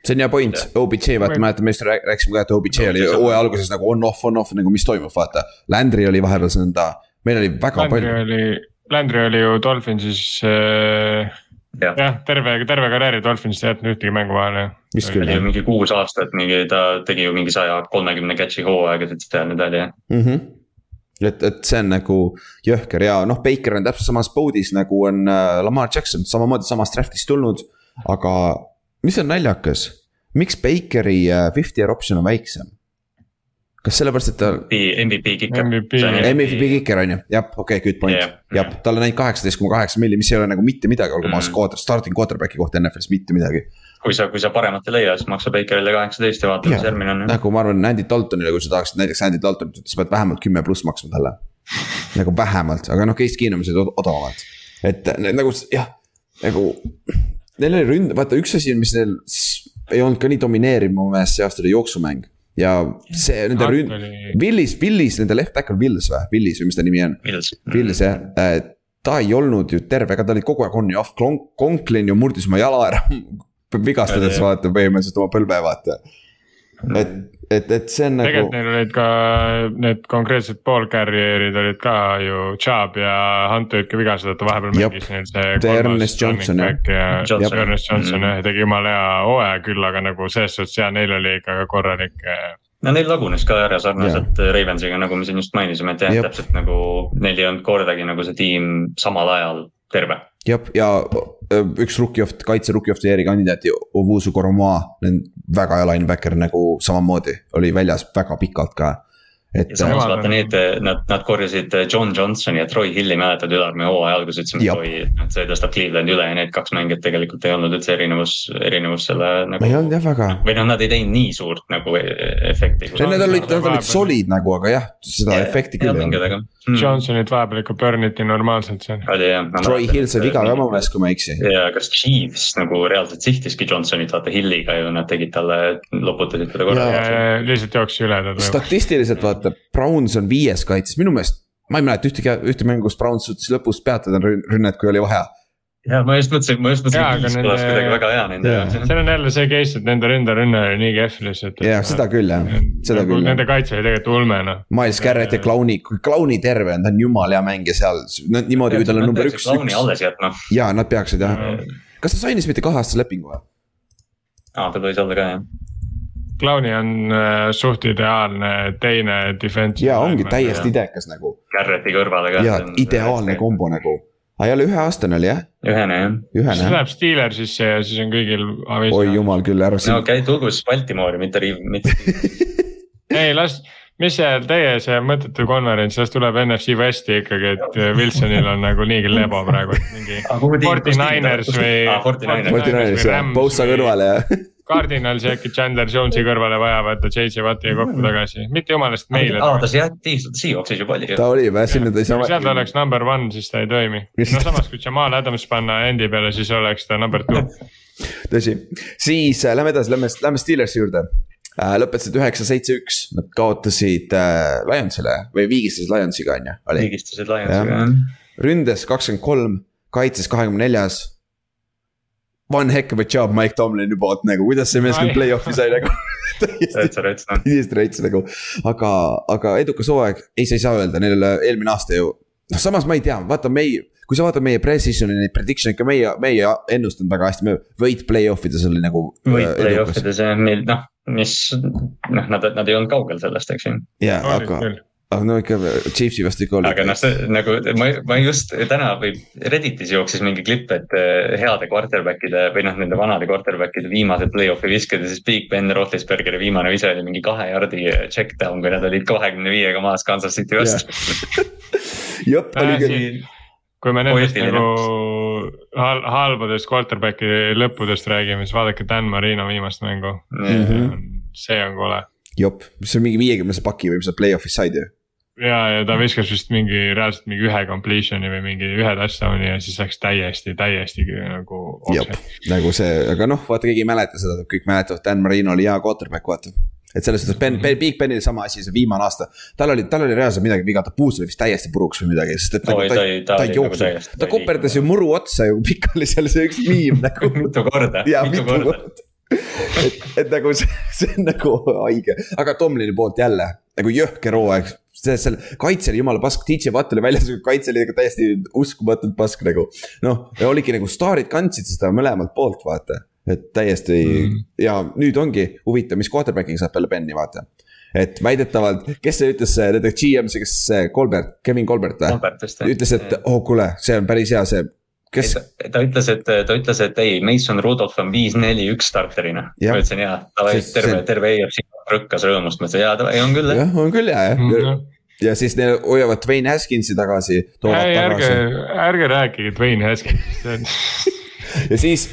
see on hea point, OBJ, vaata mäletan, me just rääkisime ka, et OBJ oli hooaja alguses nagu on-off, on-off nagu, mis toimub, vaata. Landry oli vahepeal nõnda, meil oli väga Landry palju. oli, Landry oli ju Dolphinsis äh, jah ja,, terve, terve karjääri Dolphinist ei jätnud ühtegi mängu vahele. vist küll jah. mingi kuus aastat, mingi ta tegi ju mingi saja kolmekümne catch'i hooaegasid seal nüüd oli jah mm. -hmm et, et see on nagu jõhker ja noh, Baker on täpselt samas boat'is nagu on äh, Lamar Jackson, samamoodi samast draft'ist tulnud aga mis on naljakas, miks Bakeri äh, fifty year option on väiksem? kas sellepärast, et ta. MVP kicker. MVP kicker on ju, jah, okei okay,, good point yeah,, jah yeah., tal on ainult kaheksateist koma kaheksa milli, mis ei ole nagu mitte midagi, ausad mm., quarter, starting quarterback'i kohta NFL-is mitte midagi. kui sa, kui sa paremat ei leia, siis maksa Bakerile kaheksateist ja vaata, mis järgmine on. nagu ma arvan, Andy Daltonile, kui sa tahaksid näiteks Andy Daltonit, sa pead vähemalt kümme pluss maksma talle. nagu vähemalt, aga noh, Case Keenum said odavamalt, et nagu jah, nagu. Neil oli ründ-, vaata üks asi, mis neil ei olnud ka nii domineeriv mu meelest see aasta oli jooksumäng. Ja see nende ründ-, Willis, Willis, nende left back on Wills või, Willis või mis ta nimi on? Willis. Jah, ta ei olnud ju terve, ega ta oli kogu aeg on ju off, Conklin ju murdis oma jala ära. Vigastades vaata põhimõtteliselt oma põlve vaata. Et et, et see on nagu. tegelikult neil olid ka need konkreetsed pool carrier'id olid ka ju Chubb ja Hunt olid ka vigased, et vahepeal mängis neil see. Ernest Johnson jah. ja Johnson. Ernest Johnson jah, tegi jumala hea hooaja küll, aga nagu selles suhtes ja neil oli ikka ka korralik äh, no neil lagunes ka ära sarnaselt yeah. Ravensiga, nagu me siin just mainisime, et jah, täpselt nagu neil ei olnud kordagi nagu see tiim samal ajal terve jah, ja üks rookie of, kaitse rookie of the year'i kandidaati, Ovusu Koromaa, väga hea linebacker nagu samamoodi oli väljas väga pikalt ka et. ja samas vaata need, nad, nad korjasid John Johnsoni ja Troy Hilli mäletad ülearmee hooaja alguses ütlesime, et oi, et see tõstab Clevelandi üle ja need kaks mängijat tegelikult ei olnud üldse erinevus, erinevus selle nagu. ei olnud jah väga. või noh, nad ei teinud nii suurt nagu e-, efekti. Need olid, nad olid solid nagu, aga jah, seda ja, efekti küll ei olnud. Hmm. Johnsonit vahepeal ikka burn'iti normaalselt seal. oli jah. Troy Hill sai viga ka mu meelest, kui ma ei eksi. ja kas Chiefs nagu reaalselt sihtiski Johnsonit, vaata Hilliga ju nad tegid talle, loputasid teda korra. lihtsalt jooksis üle ta. statistiliselt vaata, Browns on viies kaitses, minu meelest. ma ei mäleta ühtegi, ühte mängu, kus Browns suutis lõpus peatada rünnet, kui oli vaja ja ma just mõtlesin, ma just mõtlesin, et viis kõlas kuidagi väga hea nende jaoks. seal on jälle see case, et nende ründerünne oli nii kehv lihtsalt. jah, seda küll jah, seda küll. Nende kaitse oli tegelikult ulme noh. Miles Garrett ja Clowni, kui Clowni terve on, ta on jumala hea mängija seal, niimoodi, kui tal on number üks. Clowni alles jätma. ja nad peaksid jah, kas ta sainis mitte kaheaastase lepingu või? aa, ta võis olla ka jah Clowni on äh, suht ideaalne teine defense. ja ongi täiesti idekas nagu. Garretti kõrvale ka. ja ideaalne kombo nagu, aga jälle üheaastane oli jah? ühene jah. siis läheb Steelersisse ja siis on kõigil. oi jumal küll, ära siin. no käi tulgu siis Baltimoori, mitte Riiv, mitte ei las, mis see teie see mõttetu konverents, las tuleb NFC Westi ikkagi, et Wilsonil on nagu niigi lebo praegu, et mingi. Forty Niners või. Forty Niners jah, Bosa kõrvale jah Cardinals ja äkki Chandler Jones'i kõrvale vaja võtta J.J. Watti kokku tagasi, mitte jumalast meile. aa, ta Seahawksis juba oli. ta oli või, sinna ta ei saa. seal ta oleks number one, siis ta ei toimi. no samas, kui Jamal Adams panna endi peale, siis oleks ta number two. tõsi, siis äh, lähme edasi, lähme, lähme Steelersi juurde äh,. lõpetasid üheksa, seitse, üks, nad kaotasid äh, Lionsile või viigistasid Lionsiga on ju. viigistasid Lionsiga jah. ründes kakskümmend kolm, kaitses kahekümne neljas one heck of a job Mike Tomlini poolt nagu, kuidas see mees küll play-off'i sai nagu täiesti rets nagu, aga, aga edukas hooaeg, ei, sa ei saa öelda, neil eelmine aasta ju. noh, samas ma ei tea, vaata meie, kui sa vaatad meie precision'i neid prediction'e ikka meie, meie ennustanud väga hästi, me võit play-off ides oli nagu. võit äh, play-off ides jah, meil noh, mis noh, nad, nad ei olnud kaugel sellest, eks ju. jaa, aga aga no ikka Chiefsi vastu ikka oli. aga noh, see nagu ma, ma just täna või Redditis jooksis mingi klipp, et eh, heade quarterback'ide või noh, nende vanade quarterback'ide viimased play-off'i visked ja siis Big Ben Roethlisbergeri viimane vise oli mingi kahe jardi check down, kui nad olid kahekümne viiega maas Kansas City vastu jep, oli küll kui me nendest nagu hal halbadest quarterback'i lõppudest räägime, siis vaadake Dan Marino viimast mängu mm. -hmm. see on kole. jop, see on mingi viiekümnese paki või mis nad play-off'is said ju ja, ja ta viskas vist mingi reaalselt mingi ühe completion'i või mingi ühe touchdown'i ja siis läks täiesti, täiesti nagu. nagu see, aga noh, vaata keegi ei mäleta seda, kõik mäletavad, Dan Marino oli hea quarterback, vaata. Et selles suhtes Ben, Ben, Big Benil sama asi, see viimane aasta, tal oli, tal oli reaalselt midagi viga, ta puus oli vist täiesti puruks või midagi, sest et no, nagu ta, ta, ta, ta nagu jooksnud, ta koperdas ju muru otsa ju pikali seal see üks miim nagu. Mitu korda. mitu korda. Et, et nagu see, see on nagu haige, aga Tomlini poolt jälle nagu jõhker hooaeg seal kaitse oli jumala pask, DJ Watt oli väljas, kaitse oli täiesti uskumatult pask nagu. noh, oligi nagu staarid kandsid seda mõlemalt poolt, vaata. et täiesti mm. ja nüüd ongi huvitav, mis quarterback'iga saab peale Benni, vaata. et väidetavalt, kes see ütles, nende GM, see, kes see Colbert, Kevin Colbert või? ütles, et oh kuule, see on päris hea, see kes? ta ütles, et ta ütles, et ei, Mason Rudolph on viis-neli-üks starterina. ma ütlesin jaa, davai, terve see..., terve EFC rõkkas rõõmust, ma ütlesin jaa, davai, on küll. jah, on küll jaa, jah mm -hmm ja siis neil hoiavad Dwayne Haskinsi tagasi. ärge, ärge rääkige Dwayne Haskinsist ja siis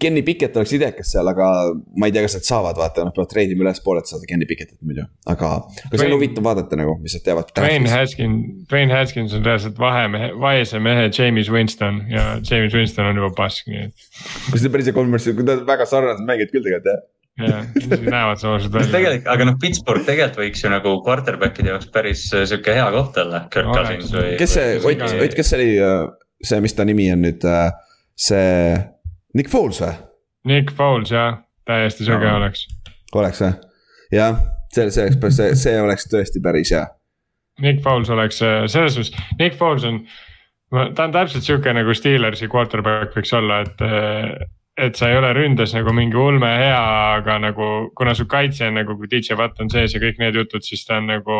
Kenny Pickett oleks idekas seal, aga ma ei tea, kas nad saavad, vaata, nad peavad treidima ülespoole, et saada Kenny Picketit muidu, aga. aga see on huvitav vaadata nagu, mis nad teevad. Dwayne Haskins, Dwayne Haskins on reaalselt vahemehe, vaese mehe James Winston ja James Winston on juba pask, nii et. kui see päris kui nad väga sarnased mängijad küll tegelikult jah jah, näevad samasugused välja. tegelikult, aga noh, Pittsburgh tegelikult võiks ju nagu quarterback'ide jaoks päris äh, sihuke hea koht olla, Kirk Cousins või. kes see, Ott, Ott, kes see oli, äh, see, mis ta nimi on nüüd, äh, see Nick Foles või? Nick Foles jah, täiesti süge no. oleks. oleks või? jah, see, see oleks, see, see oleks tõesti päris hea. Nick Foles oleks selles suhtes, Nick Foles on, ta on täpselt sihuke nagu Steelersi quarterback võiks olla, et. et sa ei ole ründes nagu mingi ulme hea, aga nagu kuna su kaitse on nagu, kui DJ Watt on sees ja kõik need jutud, siis ta on nagu,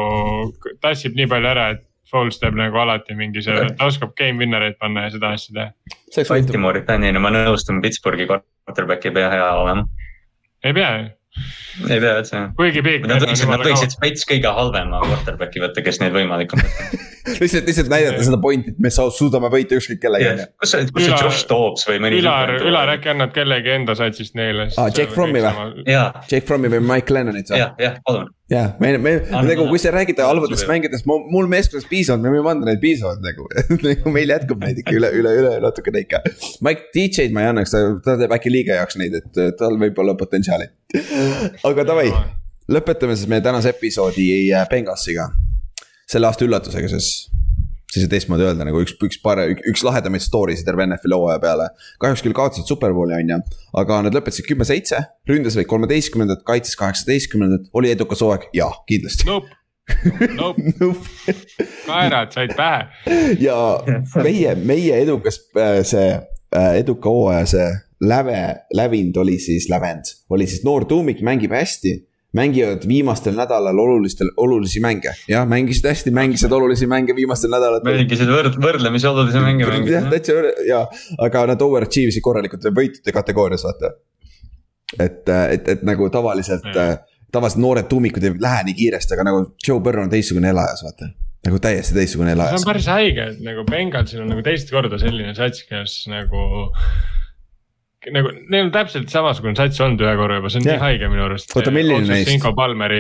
tassib nii palju ära, et Foles teeb nagu alati mingi selle, ta oskab game winner eid panna ja seda asja teha. Baltimore'i fännina ma nõustun, Pittsburghi quarterback ei pea hea olema. ei pea ju ei pea üldse. kuigi Big Ben. Nad võiksid, nad võiksid Spets kõige halvema quarterback'i võtta, kes neil võimalik on lihtsalt, lihtsalt näidata seda pointi, et me suudame võita ükskõik kellega yeah.. kus see, kus see Josh Dobbs või mõni. Ülar, Ülar äkki annad kellegi enda satsist neile. aa, Jake Frommi või? Jake Frommi või Mike Lennonit või? jah, jah, palun jah, me, me nagu, kui sa räägid halvadest mängijatest, mul meeskonnas piisavalt, me võime anda neid piisavalt nagu nagu meil jätkub neid ikka üle, üle, üle natukene ikka. Mike DJ-d ma ei annaks, ta, teeb äkki liiga jaoks neid, et tal võib olla potentsiaali. aga davai, lõpetame siis meie tänase episoodi äh, Benghaziga. selle aasta üllatusega siis siis on teistmoodi öelda nagu üks, üks pare-, üks lahedamaid story sid terve NFL-i hooaja peale. kahjuks küll kaotasid superbowli on ju, aga nad lõpetasid kümme-seitse, ründas olid kolmeteistkümnendat, kaitses kaheksateistkümnendat, oli edukas hooaeg, jaa, kindlasti nope. Nope. nope. kaerad said pähe. ja meie, meie edukas äh, see äh, eduka hooaja see läve, lävind oli siis lävend, oli siis noor tuumik, mängib hästi mängivad viimastel nädalal olulistel, olulisi mänge. jah, mängisid hästi, mängisid olulisi mänge viimastel nädalatel. mängisid võrd-, võrdlemisi olulisi mänge mängisid. jah, täitsa ja, aga nad overachieve isid korralikult võitude kategoorias, vaata. et, et, et nagu tavaliselt mm., tavaliselt noored tuumikud ei lähe nii kiiresti, aga nagu Joe Burrow on teistsugune elajas, vaata nagu täiesti teistsugune elajas. see on päris haige, et nagu Bengalsil on nagu teist korda selline sats, kes nagu nagu neil on täpselt samasugune sats olnud ühe korra juba, see on yeah. nii haige minu arust. oota, milline neist?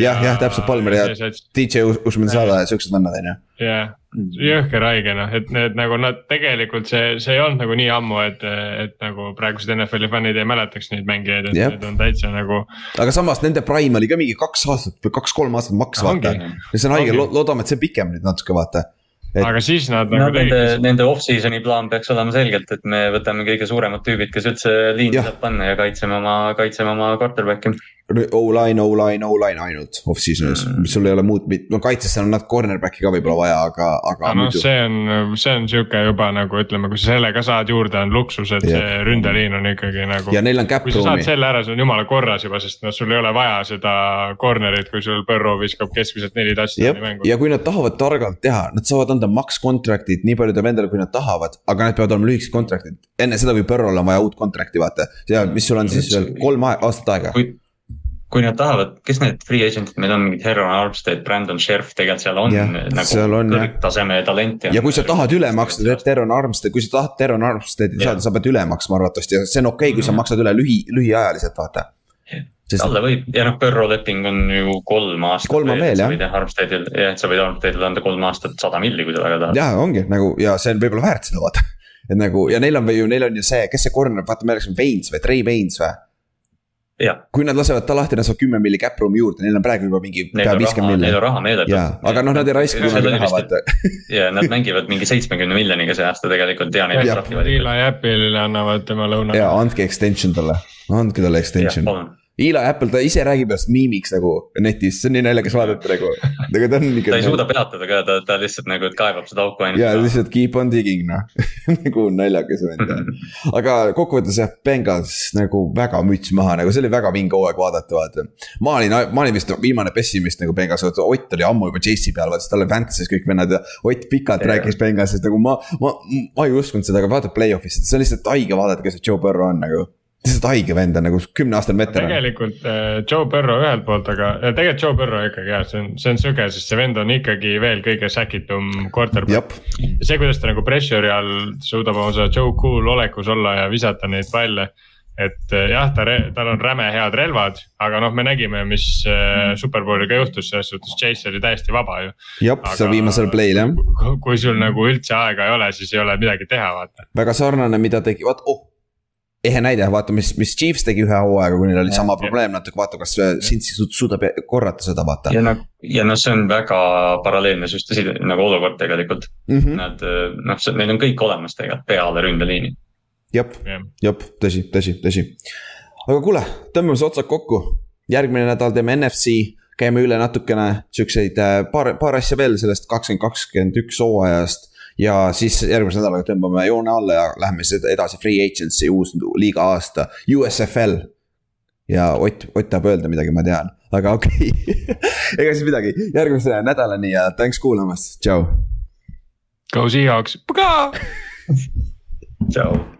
jah, jah, täpselt Palmeri ja, ja DJ Usman Sada ja siuksed vennad on ju. jah, jõhker haige noh, et need nagu nad tegelikult see, see ei olnud nagu nii ammu, et, et nagu praegused NFL-i fännid ei mäletaks neid mängijaid, et need on täitsa nagu. aga samas nende prime oli ka mingi kaks aastat või kaks-kolm aastat maks vaata. ja see on haige, loodame, et see pikem nüüd natuke vaata. Aga siis nad nagu no, tegid. Nende, nende off-season'i plaan peaks olema selgelt, et me võtame kõige suuremad tüübid, kes üldse liini saab panna ja kaitseme oma, kaitseme oma quarterback'i O-line, O-line, O-line ainult off-season'is mm., sul ei ole muud, no kaitses seal on natuke cornerback'i ka võib-olla vaja, aga, aga. no muidu... see on, see on sihuke juba nagu ütleme, kui sa selle ka saad juurde, on luksus, et yeah. see ründeliin on ikkagi nagu. ja neil on cap room'i. kui sa saad selle ära, see on jumala korras juba, sest noh, sul ei ole vaja seda corner'it, kui sul Burrow viskab keskmiselt neli touchdown'i mängu. ja kui nad tahavad targalt teha, nad saavad anda max contract'id nii paljudele vendadele, kui nad tahavad, aga need peavad olema lühikesed contract'id. enne seda, kui Burrow'l on vaja uut contract'i vaata, ja mis sul on siis veel kolm aastat aega kui kui nad tahavad, kes need free agent'id meil on, mingid Heron Armstead, Brandon Scherf, tegelikult seal on yeah, nagu kõrgtaseme talenti. ja kui sa tahad üle maksta, teed Heron Armstead, kui sa tahad Heron Armsteadi saada, sa pead üle maksma arvatavasti ja see on okei okay,, kui sa maksad üle lühi, lühiajaliselt, vaata. Sest... talle võib ja noh, Burrow leping on ju kolm aastat. kolm on veel jah. Armsteadil, jah, et sa võid Armsteadile anda kolm aastat sada milli, kui sa väga tahad. ja ongi nagu ja see on võib-olla väärt seda vaata. et nagu ja neil on ju, neil on ju see, kes see corner, vaata, me rääkisime Veins või Trey Veins või kui nad lasevad ta lahti, nad saavad kümme milli cap room'i juurde, neil on praegu juba mingi pea viiskümmend milli. Neil on raha meeletult. aga noh, nad ei raiska kunagi raha, vaata. ja nad mängivad mingi seitsmekümne miljoniga see aasta tegelikult ja neil on trahvivad. Eli Apple'ile annavad tema lõuna. jaa, andke extension talle, andke talle extension. Eli Apple, ta ise räägib ennast miimiks nagu netis, see on nii naljakas vaadata nagu, nagu ta on ikka. ta ei suuda peatada ka, ta, ta lihtsalt nagu kaevab seda auku ainult. jaa, lihtsalt keep on digging noh nagu naljakas vend jah. aga kokkuvõttes jah, Bengals nagu väga müts maha, nagu see oli väga vinge hooaeg vaadata, vaata. ma olin, ma olin vist viimane pessimist nagu Bengals, Ott oli ammu juba Chase'i peal, vaata, tal oli Fantasy's kõik vennad ja Ott pikalt yeah. rääkis Bengalsist nagu ma, ma, ma ei uskunud seda, aga vaata play-off'is, see on lihtsalt haige vaadata, kes see Joe Burrow on nagu lihtsalt haige vend on nagu kümneaastane veteran. tegelikult äh, Joe Burrow ühelt poolt, aga tegelikult Joe Burrow ikkagi jah, see on, see on sõge, sest see vend on ikkagi veel kõige säkitum quarterback. see, kuidas ta nagu pressure'i all suudab oma seda Joe cool olekus olla ja visata neid palle. et äh, jah, ta, tal on räme head relvad, aga noh, me nägime, mis äh, superbowliga juhtus, selles suhtes Chase oli täiesti vaba ju. jah, seal viimasel play'l jah. kui sul nagu üldse aega ei ole, siis ei ole midagi teha, vaata. väga sarnane, mida tegi, vaat oh ehe näide, vaata, mis, mis Chiefs tegi ühe hooaega, kui neil oli ja, sama probleem natuke, vaata, kas Cincy suudab korrata seda, vaata. ja noh, ja noh, see on väga paralleelne just nagu olukord tegelikult mm. -hmm. Nad noh, neil on kõik olemas tegelikult peale ründeliini. jep, jep, tõsi, tõsi, tõsi. aga kuule, tõmbame see otsad kokku. järgmine nädal teeme NFC, käime üle natukene siukseid äh, paar, paar asja veel sellest kakskümmend kakskümmend üks hooajast ja siis järgmise nädalaga tõmbame joone alla ja läheme siis edasi free agency uus liiga aasta, USFL. ja Ott, Ott tahab öelda midagi, ma tean, aga okei okay. ega siis midagi, järgmise nädalani ja thanks kuulamast, tšau. Go Seahawks, tšau.